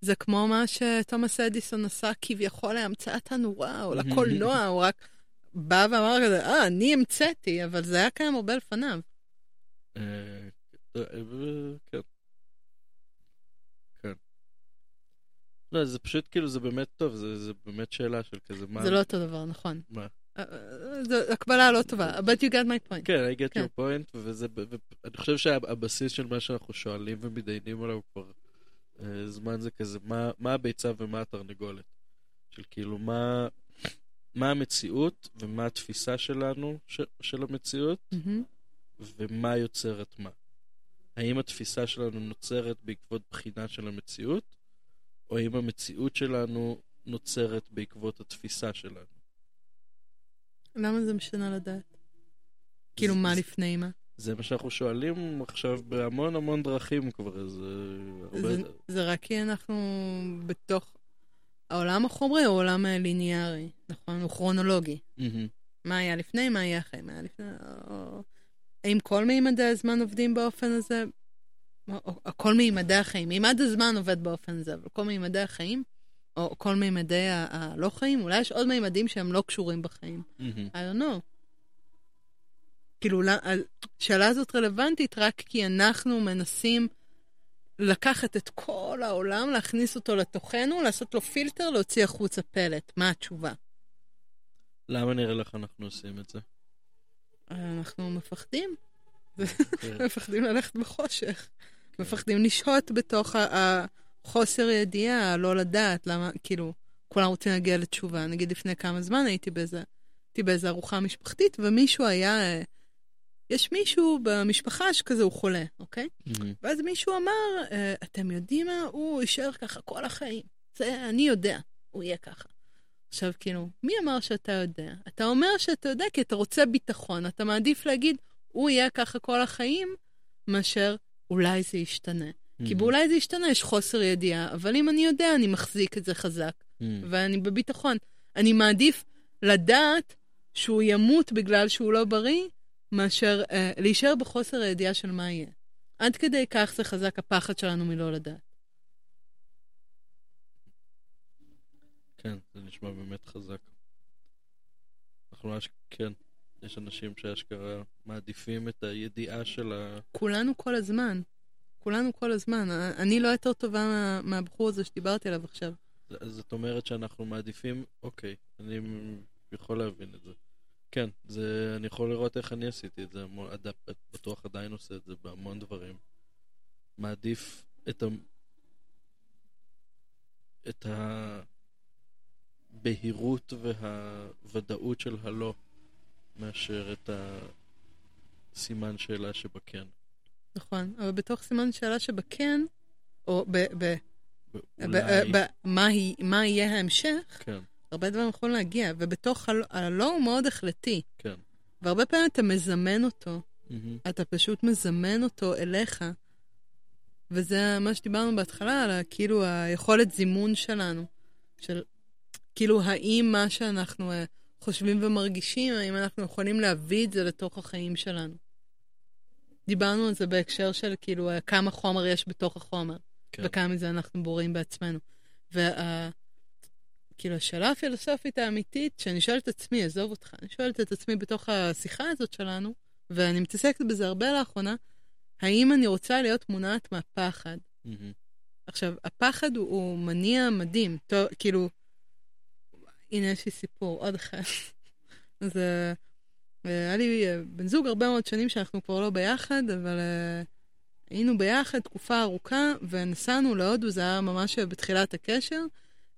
זה כמו מה שתומאס אדיסון עשה כביכול להמצאת הנורה, או לקולנוע, הוא רק בא ואמר כזה, אה, אני המצאתי, אבל זה היה קיים הרבה לפניו. אה, אה, אה, כן. כן. לא, זה פשוט כאילו, זה באמת טוב, זה זה באמת שאלה של כזה, מה... זה לא אותו דבר, נכון. מה? אה, זו הקבלה לא טובה, but you got my point. כן, I get כן. your point, וזה, ואני חושב שהבסיס של מה שאנחנו שואלים ומתדיינים עליו כבר זמן זה כזה, מה, מה הביצה ומה התרנגולת? של כאילו, מה, מה המציאות ומה התפיסה שלנו ש, של המציאות, מהמם. ומה יוצר את מה. האם התפיסה שלנו נוצרת בעקבות בחינה של המציאות, או האם המציאות שלנו נוצרת בעקבות התפיסה שלנו? למה זה משנה לדעת? כאילו, מה לפני מה? זה מה שאנחנו שואלים עכשיו בהמון המון דרכים כבר, זה הרבה... זה, זה רק כי אנחנו בתוך... העולם החומרי הוא עולם אה, ליניארי, נכון? הוא כרונולוגי. מהמם. מה היה לפני, מה היה אחרי, מה היה לפני... או... האם כל מימדי הזמן עובדים באופן הזה? או, או, כל מימדי החיים. מימד הזמן עובד באופן הזה, אבל כל מימדי החיים, או כל מימדי ה- הלא חיים, אולי יש עוד מימדים שהם לא קשורים בחיים. מהמם. I don't know. כאילו, השאלה הזאת רלוונטית רק כי אנחנו מנסים לקחת את כל העולם, להכניס אותו לתוכנו, לעשות לו פילטר, להוציא החוצה פלט. מה התשובה? למה נראה לך אנחנו עושים את זה? אנחנו מפחדים. כן. [LAUGHS] מפחדים ללכת בחושך. מפחדים לשהות בתוך החוסר ידיעה, הלא לדעת, למה, כאילו, כולם רוצים להגיע לתשובה. נגיד לפני כמה זמן הייתי באיזה, הייתי באיזה ארוחה משפחתית, ומישהו היה, אה, יש מישהו במשפחה שכזה הוא חולה, אוקיי? מהמם. ואז מישהו אמר, אה, אתם יודעים מה? הוא יישאר ככה כל החיים. זה, אני יודע, הוא יהיה ככה. עכשיו, כאילו, מי אמר שאתה יודע? אתה אומר שאתה יודע כי אתה רוצה ביטחון. אתה מעדיף להגיד, הוא יהיה ככה כל החיים, מאשר אולי זה ישתנה. כי מהמם. באולי זה ישתנה, יש חוסר ידיעה, אבל אם אני יודע, אני מחזיק את זה חזק, מהמם. ואני בביטחון. אני מעדיף לדעת שהוא ימות בגלל שהוא לא בריא, מאשר אה, להישאר בחוסר הידיעה של מה יהיה. עד כדי כך זה חזק הפחד שלנו מלא לדעת. כן, זה נשמע באמת חזק. אנחנו אש... כן, יש אנשים שאשכרה מעדיפים את הידיעה של ה... כולנו כל הזמן. כולנו כל הזמן. אני לא יותר טובה מה, מהבחור הזה שדיברתי עליו עכשיו. זאת אומרת שאנחנו מעדיפים, אוקיי, אני יכול להבין את זה. כן, זה, אני יכול לראות איך אני עשיתי את זה, בטוח עדיין עושה את זה בהמון דברים. מעדיף את ה... את הבהירות והוודאות של הלא, מאשר את הסימן שאלה שבכן. נכון, אבל בתוך סימן שאלה שבכן, או ב... ב... ב- אולי, ב- מה היא- מה יהיה ההמשך, כן, הרבה דברים יכולים להגיע, ובתוך הלא, הלא הוא מאוד החלטי. כן. והרבה פעמים אתה מזמן אותו, מהמם. אתה פשוט מזמן אותו אליך. וזה מה שדיברנו בהתחלה, על כאילו היכולת זימון שלנו. של כאילו, האם מה שאנחנו אה, חושבים ומרגישים, האם אנחנו יכולים להביא את זה לתוך החיים שלנו. דיברנו על זה בהקשר של כאילו אה, כמה חומר יש בתוך החומר, כן. וכמה מזה אנחנו בורים בעצמנו. וה... כאילו, השאלה הפילוסופית האמיתית, שאני שואלת את עצמי, עזוב אותך, אני שואלת את עצמי בתוך השיחה הזאת שלנו, ואני מתעסקת בזה הרבה לאחרונה, האם אני רוצה להיות מונעת מהפחד? מהמם. עכשיו, הפחד הוא, הוא מניע מדהים. טוב, כאילו, הנה יש לי סיפור, עוד אחד. [LAUGHS] אז אה, אה, היה לי אה, בן זוג הרבה מאוד שנים שאנחנו כבר לא ביחד, אבל היינו ביחד תקופה ארוכה, ונסענו להודו, זה היה ממש בתחילת הקשר,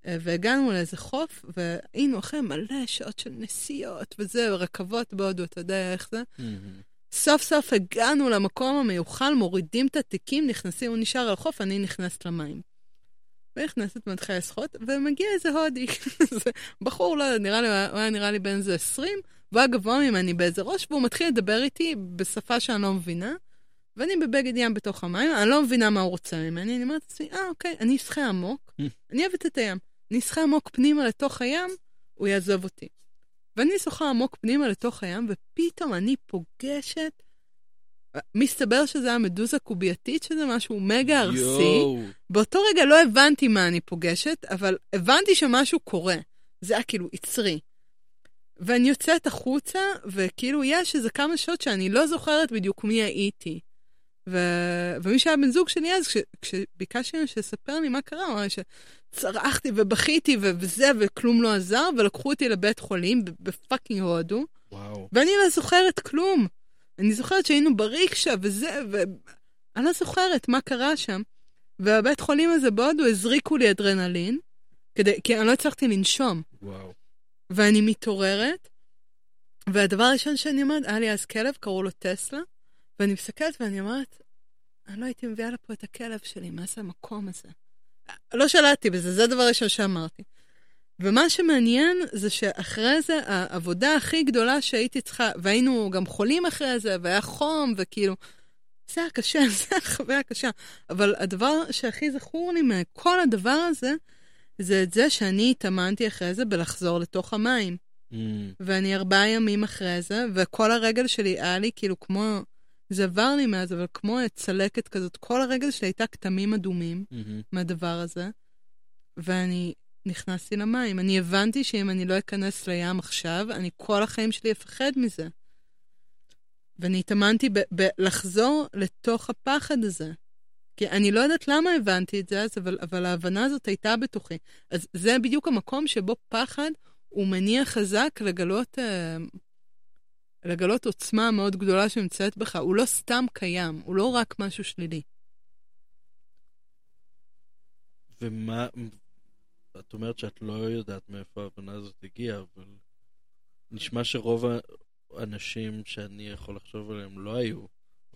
והגענו לאיזה חוף, והיינו אחרי מלא שעות של נסיעות וזה, רכבות בהודו, אתה יודע איך זה. סוף סוף הגענו למקום המיוחל, מורידים את התיקים, נכנסים, הוא נשאר על החוף, אני נכנסת למים. ונכנסת, מתחילה לשחות, ומגיע איזה הודי. [LAUGHS] בחור, לא יודע, נראה לי, הוא היה נראה לי בן איזה 20, והוא היה גבוה ממני באיזה ראש, והוא מתחיל לדבר איתי בשפה שאני לא מבינה, ואני בבגד ים בתוך המים, אני לא מבינה מה הוא רוצה ממני, אני אומרת לעצמי, אה, אוקיי, אני אשחה עמוק, [LAUGHS] אני אוהבת את הים. אני אשחה עמוק פנימה לתוך הים, הוא יעזוב אותי. ואני שוחה עמוק פנימה לתוך הים, ופתאום אני פוגשת, מסתבר שזה היה מדוזה קובייתית, שזה משהו מגה ארסי. באותו רגע לא הבנתי מה אני פוגשת, אבל הבנתי שמשהו קורה. זה היה כאילו יצרי. ואני יוצאת החוצה, וכאילו יש איזה כמה שעות שאני לא זוכרת בדיוק מי הייתי. ו... ומי שהיה בן זוג שלי אז, כש... כשביקשתי ממנו שיספר לי מה קרה, הוא אמר שצרחתי ובכיתי ו- וזה, וכלום לא עזר, ולקחו אותי לבית חולים בפאקינג הודו, וואו. ואני לא זוכרת כלום. אני זוכרת שהיינו בריקשה וזה, ואני לא זוכרת מה קרה שם. והבית חולים הזה בהודו הזריקו לי אדרנלין, כדי... כי אני לא הצלחתי לנשום. וואו. ואני מתעוררת, והדבר הראשון שאני אומרת, היה לי אז כלב, קראו לו טסלה, ואני מסתכלת ואני אומרת, אני לא הייתי מביאה לפה את הכלב שלי, מה זה המקום הזה? לא שלטתי בזה, זה הדבר הראשון שאמרתי. ומה שמעניין זה שאחרי זה, העבודה הכי גדולה שהייתי צריכה, והיינו גם חולים אחרי זה, והיה חום, וכאילו, זה היה קשה, [LAUGHS] זה היה חוויה קשה. אבל הדבר שהכי זכור לי מכל הדבר הזה, זה את זה שאני התאמנתי אחרי זה בלחזור לתוך המים. מהמם. ואני ארבעה ימים אחרי זה, וכל הרגל שלי היה לי כאילו כמו, זה עבר לי מאז, אבל כמו צלקת כזאת, כל הרגל שלי הייתה כתמים אדומים מהמם. מהדבר הזה, ואני נכנסתי למים. אני הבנתי שאם אני לא אכנס לים עכשיו, אני כל החיים שלי אפחד מזה. ואני התאמנתי בלחזור לתוך הפחד הזה. כי אני לא יודעת למה הבנתי את זה אז, אבל, אבל ההבנה הזאת הייתה בתוכי. אז זה בדיוק המקום שבו פחד הוא מניע חזק לגלות, אה, לגלות עוצמה מאוד גדולה שנמצאת בך. הוא לא סתם קיים, הוא לא רק משהו שלילי. ומה... את אומרת שאת לא יודעת מאיפה ההבנה הזאת הגיעה, אבל נשמע שרוב האנשים שאני יכול לחשוב עליהם לא היו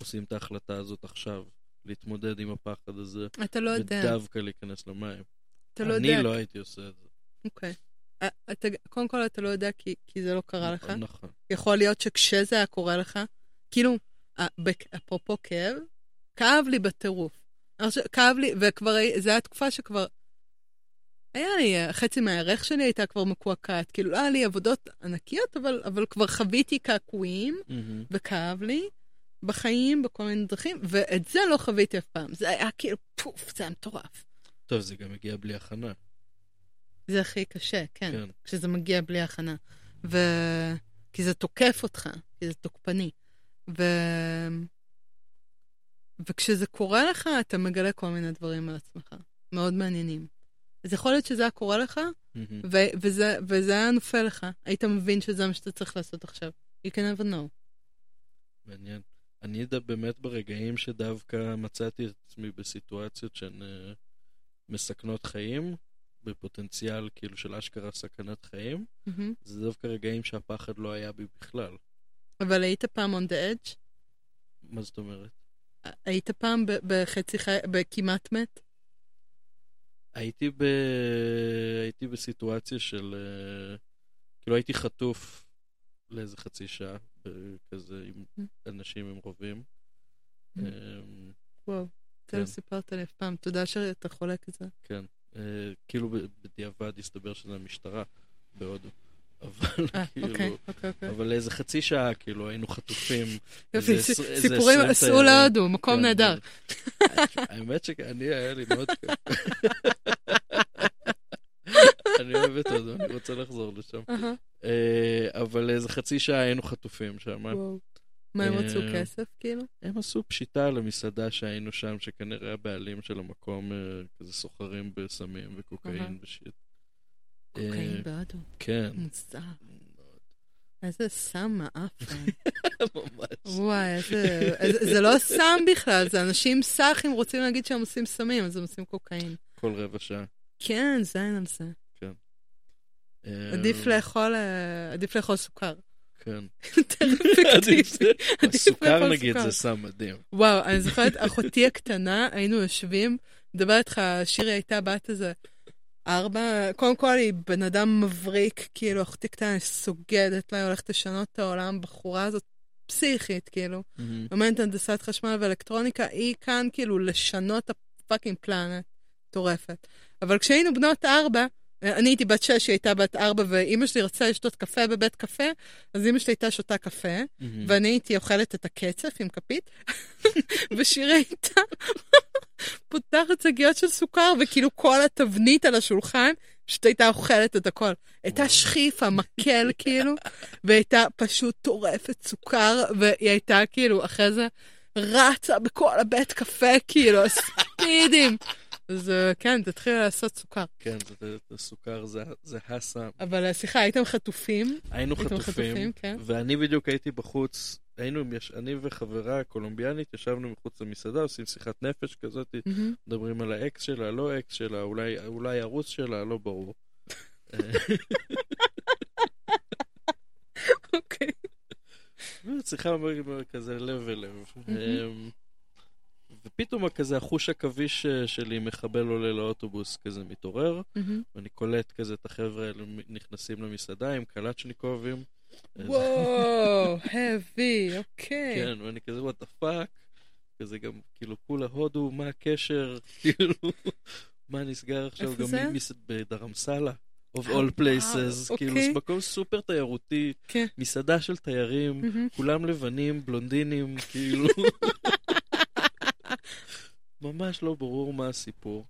עושים את ההחלטה הזאת עכשיו, להתמודד עם הפחד הזה, אתה לא יודע. ודווקא להיכנס למים. אתה לא יודע. אני לא הייתי עושה את זה. אוקיי. אה, אתה, קודם כל, אתה לא יודע כי, כי זה לא קרה לך. נכון. יכול להיות שכשזה היה קורה לך, כאילו, אה, אפרופו כאב, כאב לי בטירוף. כאב לי, וכבר, זו הייתה תקופה שכבר... היה לי, אה, חצי מהערך שלי הייתה כבר מקועקעת. כאילו, לא היה לי עבודות ענקיות, אבל, אבל כבר חוויתי קעקועים, מהמם. וכאב לי בחיים, בכל מיני דרכים, ואת זה לא חוויתי אף פעם. זה היה כאילו, פוף, זה היה מטורף. טוב, זה גם הגיע בלי הכנה. זה הכי קשה, כן. כן. כשזה מגיע בלי הכנה. ו... כי זה תוקף אותך, כי זה תוקפני. ו... וכשזה קורה לך, אתה מגלה כל מיני דברים על עצמך, מאוד מעניינים. אז יכול להיות שזה היה קורה לך, מהמם. ו- וזה, וזה היה נופל לך. היית מבין שזה מה שאתה צריך לעשות עכשיו. You can never know. מעניין. אני באמת ברגעים שדווקא מצאתי את עצמי בסיטואציות שהן אה, מסכנות חיים, בפוטנציאל כאילו של אשכרה סכנת חיים, מהמם. זה דווקא רגעים שהפחד לא היה בי בכלל. אבל היית פעם on the edge? מה זאת אומרת? היית פעם בחצי חי... בכמעט מת? הייתי ב... הייתי בסיטואציה של... אה, כאילו הייתי חטוף לאיזה חצי שעה, כזה עם אנשים עם רובים. אמ, וואו, אתה לא כן. סיפרת לי אף פעם. תודה שאתה חולק את זה. כן. אה, כאילו בדיעבד הסתבר שזה המשטרה בהודו. [LAUGHS] אבל אה, כאילו... אוקיי, אוקיי, אוקיי. אבל לאיזה חצי שעה, כאילו, היינו חטופים. יופי, איזה איזה סיפורים, עשו תיירים. להודו, מקום כן, נהדר. האמת שאני, היה לי מאוד כיף. [LAUGHS] אני אוהב את הודו, אני רוצה לחזור לשם. אה, אבל איזה חצי שעה היינו חטופים שם. מה, הם רצו אה, כסף, כאילו? הם עשו פשיטה על המסעדה שהיינו שם, שכנראה הבעלים של המקום אה, כזה סוחרים בסמים. וקוקאין ושיט. קוקאין אה, בהודו. כן. מוזר. איזה סם מעפן. [LAUGHS] ממש. וואי, איזה... זה לא סם בכלל, זה אנשים סאחים רוצים להגיד שהם עושים סמים, אז הם עושים קוקאין. כל רבע שעה. כן, זין על זה. אה, עדיף לאכול סוכר. כן. יותר אפקטיבי. זה- [LAUGHS] עדיף סוכר לאכול נגיד. זה סם מדהים. וואו, אני [LAUGHS] זוכרת, אחותי הקטנה, היינו יושבים, מדבר איתך, שירי הייתה בת איזה ארבע, קודם כל היא בן אדם מבריק, כאילו, אחותי קטנה, סוגדת לה, היא הולכת לשנות את העולם, בחורה הזאת פסיכית, כאילו. לומדת הנדסת חשמל ואלקטרוניקה, היא כאן כאילו לשנות את הפאקינג פלנט. מטורפת. אבל כשהיינו בנות ארבע, אני הייתי בת שש, היא הייתה בת ארבע, ואימא שלי רצתה לשתות קפה בבית קפה, אז אימא שלי הייתה שותה קפה, ואני הייתי אוכלת את הקצף עם כפית, [LAUGHS] ושירי הייתה [LAUGHS] פותחת שקיות של סוכר, וכאילו כל התבנית על השולחן, פשוט הייתה אוכלת את הכל. הייתה שכיפה, מקל [LAUGHS] כאילו, והייתה פשוט טורפת סוכר, והיא הייתה כאילו, אחרי זה רצה בכל הבית קפה, כאילו, ספידים. אז אה, כן, תתחילו לעשות סוכר. כן, זה- זה- זה סוכר זה- זה הסם. אבל אה, סליחה, הייתם חטופים? היינו הייתם חטופים, חטופים, כן. ואני בדיוק הייתי בחוץ, היינו, יש- אני וחברה קולומביאנית, ישבנו מחוץ למסעדה, עושים שיחת נפש כזאת, מהמם. מדברים על האקס שלה, לא אקס שלה, אולי, אולי הרוס שלה, לא ברור. אוקיי. [LAUGHS] שיחה כזה לב אל לב. אמ, ופתאום כזה החוש עכביש אה, שלי מחבל עולה לאוטובוס כזה מתעורר, מהמם. ואני קולט כזה את החבר'ה האלה נכנסים למסעדה עם קלצ'ניקובים. וואו, [LAUGHS] heavy, אוקיי. כן, ואני כזה what the fuck, כזה גם כאילו כולה הודו, מה הקשר, [LAUGHS] כאילו, מה נסגר עכשיו, גם בדרמסלה, of אה, all places, וואו, כאילו אוקיי. זה מקום סופר תיירותי, כן. מסעדה של תיירים, מהמם. כולם לבנים, בלונדינים, כאילו, [LAUGHS] ממש לא ברור מה הסיפור.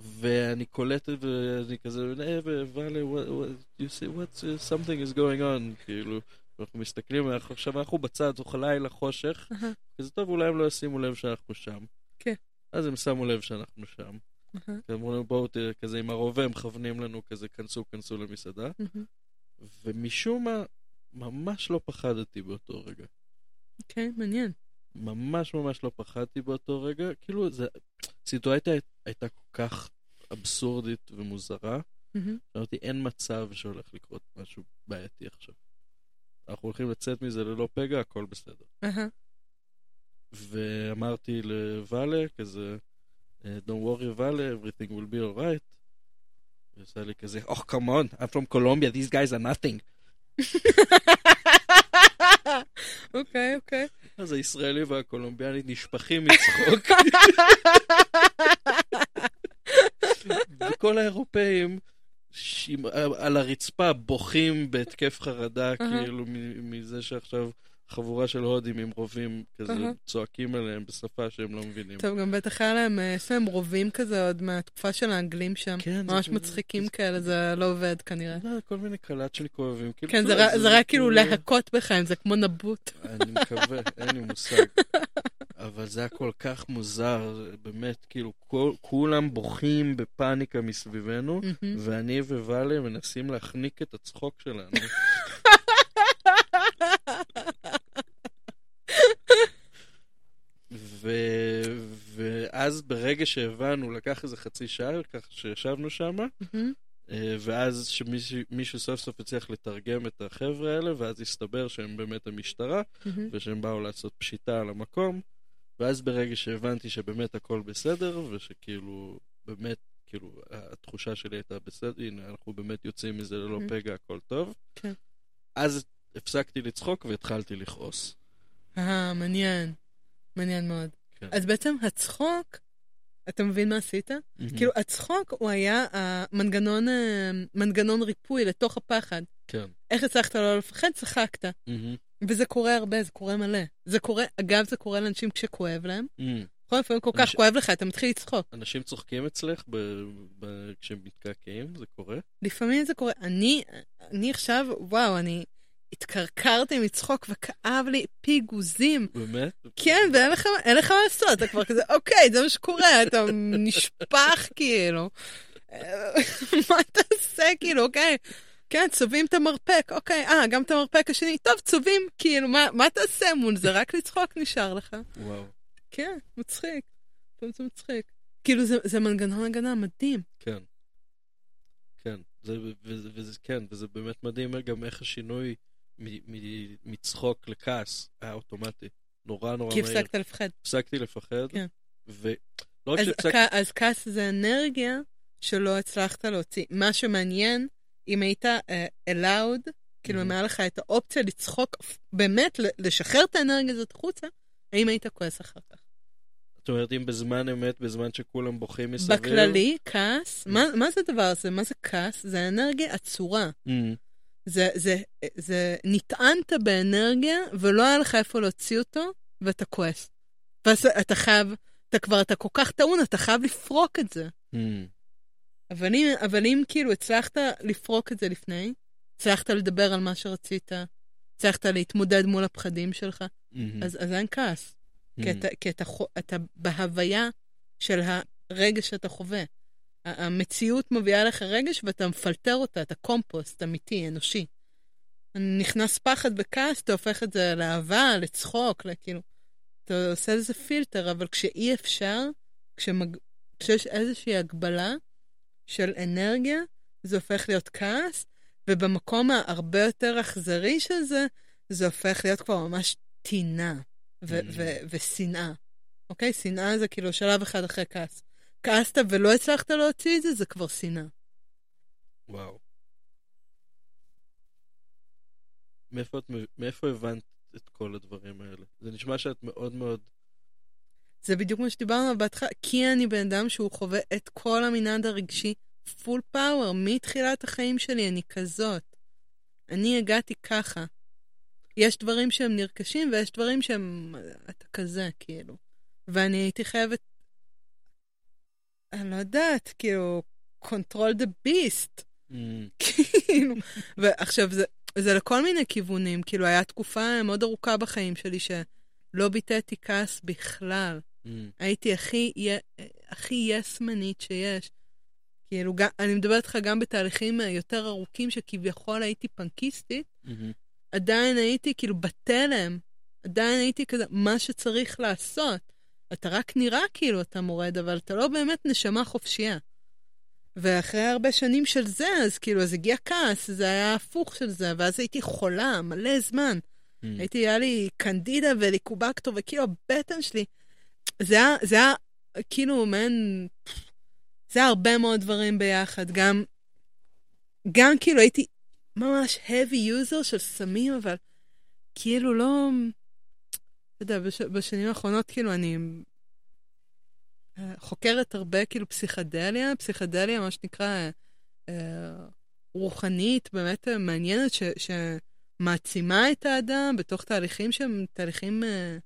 ואני קולט ואני כזה, אה, ואלה, what- what- you see, what, something is going on, כאילו, אנחנו מסתכלים, עכשיו אנחנו בצד, זו לילה, חושך. כזה טוב, אולי הם לא ישימו לב שאנחנו שם. כן. אז הם שמו לב שאנחנו שם. אמרו לנו, בואו, תראה, כזה עם הרובה, הם מכוונים לנו כזה, כנסו, כנסו למסעדה. ומשום מה, ממש לא פחדתי באותו רגע. אוקיי, מעניין. ממש ממש לא פחדתי באותו רגע. כאילו, זה... הסיטואציה הייתה כל כך אבסורדית ומוזרה, מהמם. שאמרתי, אין מצב שהולך לקרות משהו בעייתי עכשיו. אנחנו הולכים לצאת מזה ללא פגע, הכל בסדר. ואמרתי לוואלה, כזה, אה, Don't worry, ואלה, everything will be alright. היא עושה לי כזה, Oh, come on, I'm from Colombia, these guys are nothing. [LAUGHS] [LAUGHS] אוקיי, אוקיי. אז הישראלי והקולומביאנית נשפכים מצחוק. [LAUGHS] וכל האירופאים על הרצפה בוכים בהתקף חרדה. כאילו, מזה שעכשיו חבורה של הודים עם רובים כזה אהה. צועקים עליהם בשפה שהם לא מבינים. טוב, גם בטח היה להם, אה, יש להם רובים כזה עוד מהתקופה של האנגלים שם. כן, זה- ממש זה- מצחיקים זה- כאלה, זה לא עובד כנראה. לא, כל מיני קלצ'ניקובים. כאילו, כן, אתה זה רק- זה רק כאילו להכות בך, אם זה כמו נבוט. אני מקווה, אין לי מושג. [LAUGHS] אבל זה היה כל כך מוזר, זה באמת, כאילו, כל, כולם בוכים בפאניקה מסביבנו, מהמם. ואני וואלה מנסים להחניק את הצחוק שלנו. [LAUGHS] ו... ואז ברגע שהבנו, לקח איזה חצי שעה, ככה שישבנו שם, מהמם. ואז שמישהו סוף סוף הצליח לתרגם את החבר'ה האלה, ואז הסתבר שהם באמת המשטרה, מהמם. ושהם באו לעשות פשיטה על המקום, ואז ברגע שהבנתי שבאמת הכל בסדר, ושכאילו, באמת, כאילו, התחושה שלי הייתה בסדר, הנה, אנחנו באמת יוצאים מזה ללא Mhm. פגע, הכל טוב. כן. אז הפסקתי לצחוק והתחלתי לכעוס. אה, מעניין. מעניין מאוד. כן. אז בעצם הצחוק, אתה מבין מה עשית? Mhm. כאילו, הצחוק הוא היה המנגנון, אה, מנגנון ריפוי לתוך הפחד. כן. איך הצלחת לא לפחד? צחקת. Mhm. וזה קורה הרבה, זה קורה מלא. זה קורה, אגב, זה קורה לאנשים כשכואב להם. Mhm. נכון, לפעמים כל כך אנשים- כואב לך, אתה מתחיל לצחוק. אנשים צוחקים אצלך ב... ב... כשהם מתקעקעים? זה קורה? לפעמים זה קורה. אני, אני עכשיו, וואו, אני התקרקרתי מצחוק וכאב לי פיגוזים. באמת? כן, ואין לך, לך מה לעשות, אתה כבר כזה, אוקיי, זה מה שקורה, אתה נשפך כאילו. [LAUGHS] מה תעשה כאילו, אוקיי? כן, צובעים את המרפק, אוקיי, אה, גם את המרפק השני, טוב, צובעים, כאילו, מה, מה תעשה מול זה? רק לצחוק נשאר לך. וואו. כן, מצחיק. זה מצחיק. כאילו, זה, זה מנגנון הגנה מדהים. כן. כן. זה, וזה, וזה, כן, וזה באמת מדהים גם איך השינוי מצחוק לכעס היה אוטומטי. נורא נורא כי מהיר. הפסקת לפחד. הפסקתי לפחד, כן. ולא רק שהפסקתי... אז כעס זה אנרגיה שלא הצלחת להוציא. מה שמעניין, אם היית uh, allowed, כאילו. אם היה לך את האופציה לצחוק, באמת, לשחרר את האנרגיה הזאת החוצה, האם היית כועס אחר כך? זאת אומרת, אם בזמן אמת, בזמן שכולם בוכים מסביב... בכללי, כעס, מה, מה זה הדבר הזה? מה זה כעס? זה אנרגיה עצורה. Mm, זה, זה, זה, נטענת באנרגיה, ולא היה לך איפה להוציא אותו, ואתה כועס. ואז אתה חייב, אתה כבר, אתה כל כך טעון, אתה חייב לפרוק את זה. mm, אבל אם, אבל אם כאילו הצלחת לפרוק את זה לפני, הצלחת לדבר על מה שרצית, הצלחת להתמודד מול הפחדים שלך, mm, אז, אז אין כעס. mm, כי, אתה, כי אתה, אתה בהוויה של הרגש שאתה חווה. המציאות מביאה לך רגש ואתה מפלטר אותה, אתה קומפוסט אמיתי, אנושי. נכנס פחד בכעס, אתה הופך את זה לאהבה, לצחוק, לכאילו... אתה עושה לזה פילטר, אבל כשאי אפשר, כשמג... כשיש איזושהי הגבלה של אנרגיה, זה הופך להיות כעס, ובמקום ההרבה יותר אכזרי של זה, זה הופך להיות כבר ממש טינה ו- Mm. ושנאה. אוקיי? שנאה זה כאילו שלב אחד אחרי כעס. כעסת ולא הצלחת להוציא את זה, זה כבר שנאה. וואו. מאיפה, את, מאיפה הבנת את כל הדברים האלה? זה נשמע שאת מאוד מאוד... זה בדיוק מה שדיברנו בהתחלה, כי אני בן אדם שהוא חווה את כל המנעד הרגשי פול פאוור, מתחילת החיים שלי אני כזאת. אני הגעתי ככה. יש דברים שהם נרכשים ויש דברים שהם... אתה כזה, כאילו. ואני הייתי חייבת... אני לא יודעת, כאילו, control the beast. Mm, כאילו, ועכשיו זה, זה לכל מיני כיוונים, כאילו היה תקופה מאוד ארוכה בחיים שלי שלא ביטאתי כעס בכלל. mm, הייתי הכי, הכי יסמנית שיש. כאילו, גם, אני מדברת איתך גם בתהליכים יותר ארוכים שכביכול הייתי פנקיסטית, mhm, עדיין הייתי כאילו בתלם, עדיין הייתי כזה, מה שצריך לעשות. אתה רק נראה כאילו אתה מורד, אבל אתה לא באמת נשמה חופשייה. ואחרי הרבה שנים של זה, אז כאילו, אז הגיע כעס, זה היה הפוך של זה, ואז הייתי חולה מלא זמן. mm. הייתי, היה לי קנדידה וליקובקטור, וכאילו הבטן שלי, זה היה, זה היה כאילו מעין, זה היה הרבה מאוד דברים ביחד, גם, גם כאילו הייתי ממש heavy user של סמים, אבל כאילו לא, יודע, בש, בשנים האחרונות כאילו אני אה, חוקרת הרבה כאילו פסיכדליה, פסיכדליה, מה שנקרא, אה, רוחנית, באמת אה, מעניינת, ש, מעצימה את האדם בתוך תהליכים שהם תהליכים אה,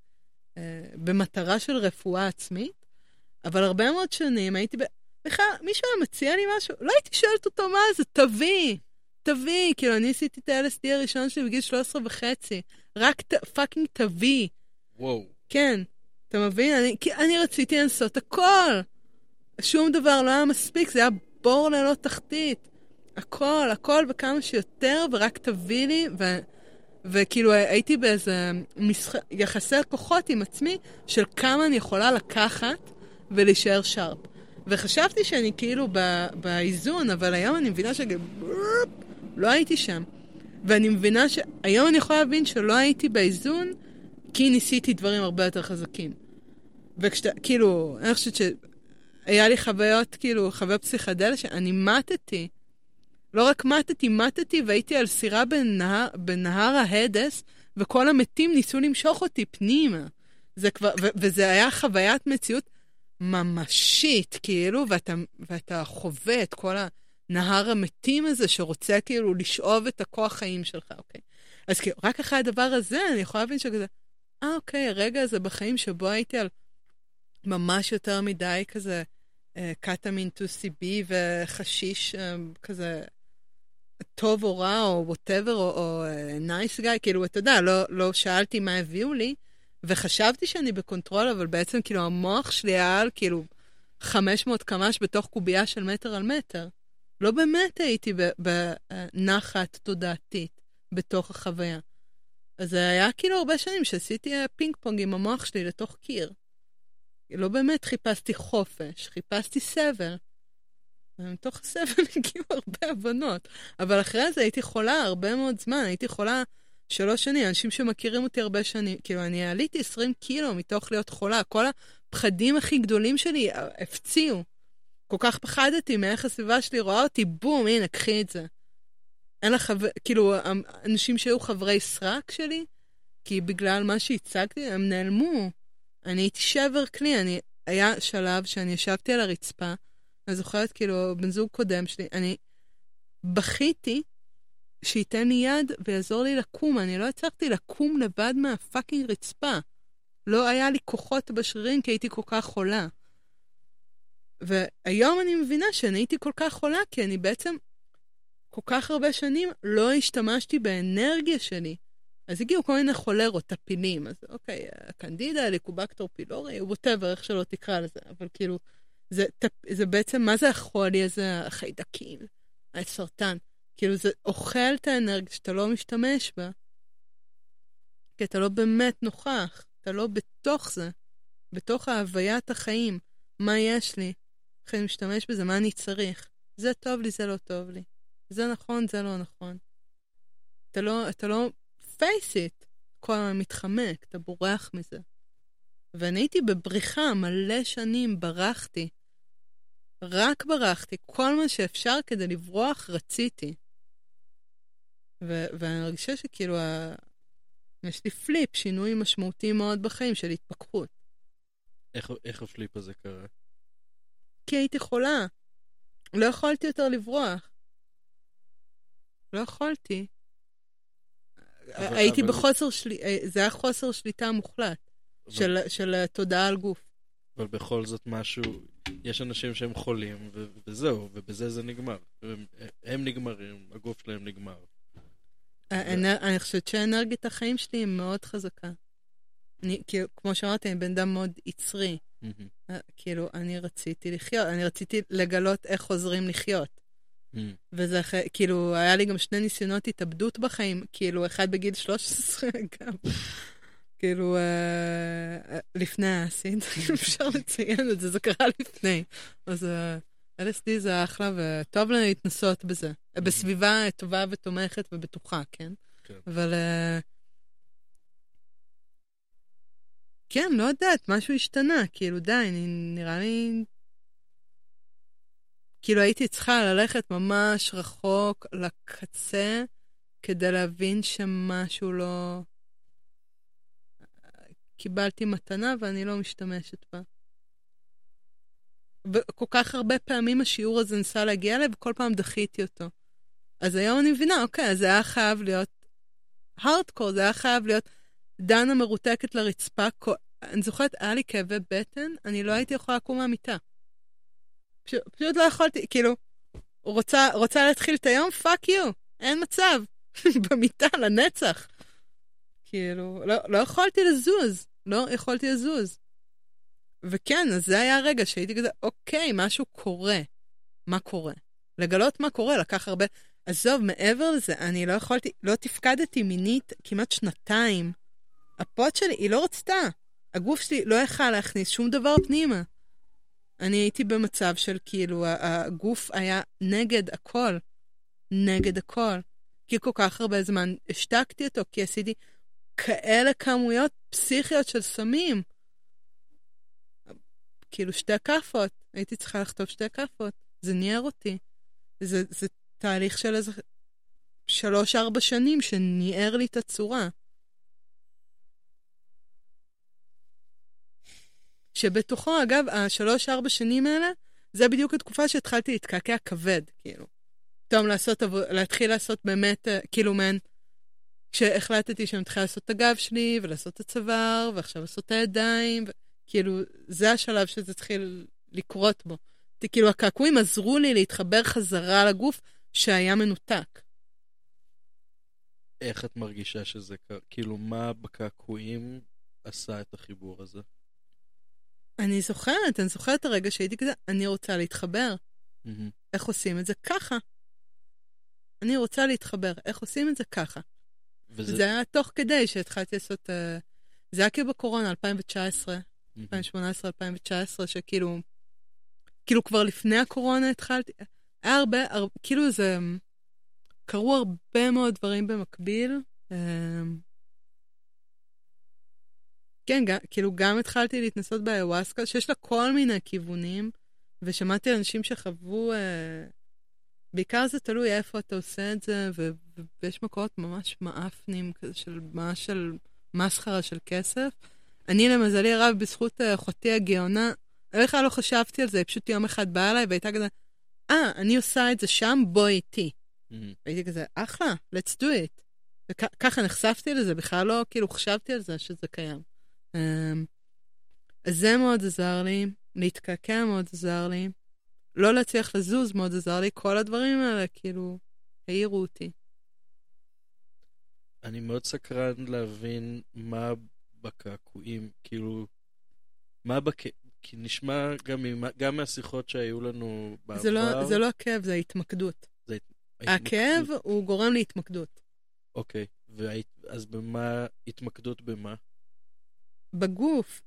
אה, במטרה של רפואה עצמית, אבל הרבה מאוד שנים הייתי ב... בכלל, מישהו היה מציע לי משהו, לא הייתי שואלת אותו מה זה, תביא, תביא. כאילו, אני עשיתי את ה-LSD הראשון שלי בגיל 13 וחצי, רק ת, פאקינג תביא. וואו. כן, אתה מבין? אני, כי אני רציתי לנסות הכל. שום דבר לא היה מספיק, זה היה בור ללא תחתית. הכל, הכל וכמה שיותר, ורק תביא לי, ו... וכאילו הייתי באיזה משח... יחסי כוחות עם עצמי של כמה אני יכולה לקחת ולהישאר שרפ. וחשבתי שאני כאילו ב... באיזון, אבל היום אני מבינה שלא הייתי שם. ואני מבינה שהיום אני יכולה להבין שלא הייתי באיזון, כי ניסיתי דברים הרבה יותר חזקים. וכשאתה, כאילו, אני חושבת שהיה לי חוויות, כאילו, חוויות פסיכדליה שאני מתתי. לא רק מתתי, מתתי והייתי על סירה בנהר, בנהר ההדס, וכל המתים ניסו למשוך אותי פנימה. זה כבר, ו- וזה היה חוויית מציאות ממשית, כאילו, ואתה, ואתה חווה את כל הנהר המתים הזה שרוצה כאילו לשאוב את הכוח חיים שלך, אוקיי? אז כאילו, רק אחרי הדבר הזה אני יכולה להבין שכזה, אה, אוקיי, הרגע הזה בחיים שבו הייתי על ממש יותר מדי כזה קטאמין 2CB וחשיש אה, כזה טוב או רע או whatever או nice uh, guy, כאילו, אתה יודע, לא, לא שאלתי מה הביאו לי, וחשבתי שאני ב control, אבל בעצם כאילו המוח שלי היה על כאילו 500 קמ"ש בתוך קובייה של מטר על מטר. לא באמת הייתי בנחת תודעתית בתוך החוויה. אז זה היה כאילו הרבה שנים שעשיתי פינג פונג עם המוח שלי לתוך קיר. לא באמת חיפשתי חופש, חיפשתי סבל. ומתוך הסבל [LAUGHS] הגיעו הרבה הבנות. אבל אחרי זה הייתי חולה הרבה מאוד זמן, הייתי חולה שלוש שנים, אנשים שמכירים אותי הרבה שנים, כאילו, אני עליתי 20 קילו מתוך להיות חולה, כל הפחדים הכי גדולים שלי הפציעו. כל כך פחדתי מאיך הסביבה שלי רואה אותי, בום, הנה, קחי את זה. אין לך, כאילו, אנשים שהיו חברי סרק שלי, כי בגלל מה שהצגתי, הם נעלמו. אני הייתי שבר כלי, אני, היה שלב שאני ישבתי על הרצפה, אני זוכרת, כאילו, בן זוג קודם שלי, אני בכיתי שייתן לי יד ויעזור לי לקום. אני לא הצלחתי לקום לבד מהפאקינג רצפה. לא היה לי כוחות בשרירים כי הייתי כל כך חולה. והיום אני מבינה שאני הייתי כל כך חולה כי אני בעצם כל כך הרבה שנים לא השתמשתי באנרגיה שלי. אז הגיעו כל מיני חולרות, טפילים, אז אוקיי, קנדידה, ליקובקטור פילורי, ווטאבר, איך שלא תקרא לזה, אבל כאילו, זה, זה בעצם, מה זה החולי הזה, החיידקים, הסרטן? כאילו זה אוכל את האנרגיה שאתה לא משתמש בה, כי אתה לא באמת נוכח, אתה לא בתוך זה, בתוך ההוויית החיים. מה יש לי? איך אני משתמש בזה? מה אני צריך? זה טוב לי, זה לא טוב לי. זה נכון, זה לא נכון. אתה לא, אתה לא, face it, כל הזמן מתחמק, אתה בורח מזה. ואני הייתי בבריחה מלא שנים, ברחתי. רק ברחתי, כל מה שאפשר כדי לברוח רציתי. ו- ואני מרגישה שכאילו, ה... יש לי פליפ, שינוי משמעותי מאוד בחיים של התפכחות. איך, איך הפליפ הזה קרה? כי הייתי חולה. לא יכולתי יותר לברוח. לא יכולתי. אבל, הייתי אבל... בחוסר שליטה, אה, זה היה חוסר שליטה מוחלט אבל... של, של תודעה על גוף. אבל בכל זאת משהו, יש אנשים שהם חולים, ו- וזהו, ובזה זה נגמר. הם, הם נגמרים, הגוף שלהם נגמר. האנר... אני חושבת שאנרגיית החיים שלי היא מאוד חזקה. אני, כאילו, כמו שאמרתי, אני בן אדם מאוד יצרי. Mm-hmm. כאילו, אני רציתי לחיות, אני רציתי לגלות איך חוזרים לחיות. Mm. וזה אחרי, כאילו, היה לי גם שני ניסיונות התאבדות בחיים, כאילו, אחד בגיל 13 [LAUGHS] גם. כאילו, uh, לפני האסיד, [LAUGHS] אפשר לציין את זה, זה קרה לפני. אז אה, LSD זה אחלה, וטוב להתנסות בזה. Mm-hmm. בסביבה טובה ותומכת ובטוחה, כן? כן. אבל... Uh, כן, לא יודעת, משהו השתנה, כאילו, די, נראה לי... כאילו, הייתי צריכה ללכת ממש רחוק לקצה כדי להבין שמשהו לא... קיבלתי מתנה ואני לא משתמשת בה. וכל כך הרבה פעמים השיעור הזה ניסה להגיע אליי, וכל פעם דחיתי אותו. אז היום אני מבינה, אוקיי, זה היה חייב להיות הארדקור, זה היה חייב להיות דנה מרותקת לרצפה. אני זוכרת, היה לי כאבי בטן, אני לא הייתי יכולה לקום מהמיטה. פשוט, פשוט לא יכולתי, כאילו, רוצה, רוצה להתחיל את היום? fuck you, אין מצב. [LAUGHS] במיטה, לנצח. כאילו, לא, לא יכולתי לזוז, לא יכולתי לזוז. וכן, אז זה היה הרגע שהייתי כזה, אוקיי, משהו קורה. מה קורה? לגלות מה קורה לקח הרבה... עזוב, מעבר לזה, אני לא יכולתי, לא תפקדתי מינית כמעט שנתיים. הפוט שלי, היא לא רצתה. הגוף שלי לא יכל להכניס שום דבר פנימה. אני הייתי במצב של כאילו, הגוף היה נגד הכל. נגד הכל. כי כל כך הרבה זמן השתקתי אותו, כי עשיתי כאלה כמויות פסיכיות של סמים. כאילו שתי כאפות, הייתי צריכה לכתוב שתי כאפות, זה ניער אותי. זה, זה תהליך של איזה שלוש-ארבע שנים שניער לי את הצורה. שבתוכו, אגב, השלוש-ארבע שנים האלה, זה בדיוק התקופה שהתחלתי להתקעקע כבד, כאילו. פתאום לעשות, להתחיל לעשות באמת, אה, כאילו, מעין, כשהחלטתי שאני מתחילה לעשות את הגב שלי, ולעשות את הצוואר, ועכשיו לעשות את הידיים, ו... כאילו, זה השלב שזה התחיל לקרות בו. כאילו, הקעקועים עזרו לי להתחבר חזרה לגוף שהיה מנותק. איך את מרגישה שזה, כאילו, מה בקעקועים עשה את החיבור הזה? אני זוכרת, אני זוכרת את הרגע שהייתי כזה, אני רוצה להתחבר. Mm-hmm. איך עושים את זה? ככה. אני רוצה להתחבר, איך עושים את זה? ככה. וזה... זה היה תוך כדי שהתחלתי לעשות... Uh, זה היה כאילו בקורונה, 2019, mm-hmm. 2018-2019, שכאילו... כאילו כבר לפני הקורונה התחלתי... היה הרבה, הרבה כאילו זה... קרו הרבה מאוד דברים במקביל. Uh, כן, גם, כאילו גם התחלתי להתנסות באיוואסקה, שיש לה כל מיני כיוונים, ושמעתי אנשים שחוו, אה, בעיקר זה תלוי איפה אתה עושה את זה, ו, ויש מקורות ממש מאפנים, כזה של ממש של מסחרה של כסף. אני למזלי הרב, בזכות אה, אחותי הגאונה, בכלל לא חשבתי על זה, היא פשוט יום אחד באה אליי והייתה כזה, אה, ah, אני עושה את זה שם, בואי איתי. Mm-hmm. הייתי כזה, אחלה, let's do it. וככה נחשפתי לזה, בכלל לא, כאילו, חשבתי על זה שזה קיים. אמ, אז זה מאוד עזר לי, להתקעקע מאוד עזר לי, לא להצליח לזוז מאוד עזר לי, כל הדברים האלה כאילו העירו אותי. אני מאוד סקרן להבין מה בקעקועים, כאילו, מה בק... כי נשמע גם, ממה, גם מהשיחות שהיו לנו בעבר. זה לא, זה לא הכאב, זה ההתמקדות. זה ההתמקדות. הכאב הוא גורם להתמקדות. אוקיי, והת... אז במה, התמקדות במה? בגוף.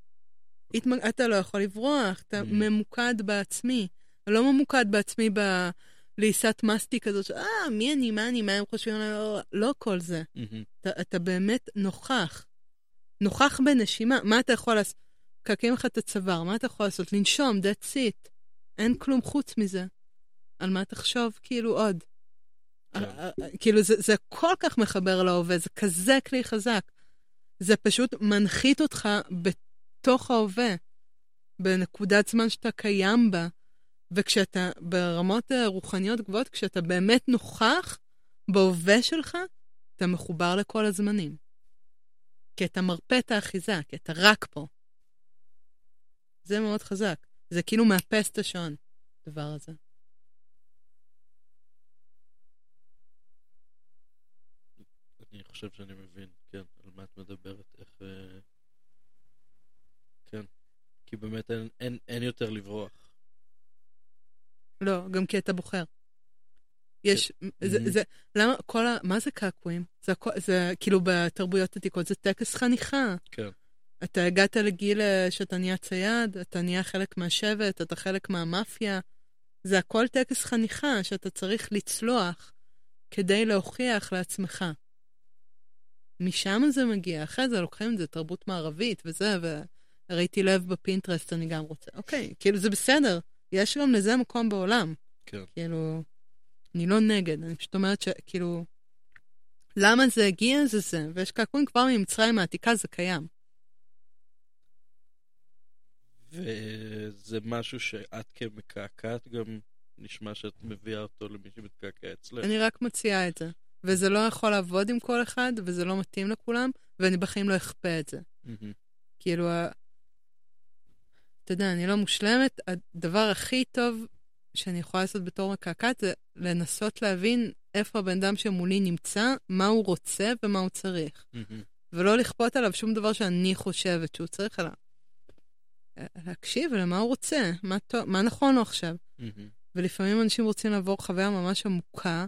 התמק... אתה לא יכול לברוח, אתה mm-hmm. ממוקד בעצמי. לא ממוקד בעצמי בלעיסת מסטיק כזאת, אה, מי אני, מה אני, מה הם חושבים עליי, לא, לא כל זה. Mm-hmm. אתה, אתה באמת נוכח. נוכח בנשימה. מה אתה יכול לעשות? קעקעים לך את הצוואר, מה אתה יכול לעשות? לנשום, that's it. אין כלום חוץ מזה. על מה תחשוב, כאילו, עוד. כן. כאילו, זה, זה כל כך מחבר להווה, זה כזה כלי חזק. זה פשוט מנחית אותך בתוך ההווה, בנקודת זמן שאתה קיים בה. וכשאתה ברמות רוחניות גבוהות, כשאתה באמת נוכח בהווה שלך, אתה מחובר לכל הזמנים. כי אתה מרפא את האחיזה, כי אתה רק פה. זה מאוד חזק. זה כאילו מאפס את השעון, הדבר הזה. אני חושב שאני מבין, מה את מדברת, איך... אה, כן, כי באמת אין, אין, אין יותר לברוח. לא, גם כי אתה בוחר. יש, זה, mm-hmm. זה, למה, כל ה... מה זה קעקועים? זה, זה כאילו בתרבויות עתיקות, זה טקס חניכה. כן. אתה הגעת לגיל אה, שאתה נהיה צייד, אתה נהיה חלק מהשבט, אתה חלק מהמאפיה. זה הכל טקס חניכה שאתה צריך לצלוח כדי להוכיח לעצמך. משם זה מגיע, אחרי זה לוקחים את זה תרבות מערבית וזה, וראיתי לב בפינטרסט, אני גם רוצה. אוקיי, כאילו זה בסדר, יש גם לזה מקום בעולם. כן. כאילו, אני לא נגד, אני פשוט אומרת שכאילו, למה זה הגיע זה זה, ויש קעקועים כבר ממצרים העתיקה, זה קיים. וזה משהו שאת כמקעקעת גם נשמע שאת מביאה אותו למי שמתקעקע אצלך. אני רק מציעה את זה. וזה לא יכול לעבוד עם כל אחד, וזה לא מתאים לכולם, ואני בחיים לא אכפה את זה. מהמם. כאילו, אתה יודע, אני לא מושלמת, הדבר הכי טוב שאני יכולה לעשות בתור מקעקעת זה לנסות להבין איפה הבן אדם שמולי נמצא, מה הוא רוצה ומה הוא צריך. מהמם. ולא לכפות עליו שום דבר שאני חושבת שהוא צריך, אלא להקשיב למה הוא רוצה, מה, טוב, מה נכון לו עכשיו. מהמם. ולפעמים אנשים רוצים לעבור חוויה ממש עמוקה,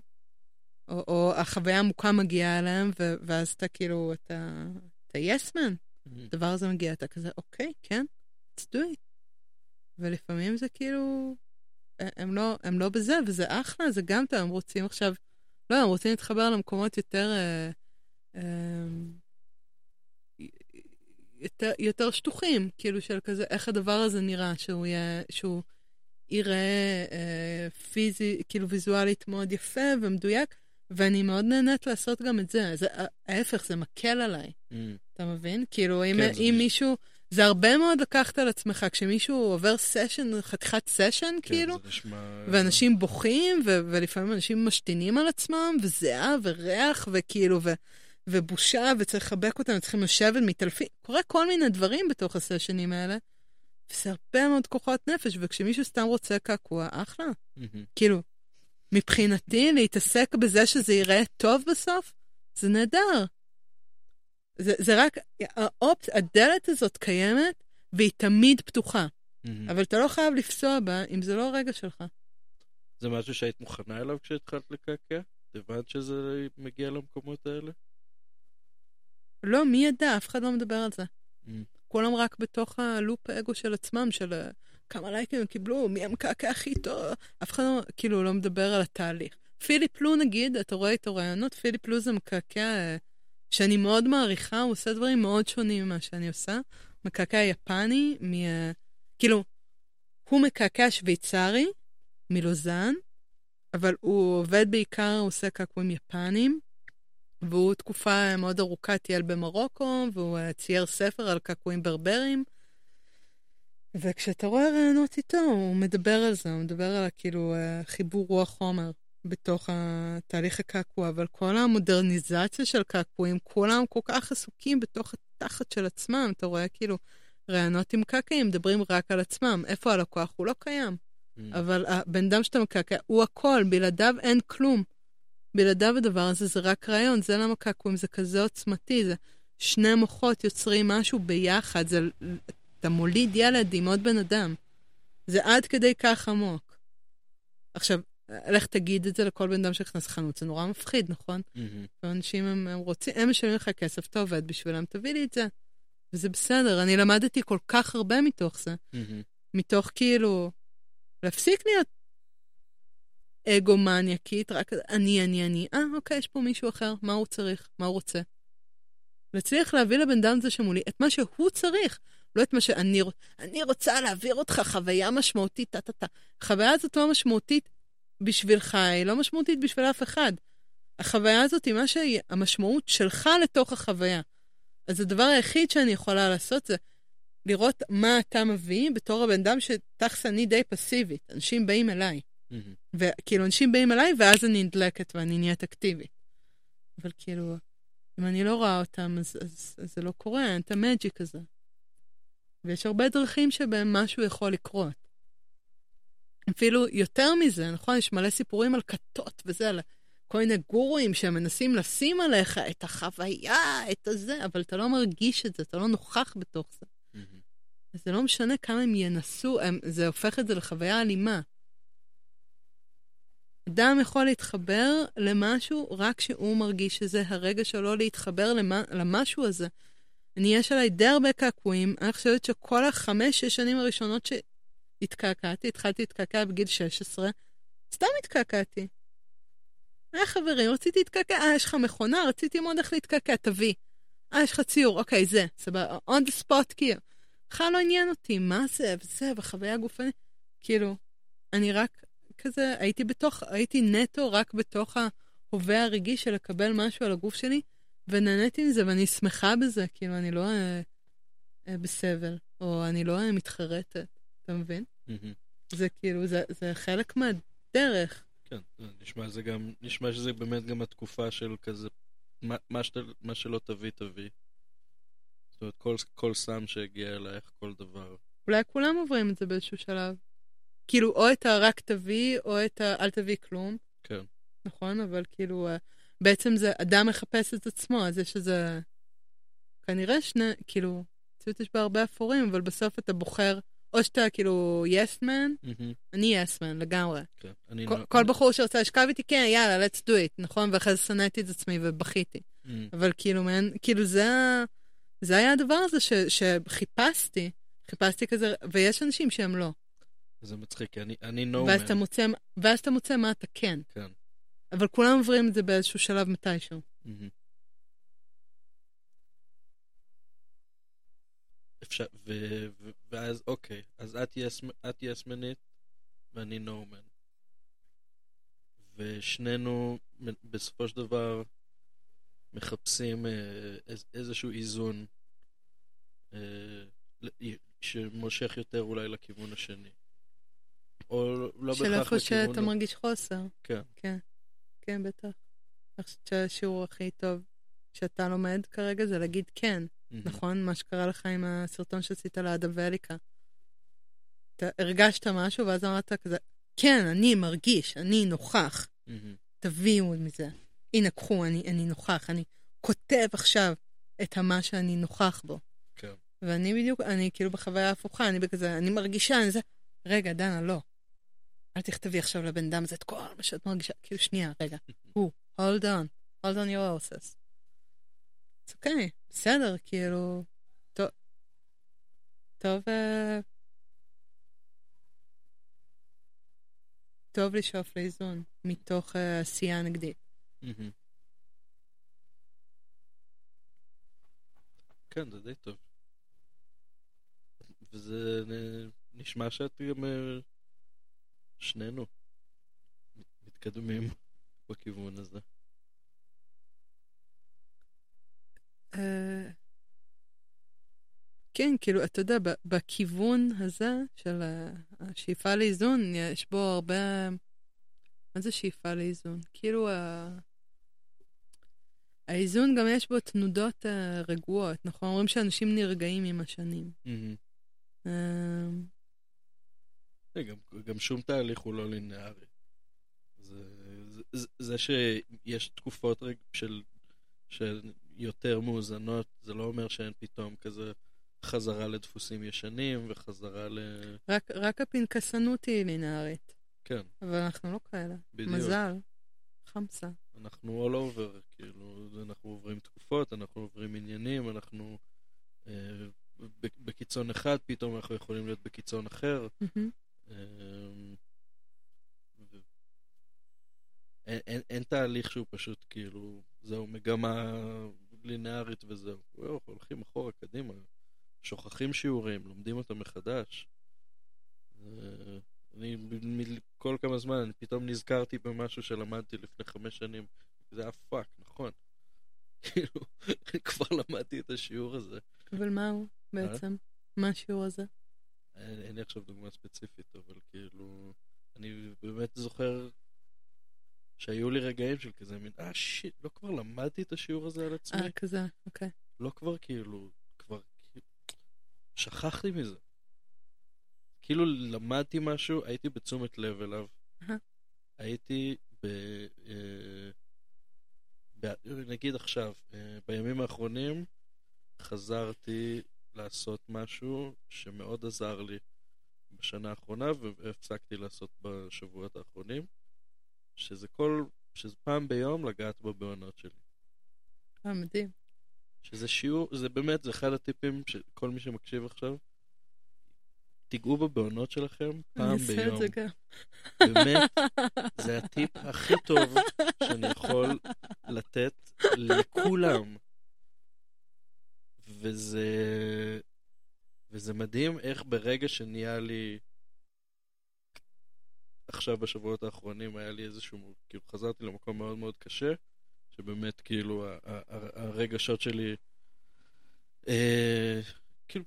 או, או החוויה העמוקה מגיעה אליהם, ו- ואז אתה כאילו, אתה, אתה yes man, מהמם. הדבר הזה מגיע, אתה כזה, אוקיי, כן, let's do it. ולפעמים זה כאילו, הם לא, הם לא בזה, וזה אחלה, זה גם טוב, הם רוצים עכשיו, לא, הם רוצים להתחבר למקומות יותר, אה, אה, יותר, יותר שטוחים, כאילו של כזה, איך הדבר הזה נראה, שהוא יהיה, שהוא ייראה אה, פיזי, כאילו ויזואלית מאוד יפה ומדויק, ואני מאוד נהנית לעשות גם את זה. זה ההפך, זה מקל עליי. מהמם. אתה מבין? כאילו, אם, כן, זה אם בש- מישהו... זה הרבה מאוד לקחת על עצמך, כשמישהו עובר סשן, חתיכת סשן, כן, כאילו, זה נשמע... ואנשים בוכים, ו- ולפעמים אנשים משתינים על עצמם, וזיעה, וריח, וכאילו, ו- ובושה, וצריך לחבק אותם, צריכים לשבת, מתעלפים. קורה כל מיני דברים בתוך הסשנים האלה, וזה הרבה מאוד כוחות נפש, וכשמישהו סתם רוצה קעקוע, אחלה. מהמם. כאילו, מבחינתי, להתעסק בזה שזה ייראה טוב בסוף, זה נהדר. זה, זה רק, האופ... הדלת הזאת קיימת, והיא תמיד פתוחה. מהמם. אבל אתה לא חייב לפסוע בה אם זה לא הרגע שלך. זה משהו שהיית מוכנה אליו כשהתחלת לקעקע? הבנת שזה מגיע למקומות האלה? לא, מי ידע? אף אחד לא מדבר על זה. Mm. כולם רק בתוך הלופ האגו של עצמם, של כמה לייקים הם קיבלו, מי המקעקע הכי טוב. אף אחד לא, כאילו, לא מדבר על התהליך. פיליפ לו, נגיד, אתה רואה איתו רעיונות, פיליפ לו זה מקעקע אה, שאני מאוד מעריכה, הוא עושה דברים מאוד שונים ממה שאני עושה. מקעקע יפני, מ... אה, כאילו, הוא מקעקע שוויצרי, מלוזן, אבל הוא עובד בעיקר, הוא עושה קעקועים יפנים, והוא תקופה מאוד ארוכה טייל במרוקו, והוא אה, צייר ספר על קעקועים ברברים. וכשאתה רואה רעיונות איתו, הוא מדבר על זה, הוא מדבר על כאילו אה, חיבור רוח חומר בתוך התהליך הקעקוע, אבל כל המודרניזציה של קעקועים, כולם כל כך עסוקים בתוך התחת של עצמם, אתה רואה כאילו רעיונות עם קעקעים מדברים רק על עצמם, איפה הלקוח? הוא לא קיים. Mm. אבל הבן אדם שאתה מקעקע הוא הכל, בלעדיו אין כלום. בלעדיו הדבר הזה זה רק רעיון, זה למה קעקועים זה כזה עוצמתי, זה שני מוחות יוצרים משהו ביחד, זה, אתה מוליד ילד עם עוד בן אדם. זה עד כדי כך עמוק. עכשיו, לך תגיד את זה לכל בן אדם שנכנס לחנות, זה נורא מפחיד, נכון? מהמם. ואנשים הם, הם רוצים, הם משלמים לך כסף, אתה עובד בשבילם, תביא לי את זה. וזה בסדר, אני למדתי כל כך הרבה מתוך זה. מהמם. מתוך כאילו, להפסיק להיות אגו-מניאקית, רק אני, אני, אני. אה, אוקיי, יש פה מישהו אחר, מה הוא צריך, מה הוא רוצה. להצליח להביא לבן אדם הזה שמולי את מה שהוא צריך, לא את מה שאני רוצה. אני רוצה להעביר אותך חוויה משמעותית, טה-טה-טה. החוויה הזאת לא משמעותית בשבילך, היא לא משמעותית בשביל אף אחד. החוויה הזאת היא מה שהיא המשמעות שלך לתוך החוויה. אז הדבר היחיד שאני יכולה לעשות זה לראות מה אתה מביא בתור הבן אדם שתכלס אני די פסיבית. אנשים באים אליי. מהמם. וכאילו, אנשים באים אליי, ואז אני נדלקת ואני נהיית אקטיבית. אבל כאילו, אם אני לא רואה אותם, אז, אז, אז זה לא קורה, אין את המג'יק הזה. ויש הרבה דרכים שבהם משהו יכול לקרות. אפילו יותר מזה, נכון? יש מלא סיפורים על כתות וזה, על כל מיני גורואים שמנסים לשים עליך את החוויה, את הזה, אבל אתה לא מרגיש את זה, אתה לא נוכח בתוך זה. מהמם. אז זה לא משנה כמה הם ינסו, הם, זה הופך את זה לחוויה אלימה. אדם יכול להתחבר למשהו רק כשהוא מרגיש שזה הרגע שלו להתחבר למה, למשהו הזה. אני, יש עליי די הרבה קעקועים, אני חושבת שכל החמש-שש שנים הראשונות שהתקעקעתי, התחלתי להתקעקע בגיל 16, סתם התקעקעתי. היה חברים, רציתי להתקעקע, אה, יש לך מכונה, רציתי ללמוד איך להתקעקע, תביא. אה, יש לך ציור, אוקיי, זה, סבבה, on the spot, כאילו. בכלל לא עניין אותי, מה זה, וזה, וחוויה גופנית. כאילו, אני רק כזה, הייתי בתוך, הייתי נטו רק בתוך ההווה הרגיש של לקבל משהו על הגוף שלי, ונהניתי מזה, ואני שמחה בזה, כאילו, אני לא אה, אה, בסבל, או אני לא אה, מתחרטת, אתה מבין? מהמם. זה כאילו, זה, זה חלק מהדרך. כן, נשמע, זה גם, נשמע שזה באמת גם התקופה של כזה, מה, מה, שאתה, מה שלא תביא, תביא. זאת אומרת, כל, כל סם שהגיע אלייך, כל דבר. אולי כולם עוברים את זה באיזשהו שלב. כאילו, או את הרק תביא, או את ה... אל תביא כלום. כן. נכון? אבל כאילו, אה, בעצם זה, אדם מחפש את עצמו, אז יש איזה... כנראה שני, כאילו, מציאות יש בה הרבה אפורים, אבל בסוף אתה בוחר, או שאתה כאילו יס מן, מהמם, אני יס מן לגמרי. כן. אני כל- לא- כל בחור שרצה לשכב איתי, כן, יאללה, let's do it, נכון? ואחרי זה שנאתי את עצמי ובכיתי. אבל כאילו, מעין, כאילו זה, זה היה הדבר הזה ש, שחיפשתי, חיפשתי כזה, ויש אנשים שהם לא. זה מצחיק, כי אני, אני no ואז אתה man. מוצא, ואז אתה מוצא מה אתה כן. כן. אבל כולם עוברים את זה באיזשהו שלב מתישהו. אפשר, ו, ו, ואז אוקיי, אז את יס, את יסמנית ואני נורמן. ושנינו בסופו של דבר מחפשים אה, איז, איזשהו איזון אה, שמושך יותר אולי לכיוון השני. או לא של בהכרח איפה לכיוון... שאתה מרגיש חוסר. כן. כן, כן, בטח. אני חושבת שהשיעור הכי טוב שאתה לומד כרגע זה להגיד כן, מהמם. נכון? מה שקרה לך עם הסרטון שעשית לאדה ואליקה. אתה הרגשת משהו, ואז אמרת כזה, כן, אני מרגיש, אני נוכח, מהמם. תביאו מזה. הנה, קחו, אני, אני נוכח, אני כותב עכשיו את המה שאני נוכח בו. כן. ואני בדיוק, אני כאילו בחוויה הפוכה, אני בכזה, אני מרגישה, אני זה, רגע, דנה, לא. אל תכתבי עכשיו לבן אדם הזה את כל מה שאת מרגישה, כאילו, שנייה, רגע. [LAUGHS] הוא, hold on, hold on your horses. אז אוקיי, בסדר, כאילו, טוב, טוב, אה, טוב לשאוף לאיזון, מתוך אה, עשייה נגדית. כן, זה די טוב. וזה נשמע שאת גם אה, שנינו מתקדמים בכיוון הזה. אה, כן, כאילו, אתה יודע, בכיוון הזה של השאיפה לאיזון, יש בו הרבה... מה זה שאיפה לאיזון? כאילו, ה- האיזון גם יש בו תנודות אה, רגועות, נכון? אומרים שאנשים נרגעים עם השנים. מהמם. אה, גם, גם שום תהליך הוא לא לינארי. זה, זה, זה, זה שיש תקופות של, של יותר מאוזנות, זה לא אומר שאין פתאום כזה חזרה לדפוסים ישנים וחזרה ל... רק, רק הפנקסנות היא לינארית, כן, אבל אנחנו לא כאלה. בדיוק. מזל. חמסה. אנחנו all over, כאילו, אנחנו עוברים תקופות, אנחנו עוברים עניינים, אנחנו אה, בקיצון אחד, פתאום אנחנו יכולים להיות בקיצון אחר. מהמם. אמ, ו- אין, אין, אין תהליך שהוא פשוט כאילו, זהו, מגמה לינארית וזהו. הולכים אחורה, קדימה, שוכחים שיעורים, לומדים אותם מחדש. אה, אני, כל כמה זמן, אני פתאום נזכרתי במשהו שלמדתי לפני חמש שנים. זה היה fuck, נכון. [LAUGHS] כאילו, כבר למדתי את השיעור הזה. אבל מה הוא בעצם? מה השיעור הזה? אין, אין לי עכשיו דוגמה ספציפית, אבל כאילו, אני באמת זוכר שהיו לי רגעים של כזה מין, אה shit, לא כבר למדתי את השיעור הזה על עצמי? אה, כזה, אוקיי. לא כבר כאילו, כבר כאילו, שכחתי מזה. כאילו למדתי משהו, הייתי בתשומת לב אליו. הייתי ב... אה, ב... נגיד עכשיו, אה, בימים האחרונים חזרתי לעשות משהו שמאוד עזר לי בשנה האחרונה והפסקתי לעשות בשבועות האחרונים, שזה כל... שזה פעם ביום לגעת בבעונות שלי. אה, מדהים. שזה שיעור, זה באמת, זה אחד הטיפים שכל מי שמקשיב עכשיו, תיגעו בבעונות שלכם אני פעם אעשה את ביום. זה גם. באמת, זה הטיפ [LAUGHS] הכי טוב שאני יכול לתת לכולם. וזה... וזה מדהים איך ברגע שנהיה לי... עכשיו בשבועות האחרונים היה לי איזשהו... כאילו חזרתי למקום מאוד מאוד קשה, שבאמת כאילו ה- ה- ה- הרגשות שלי... אה, כאילו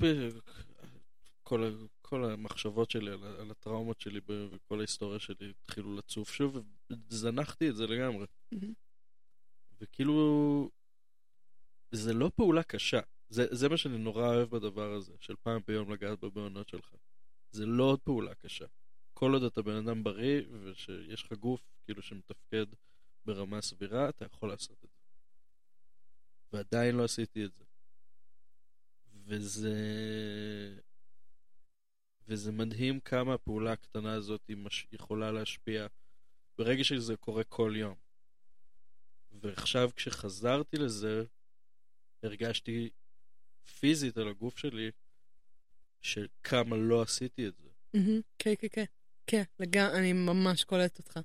כל, כל המחשבות שלי על, על הטראומות שלי וכל ההיסטוריה שלי התחילו לצוף שוב, וזנחתי את זה לגמרי. מהמם. וכאילו, זה לא פעולה קשה. זה, זה מה שאני נורא אוהב בדבר הזה, של פעם ביום לגעת בבעונות שלך. זה לא עוד פעולה קשה. כל עוד אתה בן אדם בריא ושיש לך גוף כאילו שמתפקד ברמה סבירה, אתה יכול לעשות את זה. ועדיין לא עשיתי את זה. וזה... וזה מדהים כמה הפעולה הקטנה הזאת מש... יכולה להשפיע ברגע שזה קורה כל יום. ועכשיו כשחזרתי לזה, הרגשתי פיזית על הגוף שלי שכמה לא עשיתי את זה. כן, כן, כן. כן, לגמרי, אני ממש קולטת אותך.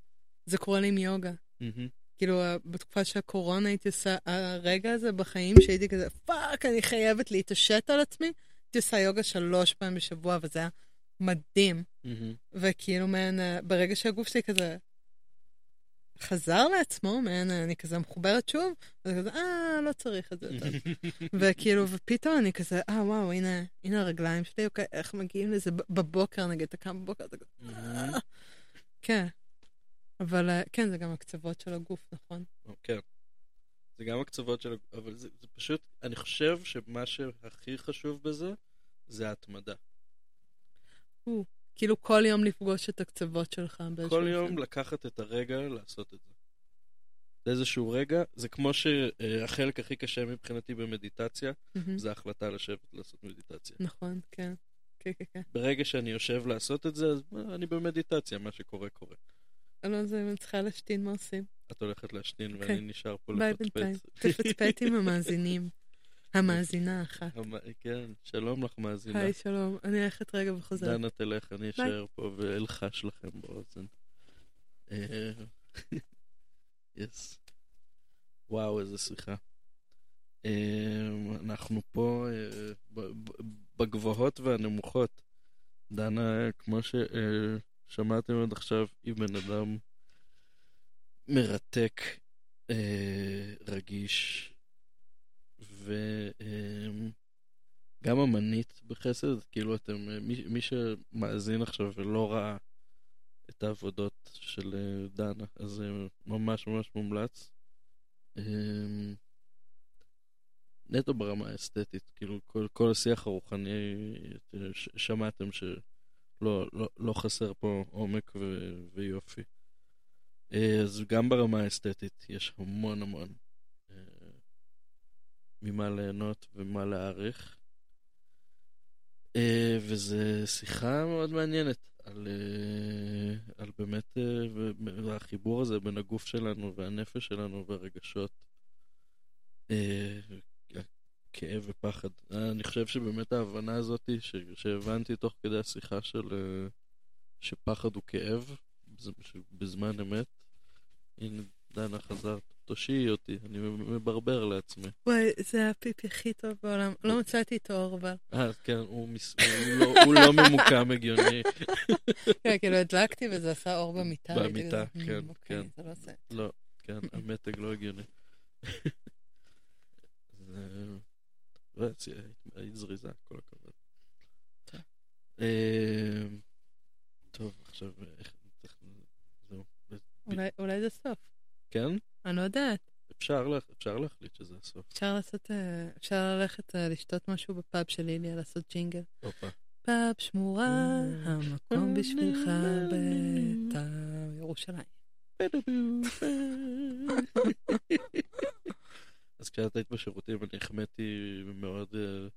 זה קורה לי עם יוגה. כאילו, ה- בתקופה של הקורונה הייתי עושה, הרגע הזה בחיים שהייתי כזה, fuck, אני חייבת להתעשת על עצמי, הייתי עושה יוגה שלוש פעמים בשבוע, וזה היה מדהים. וכאילו, מעין, אה, ברגע שהגוף שלי כזה חזר לעצמו, מעין, אני כזה מחוברת שוב, אז כזה, אה, לא צריך את זה יותר. [LAUGHS] וכאילו, ופתאום אני כזה, אה, וואו, הנה, הנה הרגליים שלי, אוקיי, איך מגיעים לזה בבוקר, נגיד, אתה קם בבוקר, אתה כזה, "אה." כן. אבל אה, כן, זה גם הקצוות של הגוף, נכון? כן. זה גם הקצוות של... אבל זה, זה פשוט... אני חושב שמה שהכי חשוב בזה, זה ההתמדה. כאילו כל יום לפגוש את הקצוות שלך באיזשהו כל יום אופן. לקחת את הרגע לעשות את זה. זה איזשהו רגע, זה כמו שהחלק הכי קשה מבחינתי במדיטציה, מהמם. זה ההחלטה לשבת לעשות מדיטציה. נכון, כן. כן, כן, כן. ברגע שאני יושב לעשות את זה, אז אה, אני במדיטציה, מה שקורה קורה. אלון, זה אם אני צריכה להשתין, מה עושים? את הולכת להשתין אוקיי. ואני נשאר פה ביי בינתיים. לפטפט. תפצפט עם המאזינים. [LAUGHS] המאזינה האחת. כן, שלום לך מאזינה. היי, שלום. אני הולכת רגע וחוזרת. דנה תלך, אני אשאר פה ואלחש לכם באוזן. אה, [LAUGHS] יס. וואו, איזה שיחה. אה, אנחנו פה אה, בגבוהות והנמוכות. דנה, כמו ששמעתם עד עכשיו, היא בן אדם מרתק, רגיש, וגם אמנית בחסד, כאילו אתם, אה, מי, מי שמאזין עכשיו ולא ראה את העבודות של אה, דנה, אז זה ממש ממש מומלץ. אה, נטו ברמה האסתטית, כאילו כל, כל השיח הרוחני, אה, שמעתם שלא לא, לא חסר פה עומק ו, ויופי. אה, אז גם ברמה האסתטית יש המון המון אה, ממה ליהנות ומה להעריך. אה, וזו שיחה מאוד מעניינת על, אה, על באמת אה, החיבור הזה בין הגוף שלנו והנפש שלנו והרגשות. כאב ופחד. אני חושב שבאמת ההבנה הזאת ש- שהבנתי תוך כדי השיחה של שפחד הוא כאב בזמן אמת. הנה, דנה חזרת. תושיעי אותי, אני מברבר לעצמי. וואי, זה הפיפי הכי טוב בעולם. לא מצאתי איתו אור, אבל... אה, כן, הוא, מס... הוא, לא, הוא לא ממוקם הגיוני. כן, כאילו הדלקתי וזה עשה אור במיטה. במיטה, כזה, כן, "מ, אוקיי, כן. לא. לא, כן, המתג לא הגיוני. היית זריזה, כל הכבוד. טוב. טוב, עכשיו, איך... אולי זה סוף. כן? אני לא יודעת. אפשר אפשר להחליט שזה הסוף. אפשר לעשות, אה, אפשר ללכת אה, לשתות משהו בפאב של איליה, לעשות ג'ינגל. הופה. פאב שמורה, המקום [LAUGHS] בשבילך בית"ר ירושלים. [LAUGHS] אז כשאת היית בשירותים אני החמאתי מאוד, אה,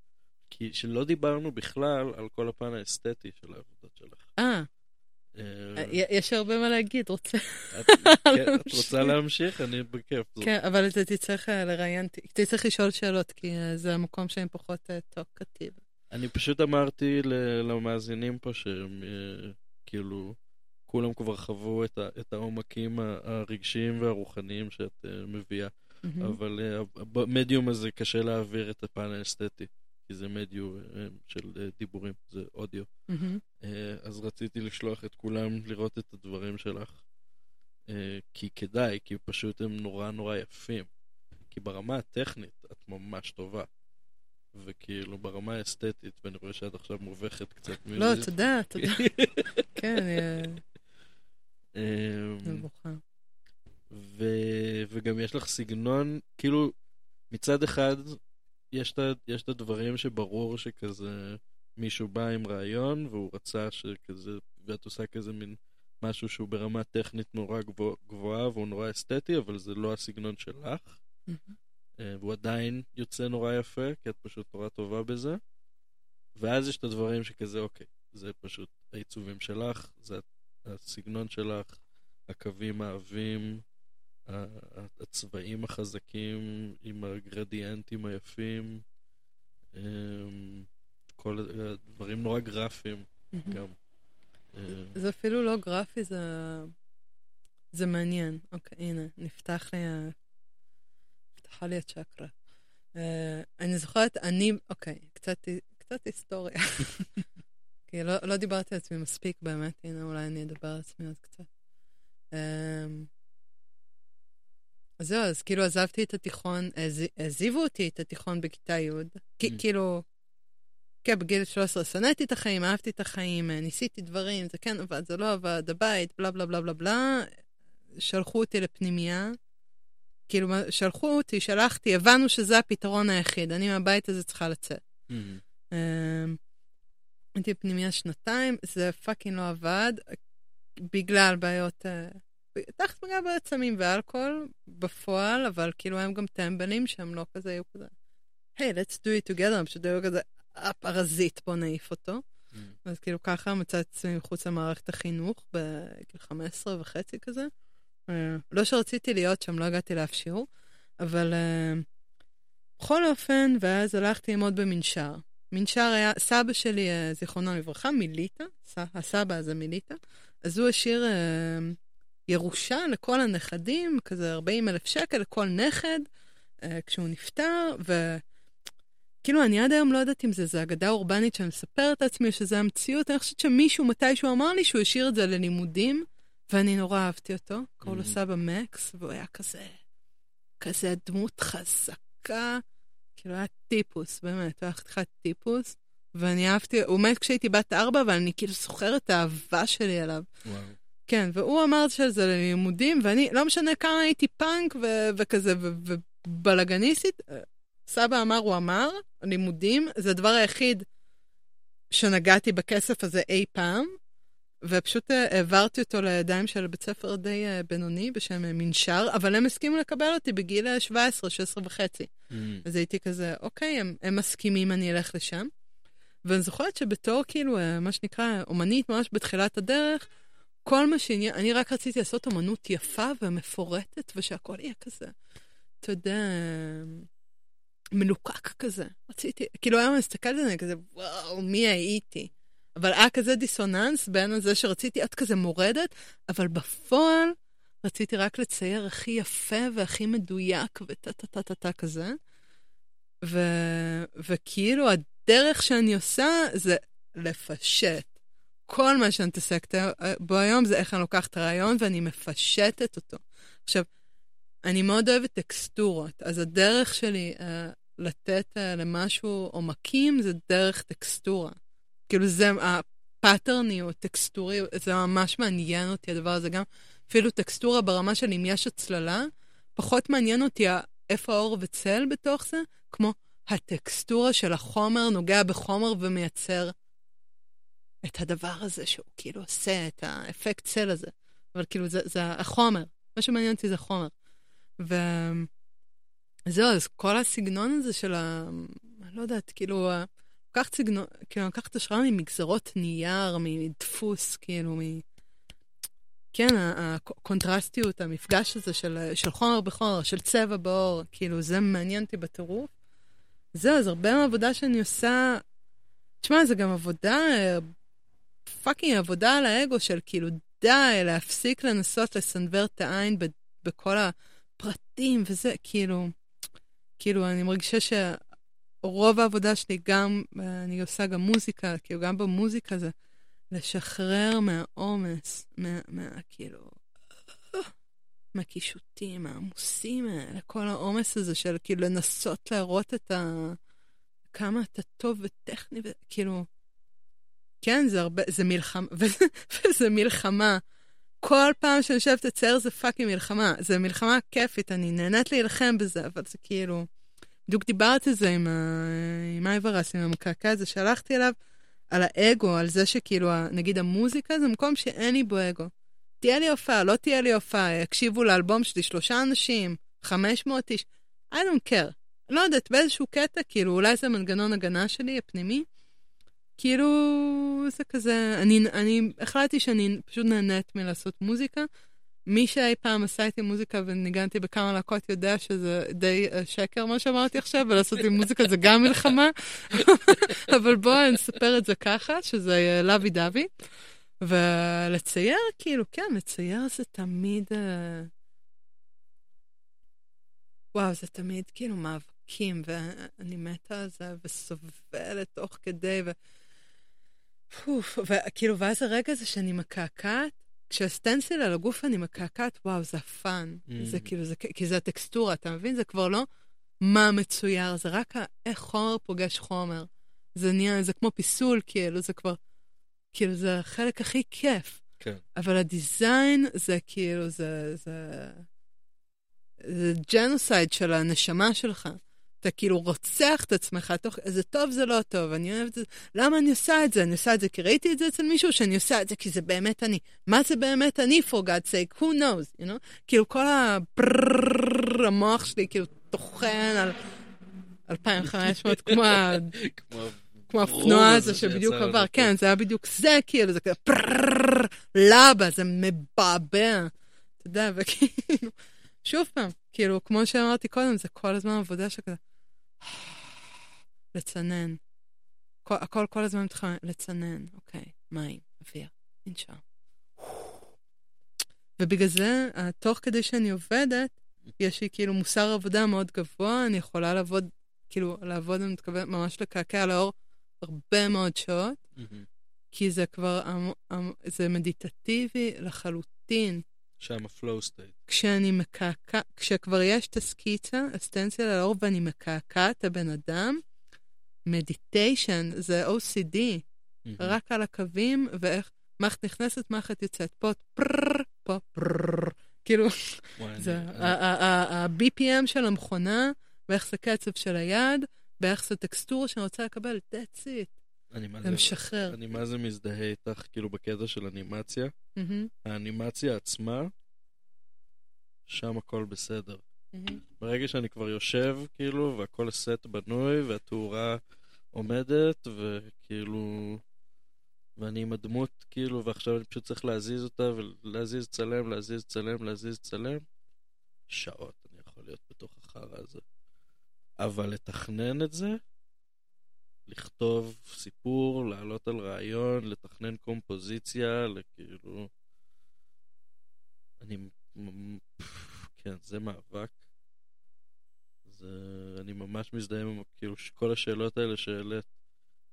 כי שלא דיברנו בכלל על כל הפן האסתטי של העבודות שלך. אה, יש הרבה מה להגיד, רוצה. את כן, את רוצה להמשיך? אני בכיף. כן, אבל אתה תצטרך אה, לראיין, תצטרך לשאול שאלות, כי אה, זה המקום שהם פחות טוקטיב. אני פשוט אמרתי למאזינים פה שהם אה, כאילו, כולם כבר חוו את העומקים הרגשיים והרוחניים שאת אה, מביאה. אבל אה, במדיום הזה קשה להעביר את הפן האסתטי, כי זה מדיום אה, של אה, דיבורים, זה אודיו. אה, אז רציתי לשלוח את כולם לראות את הדברים שלך, כי כדאי, כי פשוט הם נורא נורא יפים. כי ברמה הטכנית את ממש טובה. וכאילו ברמה האסתטית, ואני רואה שאת עכשיו מובכת קצת מזה. לא, תודה, תודה. [LAUGHS] כן, אמ, מבוכה. וגם יש לך סגנון, כאילו, מצד אחד, יש את הדברים שברור שכזה מישהו בא עם רעיון והוא רצה שכזה, ואת עושה כזה מין משהו שהוא ברמה טכנית נורא גבוה, גבוהה והוא נורא אסתטי, אבל זה לא הסגנון שלך. אה, והוא עדיין יוצא נורא יפה, כי את פשוט נורא טובה בזה. ואז יש את הדברים שכזה, אוקיי, זה פשוט העיצובים שלך, זה הסגנון שלך, הקווים העבים, הצבעים החזקים עם הגרדיאנטים היפים, אמ, כל הדברים נורא גרפיים גם. אה, זה אפילו לא גרפי, זה... זה מעניין. אוקיי, הנה, נפתח לי ה... נפתחה לי הצ'קרה. Uh, אני זוכרת, אני, אוקיי, קצת, קצת היסטוריה. [LAUGHS] כי לא, לא דיברתי על עצמי מספיק באמת, הנה אולי אני אדבר על עצמי עוד קצת. Um, אז זהו, אז כאילו עזבתי את התיכון, העז- העזיבו אותי את התיכון בכיתה י', כי- Mm. כאילו, כן, בגיל 13 שנאתי את החיים, אהבתי את החיים, ניסיתי דברים, זה כן עבד, זה לא עבד, הבית, בלה בלה בלה בלה בלה. שלחו אותי לפנימייה, כאילו, שלחו אותי, שלחתי, הבנו שזה הפתרון היחיד, אני מהבית הזה צריכה לצאת. אמ, אמ, הייתי בפנימייה שנתיים, זה fucking לא עבד, בגלל בעיות, אה, תחת בעיות סמים ואלכוהול בפועל, אבל כאילו הם גם טמבלים שהם לא כזה, היו כזה, היי, hey, let's do it together, הם פשוט היו כזה, הפרזיט, בוא נעיף אותו. אמ. אז כאילו ככה מצאתי את עצמי מחוץ למערכת החינוך, בגיל 15 וחצי כזה. אה, לא שרציתי להיות שם, לא הגעתי לאף שיעור, אבל אה, בכל אופן, ואז הלכתי ללמוד במנשר. מנשר היה, סבא שלי, אה, זיכרונו לברכה, מליטא, ס- הסבא הזה מליטא, אז הוא השאיר אה, ירושה לכל הנכדים, כזה 40 אלף שקל לכל נכד, אה, כשהוא נפטר, ו... כאילו, אני עד היום לא יודעת אם זה, זה אגדה אורבנית שאני מספרת לעצמי, או שזה המציאות, אני חושבת שמישהו מתישהו אמר לי שהוא השאיר את זה ללימודים, ואני נורא אהבתי אותו, קראו לו Mhm. סבא מקס, והוא היה כזה, כזה דמות חזקה, כאילו היה טיפוס, באמת, הוא היה חתיכת טיפוס, ואני אהבתי, הוא מת כשהייתי בת ארבע, אבל אני כאילו זוכרת את האהבה שלי אליו. וואו. כן, והוא אמר שזה ללימודים, ואני, לא משנה כמה הייתי פאנק ו- וכזה, ו- ובלאגניסטית, אה, סבא אמר, הוא אמר, לימודים, זה הדבר היחיד שנגעתי בכסף הזה אי פעם, ופשוט אה, העברתי אותו לידיים של בית ספר די אה, בינוני בשם מנשר, אבל הם הסכימו לקבל אותי בגיל אה, 17, 16 וחצי. אמ, אז הייתי כזה, אוקיי, הם, הם מסכימים, אני אלך לשם. ואני זוכרת שבתור, כאילו, מה שנקרא, אומנית, ממש בתחילת הדרך, כל מה שעניין, אני רק רציתי לעשות אומנות יפה ומפורטת, ושהכול יהיה כזה, אתה יודע, מלוקק כזה. רציתי, כאילו היום אני מסתכלת על זה כזה, וואו, מי הייתי? אבל היה כזה דיסוננס בין זה שרציתי להיות כזה מורדת, אבל בפועל רציתי רק לצייר הכי יפה והכי מדויק וטה-טה-טה-טה כזה. ו... וכאילו הדרך שאני עושה זה לפשט. כל מה שאני מתעסקת בו היום זה איך אני לוקחת את הרעיון ואני מפשטת אותו. עכשיו, אני מאוד אוהבת טקסטורות, אז הדרך שלי uh, לתת uh, למשהו עומקים זה דרך טקסטורה. כאילו זה הפאטרניות, טקסטוריות, זה ממש מעניין אותי הדבר הזה גם. אפילו טקסטורה ברמה של אם יש הצללה, פחות מעניין אותי איפה האור וצל בתוך זה, כמו הטקסטורה של החומר נוגע בחומר ומייצר את הדבר הזה שהוא כאילו עושה את האפקט צל הזה. אבל כאילו זה, זה החומר, מה שמעניין אותי זה חומר. וזהו, אז כל הסגנון הזה של ה... אני לא יודעת, כאילו, לקחת סגנון, כאילו, לקחת השראה ממגזרות נייר, מדפוס, כאילו, מ... כן, הקונטרסטיות, המפגש הזה של, של חומר בחומר, של צבע באור, כאילו, זה מעניין אותי בטירוף. זהו, אז הרבה מהעבודה שאני עושה, תשמע, זה גם עבודה, fucking עבודה על האגו של כאילו, די, להפסיק לנסות לסנוור את העין ב, בכל הפרטים וזה, כאילו, כאילו, אני מרגישה שרוב העבודה שלי גם, אני עושה גם מוזיקה, כאילו, גם במוזיקה זה לשחרר מהעומס, מה, מה, כאילו, מהקישוטים העמוסים האלה, כל העומס הזה של כאילו לנסות להראות את, ה, כמה אתה טוב וטכני, וכאילו... כן, זה הרבה, זה מלחמה, [LAUGHS] וזה מלחמה. כל פעם שאני יושבת לצייר זה פאקינג מלחמה. זה מלחמה כיפית, אני נהנית להילחם בזה, אבל זה כאילו... בדיוק דיברתי על זה עם, ה... עם אייברס, עם המקעקע הזה, שהלכתי אליו על האגו, על זה שכאילו, נגיד המוזיקה זה מקום שאין לי בו אגו. תהיה לי הופעה, לא תהיה לי הופעה, יקשיבו לאלבום שלי שלושה אנשים, 500 איש, I don't care. לא יודעת, באיזשהו קטע, כאילו, אולי זה מנגנון הגנה שלי, הפנימי. כאילו, זה כזה, אני, אני החלטתי שאני פשוט נהנית מלעשות מוזיקה. מי שאי פעם עשה איתי מוזיקה וניגנתי בכמה להקות יודע שזה די uh, שקר מה שאמרתי עכשיו, ולעשות עם מוזיקה זה גם מלחמה. [LAUGHS] אבל בואו נספר את זה ככה, שזה lovey dovey. ולצייר, כאילו, כן, לצייר זה תמיד... Uh... וואו, זה תמיד כאילו מאבקים, ואני מתה על זה, וסובלת תוך כדי, ו... פוף, וכאילו, ואז הרגע הזה שאני מקעקעת, כשהסטנסיל על הגוף אני מקעקעת, וואו, זה ה fun. Mm. זה כאילו, זה, כי זה הטקסטורה, אתה מבין? זה כבר לא מה מצויר, זה רק איך חומר פוגש חומר. זה נהיה, זה כמו פיסול, כאילו, זה כבר, כאילו, זה החלק הכי כיף. כן. אבל הדיזיין זה כאילו, זה, זה, זה ג'נוסייד של הנשמה שלך. אתה כאילו רוצח את עצמך תוך, זה טוב, זה לא טוב, אני אוהבת את זה. למה אני עושה את זה? אני עושה את זה כי ראיתי את זה אצל מישהו, שאני עושה את זה כי זה באמת אני. מה זה באמת אני, for God's sake? Who knows, you know? כאילו כל הברררררר, [LAUGHS] לצנן. כל, הכל כל הזמן מתחיל לצנן, אוקיי, מים, אוויר, ננשם. ובגלל זה, תוך כדי שאני עובדת, יש לי כאילו מוסר עבודה מאוד גבוה, אני יכולה לעבוד, כאילו, לעבוד, אני מתכוונת ממש לקעקע על העור הרבה מאוד שעות, כי זה כבר, זה מדיטטיבי לחלוטין. שם ה flow state. כשאני מקעקע, כשכבר יש את הסקיצה, הסטנסיל על העור ואני מקעקע את הבן אדם, מדיטיישן זה OCD, mm-hmm. רק על הקווים, ואיך מערכת נכנסת, מערכת יוצאת. פה פררר, פה פררר. כאילו, זה ה-BPM של המכונה, ואיך זה קצב של היד, ואיך זה טקסטורה שאני רוצה לקבל, that's it. אני מה זה, ומשחרר. אני מה זה מזדהה איתך, כאילו, בקטע של אנימציה. Mm-hmm. האנימציה עצמה, שם הכל בסדר. Mm-hmm. ברגע שאני כבר יושב, כאילו, והכל סט בנוי, והתאורה עומדת, וכאילו... ואני עם הדמות, כאילו, ועכשיו אני פשוט צריך להזיז אותה, ולהזיז צלם, להזיז צלם, להזיז צלם. שעות אני יכול להיות בתוך החרא הזה. אבל לתכנן את זה, לכתוב סיפור, לעלות על רעיון, לתכנן קומפוזיציה, לכאילו... אני... כן, זה מאבק. זה... אני ממש מזדהה עם כאילו כל השאלות האלה שהעלית.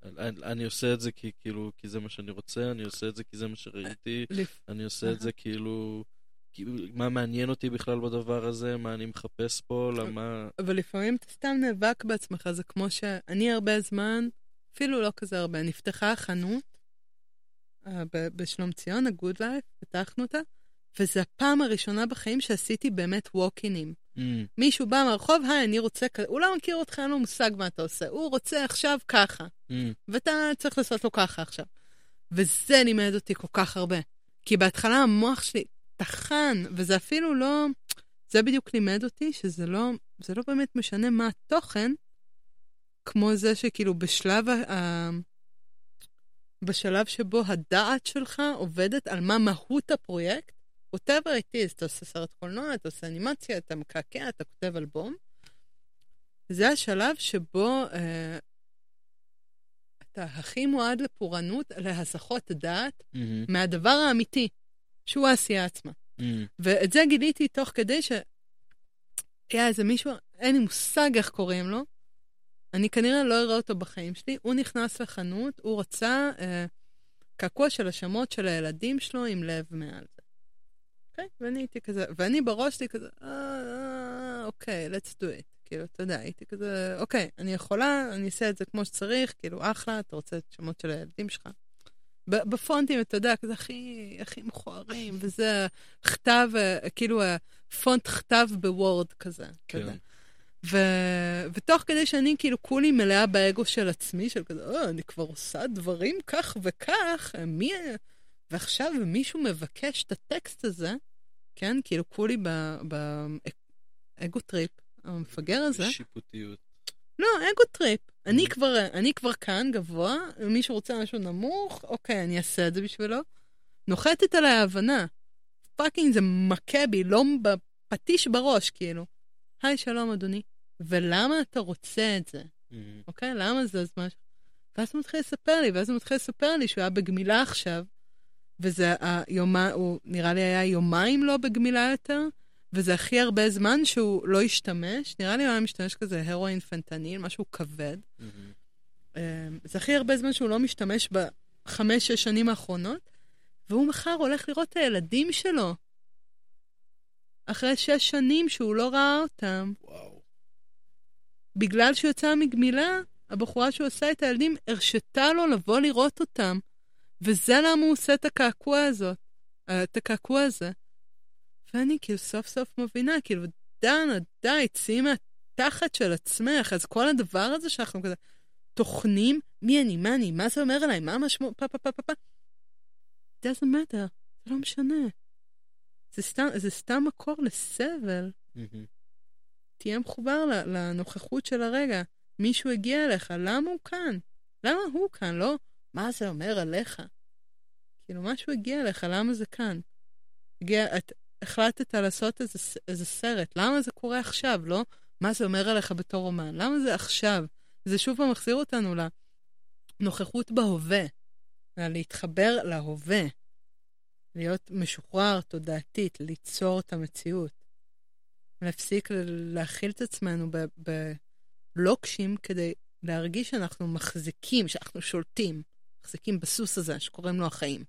אני, אני עושה את זה כי כאילו, כי זה מה שאני רוצה, אני עושה את זה כי זה מה שראיתי, אני עושה את זה כאילו... מה מעניין אותי בכלל בדבר הזה, מה אני מחפש פה, למה... אבל לפעמים אתה סתם נאבק בעצמך, זה כמו שאני הרבה זמן, אפילו לא כזה הרבה, נפתחה החנות uh, בשלום ציון, ה-good life, פתחנו אותה, וזו הפעם הראשונה בחיים שעשיתי באמת ווקינגים. Mm. מישהו בא מהרחוב, היי, אני רוצה כזה, הוא לא מכיר אותך, אין לו מושג מה אתה עושה, הוא רוצה עכשיו ככה, mm. ואתה צריך לעשות לו ככה עכשיו. וזה לימד אותי כל כך הרבה. כי בהתחלה המוח שלי טחן, וזה אפילו לא... זה בדיוק לימד אותי שזה לא, זה לא באמת משנה מה התוכן, כמו זה שכאילו בשלב ה... בשלב שבו הדעת שלך עובדת על מה מהות הפרויקט, whatever it is, אתה עושה סרט קולנוע, אתה עושה אנימציה, אתה מקעקע, אתה כותב אלבום, זה השלב שבו אה, אתה הכי מועד לפורענות, להסחות דעת mm-hmm. מהדבר האמיתי. שהוא העשייה עצמה. Mm. ואת זה גיליתי תוך כדי ש... היה איזה מישהו, אין לי מושג איך קוראים לו, אני כנראה לא אראה אותו בחיים שלי, הוא נכנס לחנות, הוא רצה אה, קעקוע של השמות של הילדים שלו עם לב מעל זה. אוקיי? Okay? ואני הייתי כזה, ואני בראש שלי כזה, אה, אוקיי, let's do it. כאילו, אתה יודע, הייתי כזה, אוקיי, אני יכולה, אני אעשה את זה כמו שצריך, כאילו, אחלה, אתה רוצה את שמות של הילדים שלך. בפונטים, אתה יודע, כזה הכי, הכי מכוערים, וזה כתב, אה, כאילו, פונט כתב ב Word כזה. כן. ו... ותוך כדי שאני כאילו כולי מלאה באגו של עצמי, של כזה, או, אני כבר עושה דברים כך וכך, מי... ועכשיו מישהו מבקש את הטקסט הזה, כן? כאילו כולי ב ego trip, המפגר הזה. שיפוטיות. לא, ego trip. אני Mhm. כבר, אני כבר כאן גבוה, מישהו רוצה משהו נמוך, אוקיי, אני אעשה את זה בשבילו. נוחתת עליי ההבנה. fucking זה מכה בי, לא בפטיש בראש, כאילו. היי, שלום, אדוני. ולמה אתה רוצה את זה? מהמם. אוקיי? למה זה הזמן ש... ואז הוא מתחיל לספר לי, ואז הוא מתחיל לספר לי שהוא היה בגמילה עכשיו, וזה היום ה-, הוא נראה לי היה יומיים לא בגמילה יותר, וזה הכי הרבה זמן שהוא לא השתמש, נראה לי הוא היה משתמש כזה הרואין פנטניל, משהו כבד. מהמם. אה, זה הכי הרבה זמן שהוא לא משתמש בחמש-שש שנים האחרונות, והוא מחר הולך לראות את הילדים שלו. אחרי שש שנים שהוא לא ראה אותם. וואו. בגלל שהוא יצא מגמילה, הבחורה שהוא עשה את הילדים הרשתה לו לבוא לראות אותם. וזה למה הוא עושה את הקעקוע הזאת, אה, את הקעקוע הזה. ואני כאילו סוף סוף מבינה, כאילו, דנה, די, צאי מהתחת של עצמך. אז כל הדבר הזה שאנחנו כזה טוחנים, מי אני, מה אני, מה זה אומר עליי, מה המשמעות, פה, פה, פה, פה, פה. doesn't matter, זה לא משנה. זה סתם, זה סתם מקור לסבל. תהיה מחובר לנוכחות של הרגע. מישהו הגיע אליך, למה הוא כאן? למה הוא כאן? לא, מה זה אומר עליך? כאילו, משהו הגיע אליך, למה זה כאן? הגיע, את החלטת לעשות איזה, איזה סרט, למה זה קורה עכשיו? לא, מה זה אומר עליך בתור אומן? למה זה עכשיו? זה שוב פעם מחזיר אותנו לנוכחות בהווה, להתחבר להווה, להיות משוחרר תודעתית, ליצור את המציאות. להפסיק להכיל את עצמנו בלוקשים כדי להרגיש שאנחנו מחזיקים, שאנחנו שולטים, מחזיקים בסוס הזה שקוראים לו החיים.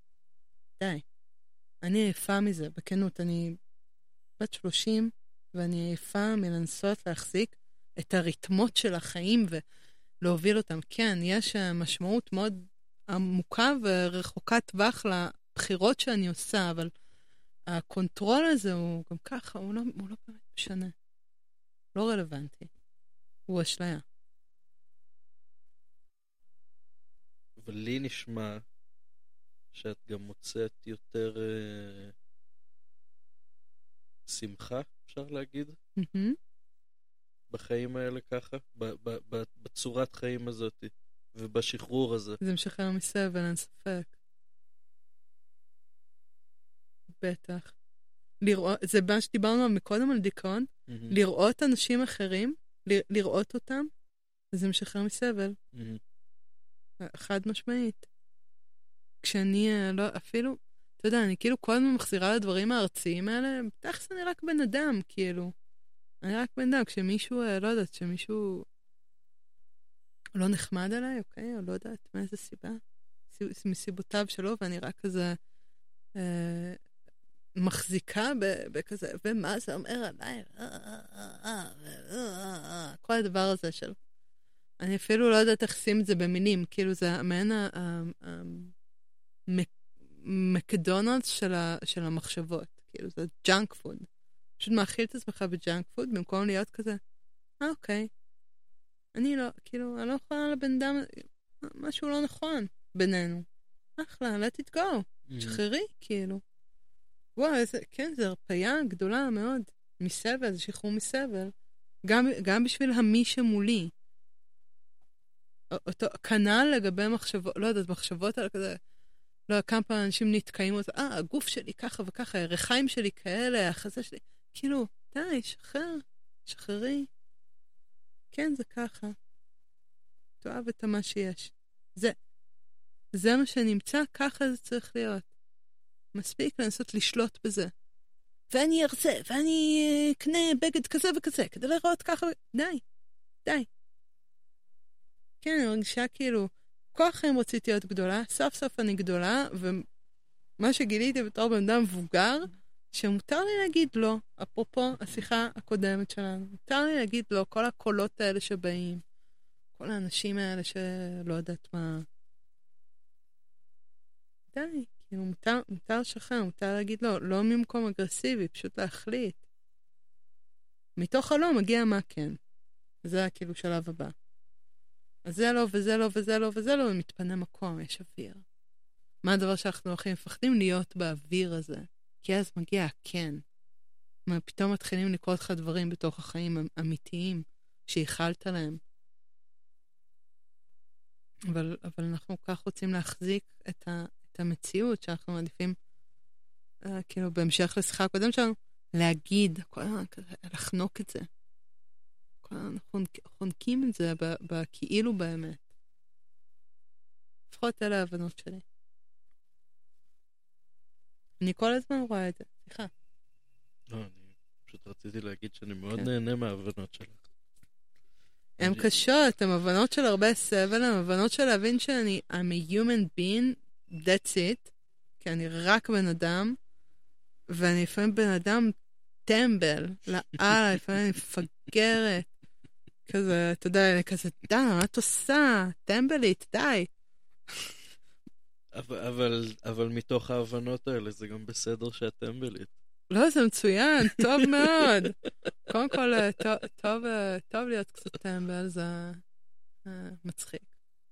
די. אני עייפה מזה, בכנות. אני בת 30, ואני עייפה מלנסות להחזיק את הריתמות של החיים ולהוביל אותם. כן, יש אה, משמעות מאוד עמוקה ורחוקת טווח לבחירות שאני עושה, אבל ה control הזה הוא גם ככה, הוא לא, הוא לא באמת משנה. לא רלוונטי. הוא אשליה. אבל לי נשמע שאת גם מוצאת יותר אה, שמחה, אפשר להגיד. בחיים האלה ככה, ב- ב- ב- בצורת חיים הזאת, ובשחרור הזה. זה משחרר מסבל, אין ספק. בטח. לראות, זה מה שדיברנו מקודם על דיכאון, מהמם. לראות אנשים אחרים, ל- לראות אותם, זה משחרר מסבל, מהמם. חד משמעית. כשאני, אה, לא, אפילו, אתה יודע, אני כאילו כל הזמן מחזירה לדברים הארציים האלה, תכלס אני רק בן אדם, כאילו. אני רק בן אדם, כשמישהו, אה, לא יודעת, כשמישהו לא נחמד אליי, אוקיי, או לא יודעת מאיזה סיבה, סיב- מסיבותיו שלו, ואני רק כזה אה, מחזיקה בכזה, ומה זה אומר עליי, אה, כל הדבר הזה של... אני אפילו לא יודעת איך לשים את זה במילים, כאילו זה מעין מקדונלדס של ה- של המחשבות, כאילו זה junk food. פשוט מאכיל את עצמך ב junk food במקום להיות כזה, אה, אוקיי. אני לא, כאילו, אני לא יכולה לבן אדם, משהו לא נכון בינינו. אחלה, let it go, מהמם. שחררי, כאילו. וואו, איזה, כן, זו הרפיה גדולה מאוד מסבל, זה שחרור מסבל. גם, גם בשביל המי שמולי. אותו, כנ"ל לגבי מחשבות, לא יודעת, מחשבות על כזה, לא יודע, כמה פעמים אנשים נתקעים, אה, הגוף שלי ככה וככה, הירכיים שלי כאלה, החזה שלי, כאילו, די, שחרר, שחררי. כן, זה ככה. תאהב את מה שיש. זה, זה מה שנמצא, ככה זה צריך להיות. מספיק לנסות לשלוט בזה. ואני ארצה, ואני אה, אקנה בגד כזה וכזה, כדי לראות ככה, די, די. כן, אני מרגישה כאילו, כל החיים רציתי להיות גדולה, סוף סוף אני גדולה, ומה שגיליתי בתור בן אדם מבוגר, שמותר לי להגיד לא, אפרופו השיחה הקודמת שלנו, מותר לי להגיד לא, כל הקולות האלה שבאים, כל האנשים האלה שלא יודעת מה. די, כאילו מותר, מותר לשחרר, מותר להגיד לא, לא ממקום אגרסיבי, פשוט להחליט. מתוך הלא מגיע מה כן. זה כאילו שלב הבא. אז זה לא, וזה לא, וזה לא, וזה לא, ומתפנה מקום, יש אוויר. מה הדבר שאנחנו הכי מפחדים? להיות באוויר הזה. כי אז מגיע הכן. מה, פתאום מתחילים לקרות לך דברים בתוך החיים אמיתיים, שייחלת להם. אבל, אבל אנחנו כך רוצים להחזיק את, ה, את המציאות שאנחנו מעדיפים, uh, כאילו, בהמשך לשיחה הקודמת שלנו, להגיד, כל הזמן כזה, לחנוק את זה. הזמן חונקים את זה בכאילו באמת. לפחות אלה ההבנות שלי. אני כל הזמן רואה את זה, סליחה. לא, אני פשוט רציתי להגיד שאני מאוד כן. נהנה מההבנות שלך. הן אני... קשות, הן הבנות של הרבה סבל, הן הבנות של להבין שאני I'm a human being, that's it, כי אני רק בן אדם, ואני לפעמים בן אדם טמבל, [LAUGHS] לאללה, לפעמים אני מפגרת. כזה, אתה יודע, כזה, די, מה את עושה? טמבלית, די. אבל, אבל, אבל מתוך ההבנות האלה זה גם בסדר שאת טמבלית. לא, זה מצוין, טוב מאוד. קודם כל, אה, טוב, טוב, אה, טוב להיות קצת טמבל, זה uh, מצחיק.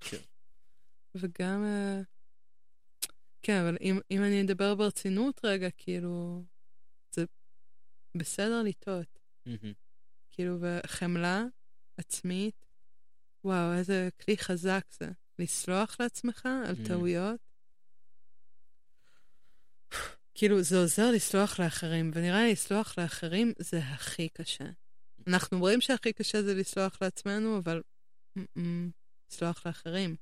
כן. וגם, כן, אבל אם, אם אני אדבר ברצינות רגע, כאילו, זה בסדר לטעות. כאילו, וחמלה עצמית, וואו, איזה כלי חזק זה. לסלוח לעצמך על טעויות. כאילו, זה עוזר לסלוח לאחרים, ונראה לי לסלוח לאחרים זה הכי קשה. אנחנו אומרים שהכי קשה זה לסלוח לעצמנו, אבל לסלוח לאחרים.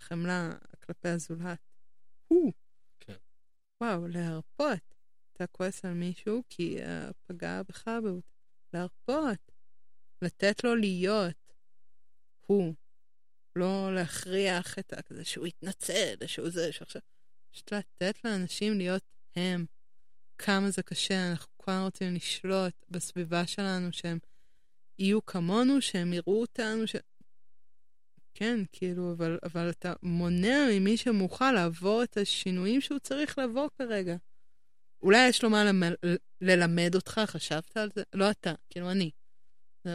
חמלה כלפי הזולת. כן. וואו, להרפות. אתה כועס על מישהו כי uh, פגע בך, להרפות. לתת לו להיות. הוא. לא להכריח את הכזה שהוא יתנצל, שהוא זה, שעכשיו... פשוט לתת לאנשים להיות הם. כמה זה קשה, אנחנו כבר רוצים לשלוט בסביבה שלנו, שהם יהיו כמונו, שהם יראו אותנו, ש... כן, כאילו, אבל, אבל אתה מונע ממי שמוכן לעבור את השינויים שהוא צריך לעבור כרגע. אולי יש לו מה למ... ללמד אותך, חשבת על זה? לא אתה, כאילו אני.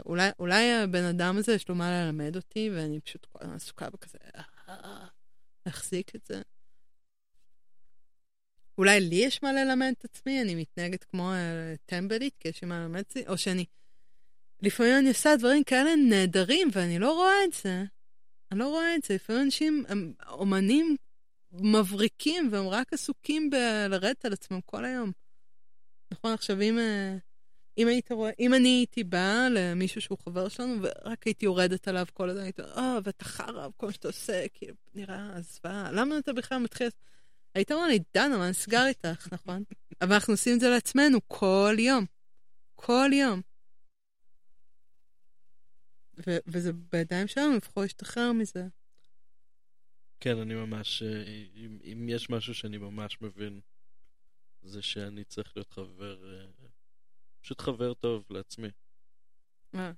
אולי, אולי הבן אדם הזה יש לו מה ללמד אותי, ואני פשוט עסוקה בכזה, להחזיק את זה. אולי לי יש מה ללמד את עצמי, אני מתנהגת כמו אה, טמבלית, כי יש לי מה ללמד את עצמי, או שאני... לפעמים אני עושה דברים כאלה נהדרים, ואני לא רואה את זה. אני לא רואה את זה. לפעמים אנשים הם אומנים מבריקים, והם רק עסוקים בלרדת על עצמם כל היום. נכון, עכשיו אם... אם היית רואה, אם אני הייתי באה למישהו שהוא חבר שלנו, ורק הייתי יורדת עליו כל הזמן, הייתי אומרת, אה, ואתה חרא, כל מה שאתה עושה, כאילו, נראה זוועה, למה אתה בכלל מתחיל... היית אומר לי, דנה, מה נסגר איתך, נכון? אבל אנחנו עושים את זה לעצמנו כל יום. כל יום. ו- וזה בידיים שלנו לבחור להשתחרר מזה. כן, אני ממש, אה, אם, אם יש משהו שאני ממש מבין, זה שאני צריך להיות חבר אה, פשוט חבר טוב לעצמי. מה?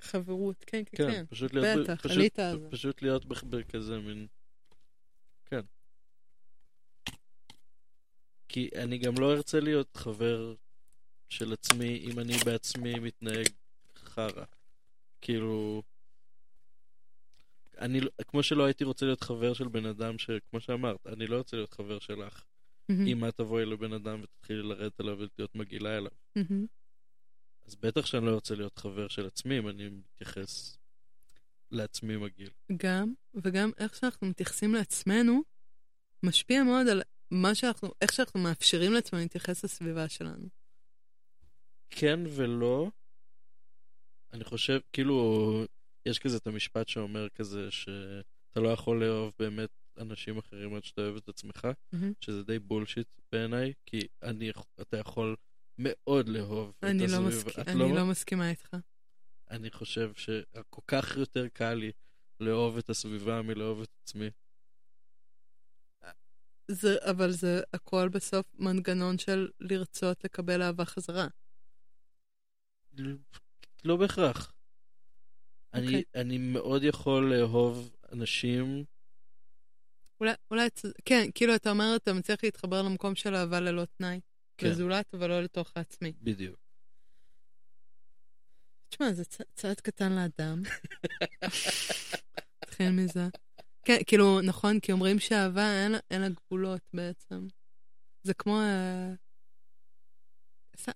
חברות, כן, כן, כן. פשוט להיות... בטח, פשוט, עלית על זה. פשוט להיות בכזה מין... כן. כי אני גם לא ארצה להיות חבר של עצמי אם אני בעצמי מתנהג חרא. כאילו... אני, לא- כמו שלא הייתי רוצה להיות חבר של בן אדם שכמו שאמרת, אני לא רוצה להיות חבר שלך. Mm-hmm. אם את תבואי לבן אדם ותתחילי לרדת עליו ולהיות מגעילה אליו. Mm-hmm. אז בטח שאני לא רוצה להיות חבר של עצמי אם אני מתייחס לעצמי מגעיל. גם, וגם איך שאנחנו מתייחסים לעצמנו, משפיע מאוד על מה שאנחנו, איך שאנחנו מאפשרים לעצמנו להתייחס לסביבה שלנו. כן ולא. אני חושב, כאילו, יש כזה את המשפט שאומר כזה שאתה לא יכול לאהוב באמת אנשים אחרים עד שאתה אוהב את עצמך, mm-hmm. שזה די בולשיט בעיניי, כי אני, אתה יכול מאוד לאהוב את לא הסביבה. מסכ... אני לא... לא מסכימה איתך. אני חושב שכל כך יותר קל לי לאהוב את הסביבה מלאהוב את עצמי. זה, אבל זה הכל בסוף מנגנון של לרצות לקבל אהבה חזרה. לא בהכרח. אני, אוקיי. אני מאוד יכול לאהוב אנשים, אולי, אולי, כן, כאילו, אתה אומר, אתה מצליח להתחבר למקום של אהבה ללא תנאי. כן. לזולת, אבל לא לתוך העצמי. בדיוק. תשמע, זה צ- צעד קטן לאדם. נתחיל מזה. כן, כאילו, נכון, כי אומרים שאהבה אין, אין לה גבולות בעצם. זה כמו... אה,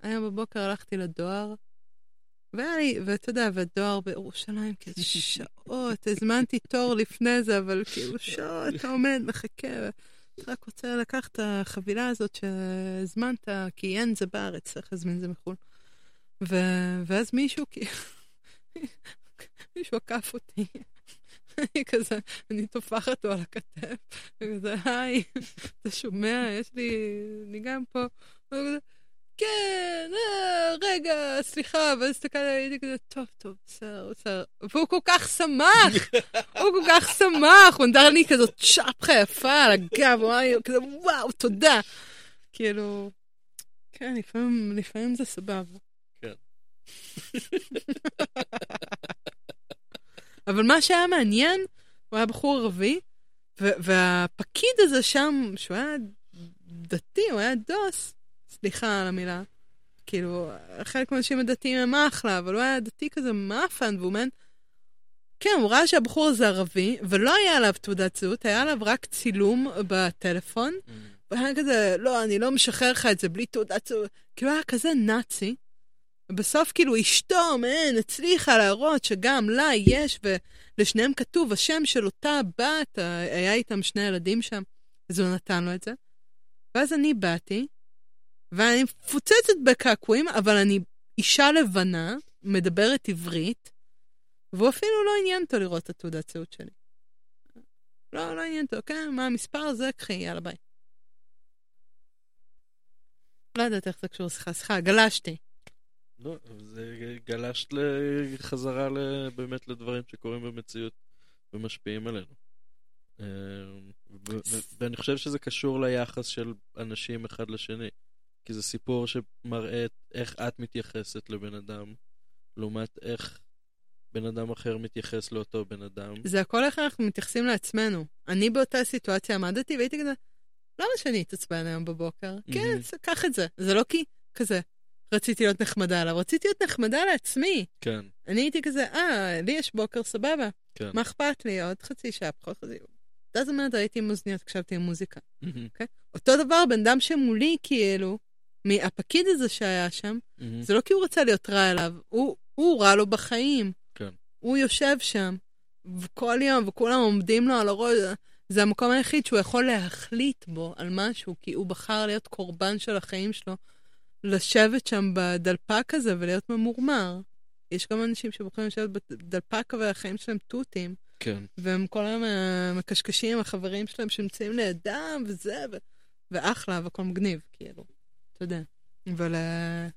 היום בבוקר הלכתי לדואר, והיה לי, ואתה יודע, והדואר בירושלים, כאילו שעות, הזמנתי תור לפני זה, אבל כאילו שעות, אתה עומד, מחכה, אתה רק רוצה לקחת את החבילה הזאת שהזמנת, כי אין זה בארץ, צריך להזמין את זה מחו"ל. ו- ואז מישהו, כאילו, [LAUGHS] מישהו עקף אותי. אני כזה, אני טופחת אותו על הכתף, וכזה, היי, אתה שומע? יש לי, אני גם פה. כן, אה, רגע, סליחה, ואז הסתכלתי עליי, הייתי כזה, טוב, טוב, בסדר, בסדר. והוא כל כך שמח, [LAUGHS] הוא כל כך שמח, הוא נתן לי כזאת צ'פחה יפה על הגב, הוא לי כזה, וואו, תודה. כאילו, כן, לפעמים, לפעמים זה סבבה. כן. [LAUGHS] אבל מה שהיה מעניין, הוא היה בחור ערבי, והפקיד הזה שם, שהוא היה דתי, הוא היה דוס, סליחה על המילה, כאילו, חלק מהאנשים הדתיים הם אחלה, אבל הוא היה דתי כזה מאפן, והוא מן... כן, הוא ראה שהבחור הזה ערבי, ולא היה עליו תעודת זהות, היה עליו רק צילום בטלפון, והוא היה כזה, לא, אני לא משחרר לך את זה בלי תעודת זהות. כאילו, היה כזה נאצי. ובסוף, כאילו, אשתו, מן, הצליחה להראות שגם לה יש, ולשניהם כתוב השם של אותה בת, היה איתם שני ילדים שם, אז הוא נתן לו את זה. ואז אני באתי, ואני מפוצצת בקעקועים, אבל אני אישה לבנה, מדברת עברית, והוא אפילו לא עניין אותו לראות את התעודת זהות שלי. לא, לא עניין אותו, כן, מה המספר הזה? קחי, יאללה, ביי. לא יודעת איך זה קשור, סליחה, סליחה, גלשתי. לא, זה גלשת חזרה באמת לדברים שקורים במציאות ומשפיעים עלינו. אה, ואני חושב שזה קשור ליחס של אנשים אחד לשני. כי זה סיפור שמראה איך את מתייחסת לבן אדם, לעומת איך בן אדם אחר מתייחס לאותו בן אדם. זה הכל איך אנחנו מתייחסים לעצמנו. אני באותה סיטואציה עמדתי והייתי כזה, למה שאני אתעצבן היום בבוקר? כן, מהמם. אז קח את זה. זה לא כי כזה, רציתי להיות נחמדה עליו, רציתי להיות נחמדה לעצמי. כן, אני הייתי כזה, אה, לי יש בוקר סבבה, כן. מה אכפת לי? עוד חצי שעה, פחות חצי... אתה זמן הייתי עם אוזניות, הקשבתי עם מוזיקה. מהמם, אוקיי? אותו דבר, בן אדם שמולי, כאילו, מהפקיד הזה שהיה שם, מהמם. זה לא כי הוא רצה להיות רע אליו, הוא, הוא רע לו בחיים. כן. הוא יושב שם, וכל יום, וכולם עומדים לו על הראש. זה המקום היחיד שהוא יכול להחליט בו על משהו, כי הוא בחר להיות קורבן של החיים שלו, לשבת שם בדלפק הזה ולהיות ממורמר. יש גם אנשים שבוחרים לשבת בדלפק והחיים שלהם תותים, כן. והם כל היום אה, מקשקשים עם החברים שלהם שנמצאים לידם, וזה, ו... ואחלה, והכל מגניב, כאילו, אתה יודע. אבל... אה,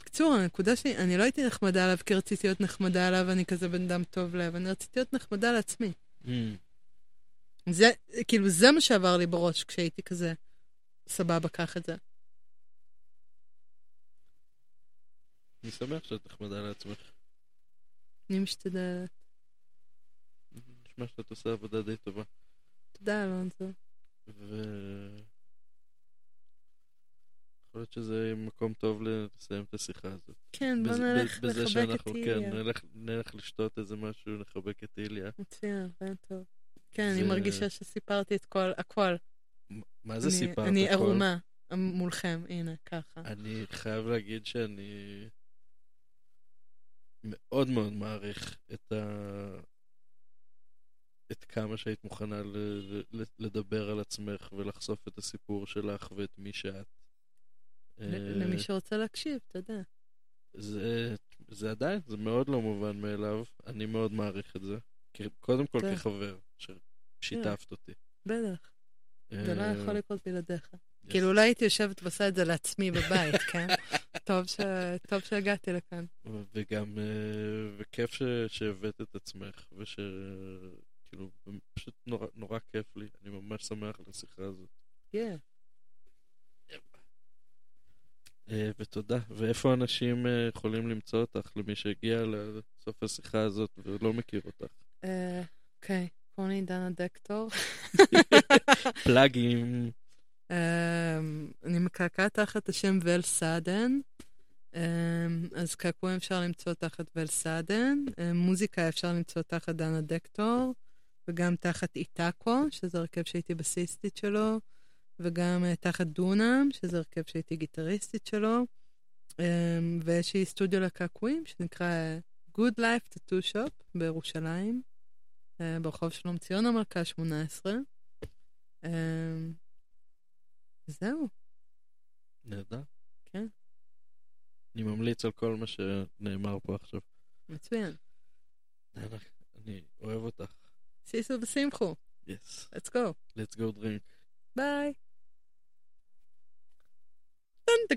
בקיצור, הנקודה שלי, אני לא הייתי נחמדה עליו כי רציתי להיות נחמדה עליו, אני כזה בן אדם טוב לב, אני רציתי להיות נחמדה לעצמי. מהמם. זה, כאילו, זה מה שעבר לי בראש כשהייתי כזה, סבבה, קח את זה. אני שמח שאת נחמדה לעצמך. אני משתדלת. נשמע שאת עושה עבודה די טובה. תודה, אלונזו. ו... יכול להיות שזה מקום טוב לסיים את השיחה הזאת. כן, בוא בזה- נלך בזה לחבק את שאנחנו, כן, איליה. נלך, נלך לשתות איזה משהו, נחבק את איליה. מצוין, רעיון טוב. כן, זה- אני מרגישה שסיפרתי את כל, הכל. מה זה אני- סיפרת? אני הכל? ערומה מולכם, הנה, ככה. אני חייב להגיד שאני מאוד מאוד מעריך את ה... את כמה שהיית מוכנה. לדבר על עצמך ולחשוף את הסיפור שלך ואת מי שאת. אה, למי שרוצה להקשיב, אתה יודע. זה, זה עדיין, זה מאוד לא מובן מאליו, אני מאוד מעריך את זה. קודם כל כן. כחבר, ששיתפת אותי. בטח, זה לא אה, יכול לקרות בלעדיך. כאילו, אולי הייתי יושבת ועושה את זה לעצמי בבית, כן? [LAUGHS] טוב ש- טוב שהגעתי לכאן. וגם, אה, וכיף ש- שהבאת את עצמך, וש... כאילו, פשוט נורא, נורא כיף לי, אני ממש ממש שמח על השיחה הזאת. כן. אה, ותודה. ואיפה אנשים אה, יכולים למצוא אותך, למי שהגיע לסוף השיחה הזאת ולא מכיר אותך? אה, אוקיי, קוראים לי דנה דקטור. [LAUGHS] פלאגים. אמ, אני מקעקעת תחת השם ול סאדן. אמ, אז קעקועים אפשר למצוא תחת ול סאדן. אמ, מוזיקה אפשר למצוא תחת דנה דקטור, וגם תחת איטאקו, שזה הרכב שהייתי בסיסטית שלו, וגם אה, תחת דונם, שזה הרכב שהייתי גיטריסטית שלו. ויש לי סטודיו לקעקועים שנקרא אה, Good Life Tattoo Shop בירושלים, אה, ברחוב שלום ציון המלכה 18. זהו. נהדר. כן. אני ממליץ על כל מה שנאמר פה עכשיו. מצוין. אני אוהב אותך. סיסו ושמחו. Yes. Let's go. Let's go drink. ביי. dun,